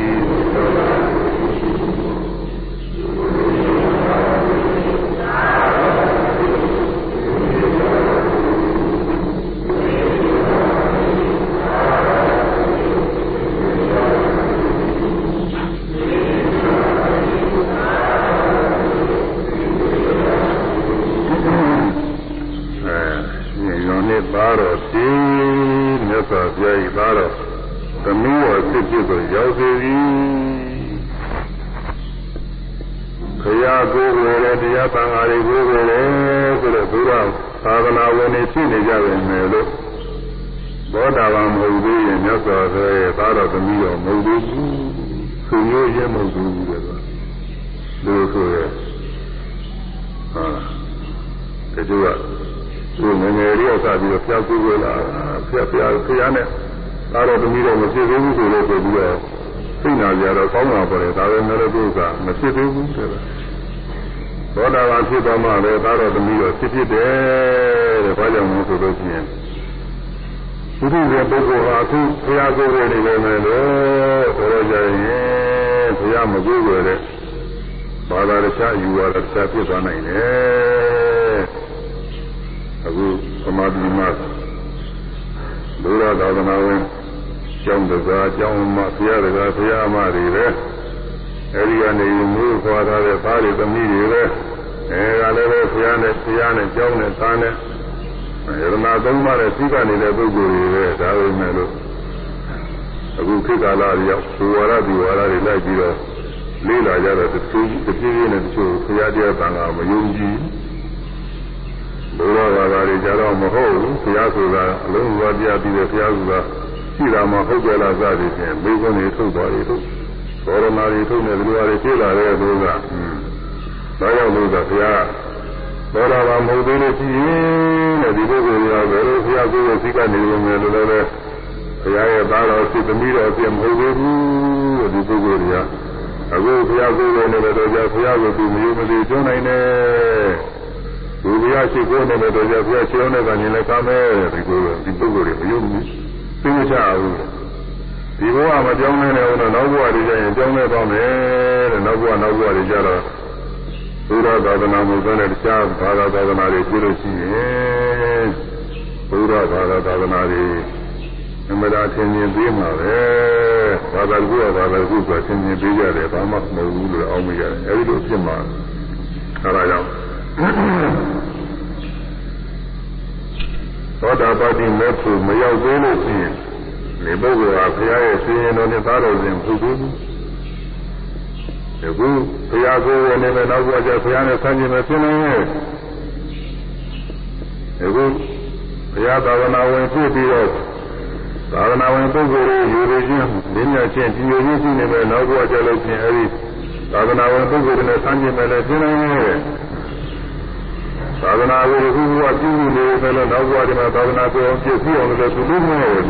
သားတော်ဒီမြတ်စွာဘုရား၏ သားတော်သမီးတော်ဖြစ်ဖြစ်ကိုရောက်စေသည်ခရာကိုယ်ကိုယ်လည်းတရားသံဃာတွေကိုယ်ကိုယ်လည်းဆိုတော့ဘုရားသာသနာဝင်နေဖြစ်နေကြတယ်မယ်လို့ဘောဓဘာမဟုတ်သေးရင်မြတ်စွာဘုရားရဲ့သားတော်သမီးတော်မဟုတ်သေးဘူးသူမျိုးရဲမဟုတ်ဘူးတဲ့ကွာလူဆိုရဲဟာတကယ်ကသူငယ်ငယ်လေးရောက်စားပြီးတော့ဖျားကူးွယ်လာဖျားဖျားဖျားနဲ့ ဒါတော့တမီးတော့မဖြစ်သေးဘူးဆိုလို့ဆိုပြီးတော့သိနာကြတော့ကောင်းတာပေါ်တယ်ဒါပဲမဲ့လို့သူကမဖြစ်သေးဘူးတဲ့သောတာပန်ဖြစ်တော့မှလည်းဒါတော့တမီးတော့ဖြစ်ဖြစ်တယ်တဲ့ဘာကြောင့်လဲဆိုလို့ရှိရင်ဘုရားရဲ့ပုဂ္ဂိုလ်ဟာအခုဖျားကိုယ်ရနေတယ်မယ်လို့ဆိုတော့ကြရင်ဖျားမကိုယ်ရတဲ့ဘာသာတရားယူရတာတရားဖြစ်သွားနိုင်တယ်အခုသမာဓိမှာဘုရားသာသနာဝင် ကျောင်းတကားကျောင်းမဘုရားတကားဘုရားအမတွေပဲအဲဒီကနေမျိုးခွာထားတဲ့သားတွေသမီးတွေပဲအဲဒါလည်းပဲဘုရားနဲ့ဘုရားနဲ့ကြောင်းနဲ့သားနဲ့ယရနာသုံးပါးနဲ့သိကနေတဲ့ပုဂ္ဂိုလ်တွေပဲဒါပဲမဲ့လို့အခုခေတ်ကာလရောက်ဘူဝါဒဒီဝါဒတွေလိုက်ပြီးတော့လေးလာကြတော့တချို့တဖြည်းဖြည်းနဲ့တချို့ဘုရားတရားတန်ခါမယုံကြည်ဘုရားဘာသာတွေကြတော့မဟုတ်ဘူးဘုရားဆိုတာအလုံးစုံတရားပြီးတဲ့ဘုရားဆိုတာ ရှိတာမှဟုတ်ကြလားစသည်ဖြင့်မိဘတွေထုတ်သွားတယ်ထုတ်ဘောရမတွေထုတ်နေတယ်လူတွေဖြစ်လာတဲ့ဘုရားဒါကြောင့်လို့ကဘုရားဘောရဘာမဟုတ်သေးလို့ရှိရင်တဲ့ဒီပုဂ္ဂိုလ်ကဘယ်လိုဘုရားကိုယ်ကိုသိကနေလို့မယ်လို့လည်းဘုရားရဲ့သားတော်စိတ်သမီးတော်အပြည့်မဟုတ်သေးဘူးဒီပုဂ္ဂိုလ်ကအခုဘုရားကိုယ်ကိုလည်းတော့ကြာဘုရားကိုသူမယုံမသေးကျွမ်းနိုင်တယ်သူဘုရားရှိခိုးနေတယ်တော့ကြာဘုရားရှင်းတဲ့ကနေလည်းကားမယ်ဒီကိုဒီပုဂ္ဂိုလ်တွေမယုံဘူး သိမချဘူးဒီဘဝမကြောင်းနိုင်တဲ့ဦးတော့နောက်ဘဝတွေကျရင်ကြောင်းနေသွားမယ်တဲ့နောက်ဘဝနောက်ဘဝတွေကျတော့ဘုရားသာသနာမှုဆိုတဲ့တခြားဘာသာသာသနာတွေပြလို့ရှိရင်ဘုရားဘာသာသာသနာတွေအမှန်တရားသင်မြင်ပေးမှာပဲဘာသာကူကဘာသာကူဆိုသင်မြင်ပေးကြတယ်ဘာမှမဟုတ်ဘူးလို့အောင်းမိရတယ်အဲဒီလိုဖြစ်မှာအဲဒါကြောင့် သောတာပတိမေဖို့မရောက်သေးလို့ရှိရင်ဒီပုဂ္ဂိုလ်ဟာဘုရားရဲ့ရှင်ရင်တော်နဲ့သားတော်စဉ်ပုဂ္ဂိုလ်ဒီခုဘုရားကိုယ်ဝင်နေမယ်နောက်ဘုရားကျဘုရားနဲ့ဆန်းကျင်မယ်ဖြစ်နေရဲ့ဒီခုဘုရားသာသနာဝင်ဖြစ်ပြီးတော့သာသနာဝင်ပုဂ္ဂိုလ်တွေယူရခြင်းလင်းမြချင်းကြည်ညိုခြင်းရှိနေမယ်နောက်ဘုရားကျလို့ချင်းအဲဒီသာသနာဝင်ပုဂ္ဂိုလ်တွေနဲ့ဆန်းကျင်မယ်လည်းဖြစ်နေရဲ့ သာသနာကိုခုကပြုနေတယ်လို့နောက်ဘဝဒီမှာသာသနာကိုပြည့်စုံအောင်လည်းသူလုပ်နေတယ်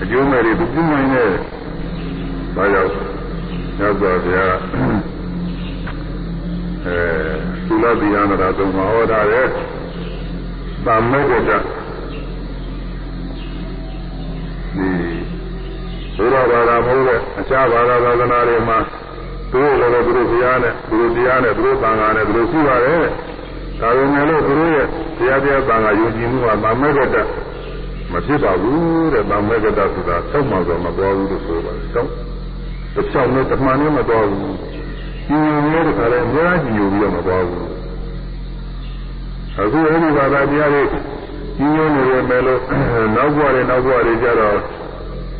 အကျိုးမဲ့တွေသူပြုနိုင်တယ်။ဒါကြောင့်ညဇောတရားအဲသုလတိယနာသုံးမှာဟောတာလေ။သမ္မေကတဒီဘုရားဘာသာမဟုတ်တဲ့အခြားဘာသာသာသနာတွေမှာသူတို့လည်းသူတို့ဘုရားနဲ့သူတို့တရားနဲ့သူတို့သံဃာနဲ့သူတို့ရှိပါတယ်။ ဒါပေမဲ့လို့သူတို့ရဲ့တရားတရားသံဃာယုံကြည်မှုကသမ္မေကတမဖြစ်ပါဘူးတဲ့သမ္မေကတဆိုတာဆောက်မှဆိုမတော်ဘူးလို့ဆိုပါတယ်။ဆောက်တစ်ချောင်းနဲ့တမန်နဲ့မတော်ဘူး။ညီညွတ်နေတဲ့ခါလဲအများကြီးညိုပြီးတော့မတော်ဘူး။အခုအဲဒီဘာသာတရားတွေညီညွတ်နေရမယ်လို့နောက်ဘဝတွေနောက်ဘဝတွေကြတော့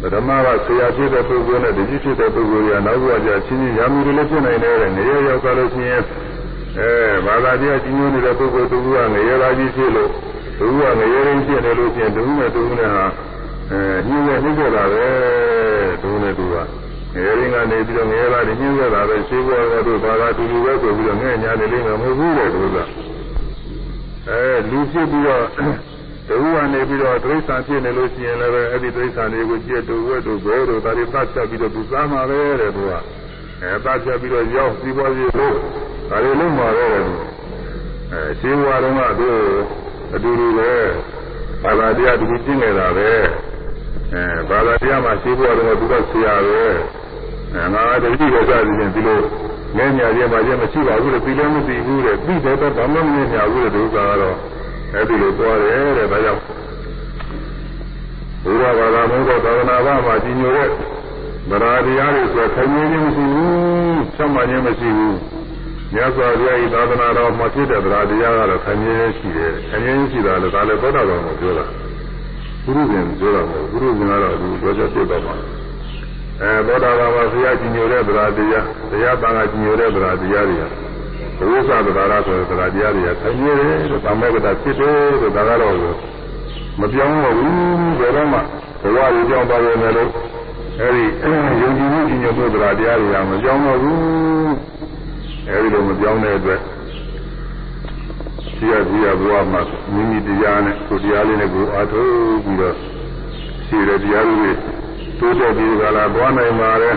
ပထမကဆရာဖြစ်တဲ့ပုဂ္ဂိုလ်နဲ့တတိဖြစ်တဲ့ပုဂ္ဂိုလ်ကနောက်ဘဝကျချင်းချင်းရာမီတွေလည်းဖြစ်နိုင်တယ်တဲ့။နေရရောက်သွားလို့ရှိရင် အဲဘာသာတရားကြီးညိုနေတဲ့ပုဂ္ဂိုလ်တူကငရေသာကြီးဖြစ်လို့သူကငရေရင်းဖြစ်တယ်လို့ချင်းတူနဲ့တူနဲ့ဟာအဲညှင်းရနှိမ့်ကြတာပဲတူနဲ့တူကငရေရင်းကနေပြီးတော့ငရေသာကြီးညှင်းကြတာပဲရှိဘောကတို့ဘာသာတူတူပဲဆိုပြီးတော့ငဲ့ညာနေလိမ့်မယ်မဟုတ်ဘူးတဲ့သူကအဲလူဖြစ်ပြီးတော့တူကနေပြီးတော့တိရစ္ဆာန်ဖြစ်နေလို့ရှိရင်လည်းအဲ့ဒီတိရစ္ဆာန်တွေကိုကြည့်တူဝဲတူဘဲတို့ဒါတွေသတ်ချက်ပြီးတော့သူစားမှာပဲတဲ့သူက အဲသတ်ချက်ပြီးတော့ရောက်ပြီးပေါ်ပြီးလို့ဒါတွေလုံးမှာပဲအဲရှင်းဘွားတော့ကသူအတူတူပဲဘာသာတရားတူကျင့်နေတာပဲအဲဘာသာတရားမှာရှင်းဘွားတော့ကသူကဆရာပဲအဲငါတတိယကြသည်ချင်းဒီလိုငဲညာခြင်းပါခြင်းမရှိပါဘူးလေပြီးလည်းမသိဘူးတဲ့ပြီးတော့တော့ဘာမှမမြင်ရဘူးတဲ့ဒုက္ခကတော့အဲဒီလိုသွားတယ်တဲ့ဒါကြောင့်ဘုရားဘာသာမဟုတ်တော့သာသနာ့ဘာမှာကြီးညိုတဲ့ ဗရာတရားတွေဆိုခိုင်နေခြင်းမရှိဘူးဆက်မှခြင်းမရှိဘူးမြတ်စွာဘုရားဤသာသနာတော်မှာဖြစ်တဲ့ဗရာတရားကတော့ခိုင်နေရှိတယ်ခိုင်နေရှိတာလည်းဒါလည်းသောတာပန်ကိုပြောတာဘုရုရှင်ပြောတာမဟုတ်ဘုရုရှင်ကတော့ဒီပြောချက်ပြတော့မှာအဲသောတာပန်မှာဘုရားကြီးညိုတဲ့ဗရာတရားတရားပန်ကကြီးညိုတဲ့ဗရာတရားတွေကဘုရားသဘာဝဆိုတဲ့ဗရာတရားတွေကခိုင်နေတယ်လို့သမ္မေကတာဖြစ်တယ်လို့ဒါကတော့မပြောင်းတော့ဘူးဘယ်တော့မှဘဝကြီးကြောင်းပါရမယ်လို့ အဲဒီယုံကြည်မှုကြီးညိုတဲ့ဗရာတရားတွေကမပြောင်းတော့ဘူးအဲဒီလိုမပြောင်းတဲ့အတွက်ရှိရရှိရဘဝမှာမိမိတရားနဲ့ကိုတရားလေးနဲ့ကိုအားထုတ်ပြီးတော့ရှိတဲ့တရားတွေတိုးတက်ပြီးကြလားသွားနိုင်ပါလေ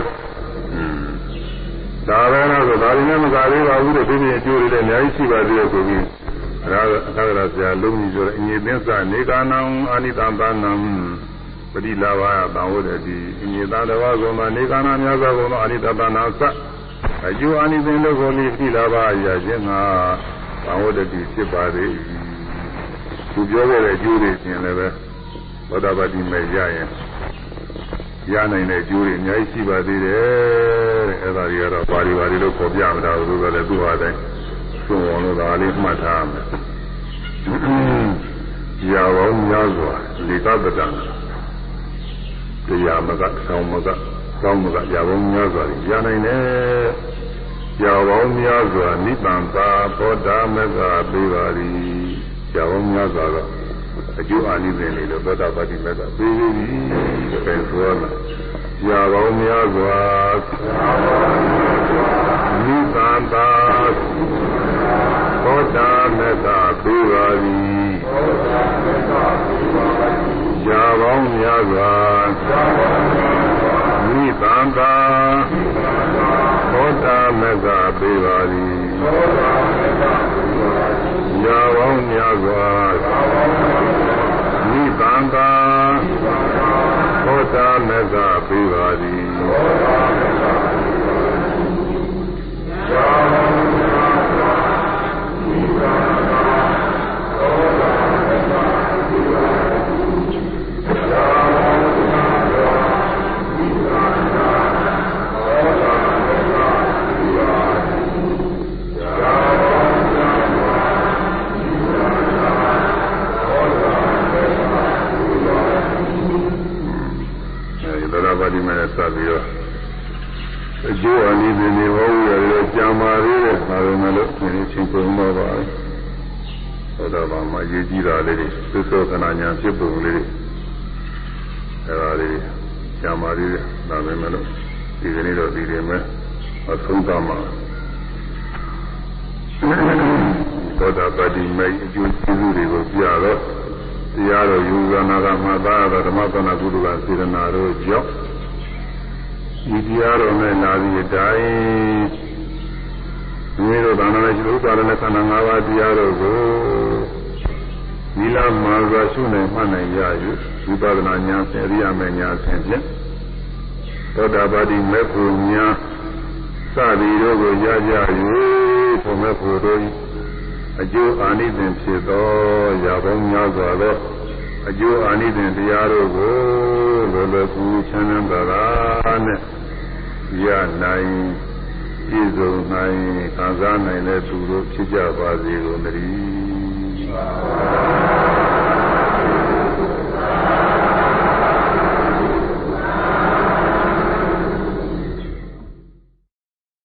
ဒါပဲတော့ဆိုဒါရင်းနဲ့မကသေးပါဘူးတဲ့ဒီပြင်အကျိုးတွေလည်းအများကြီးရှိပါသေးတယ်ဆိုပြီးအဲဒါအခါကဆရာလုံးကြီးဆိုတဲ့အငြိသစ္စာနေကာနံအာနိတံသာနံ ပတိလာဘာသံဝတ္တိအငြိသာတော်ကောမှာနေကာနများစွာကုန်သောအာနိတသာနာသအကျိုးအာနိသင်လို့ကိုလိပတိလာဘာရခြင်းငါသံဝတ္တိဖြစ်ပါသေးသူပြောခဲ့တဲ့အကျိုးတွေရှင်လည်းပဲသောတာပတိမဲ့ရရင်ရနိုင်တဲ့အကျိုးတွေအများကြီးရှိပါသေးတယ်တဲ့အဲဒါတွေကတော့ပါဠိပါဠိလို့ခေါ်ပြမှာဒါလို့ဆိုလည်းသူ့ဟာတိုင်းသုံးအောင်လို့ဒါလေးမှတ်ထားမယ်ရာပေါင်းများစွာလေကပဒံ တရားမကဆောင်းမကဆောင်းမကရာပေါင်းများစွာရနိုင်တယ်ရာပေါင်းများစွာနိဗ္ဗာန်သာသောတာမကပေးပါသည်ရာပေါင်းများစွာတော့အကျိုးအာနိသင်လေးလို့သောတာပတိမကပေးပြီတဲ့ဆိုရမယ်ရာပေါင်းများစွာနိဗ္ဗာန်သာသောတာမကပေးပါသည် ရာပေါင်းများစွာနိဗ္ဗာန်သာသောတာမကပေးပါသည်ရာပေါင်းများစွာနိဗ္ဗာန်သာသောတာမကပေးပါသည်အဲဒီသ ပါတိမဲ့စပ်ပြီးတော့အကျိုးအနည်းတွေဟောရတဲ့ကြာမာသေးတဲ့ဒါပေမဲ့လို့ဒီချင်းပုံတော့ပါသောတာပန်မှာရေးကြည့်တာလေးတွေသုသောကနာညာဖြစ်ပုံလေးတွေအဲဒါလေးကြာမာသေးတယ်ဒါပေမဲ့လို့ဒီကနေ့တော့ဒီတွေမဲ့အဆုံးသတ်မှာသောတာပတိမဲ့အကျိုးကျေးဇူးတွေကိုပြတော့တရားတော်ယူဇာနာကမှသာတော်ဓမ္မသနာကုသလစေရနာတို့ကြောင့် ဒီတရားတော်နဲ့လာပြီးအတိုင်းဒီလိုဒါနနဲ့ရှိဥပါဒနဲ့ခန္ဓာ၅ပါးတရားတော်ကိုနိလမာစွာရှုနိုင်မှတ်နိုင်ရယူဝိပဿနာဉာဏ်ဖြင့်အရိယာမေဉာဏ်ဖြင့်ဖြင့်သောတာပတိမေဖို့ဉာဏ်စသည်တို့ကိုရကြယူဘုမေဖို့တို့အကျိုးအာနိသင်ဖြစ်သောရာပေါင်းများစွာသော အကျိုးအာနိသင်တရားတို့ကိုလောလောကူချမ်းသာတာနဲ့ရနိုင်ပြည့်စုံနိုင်ခံစားနိုင်တဲ့သူတို့ဖြစ်ကြပါစေကုန်သတည်း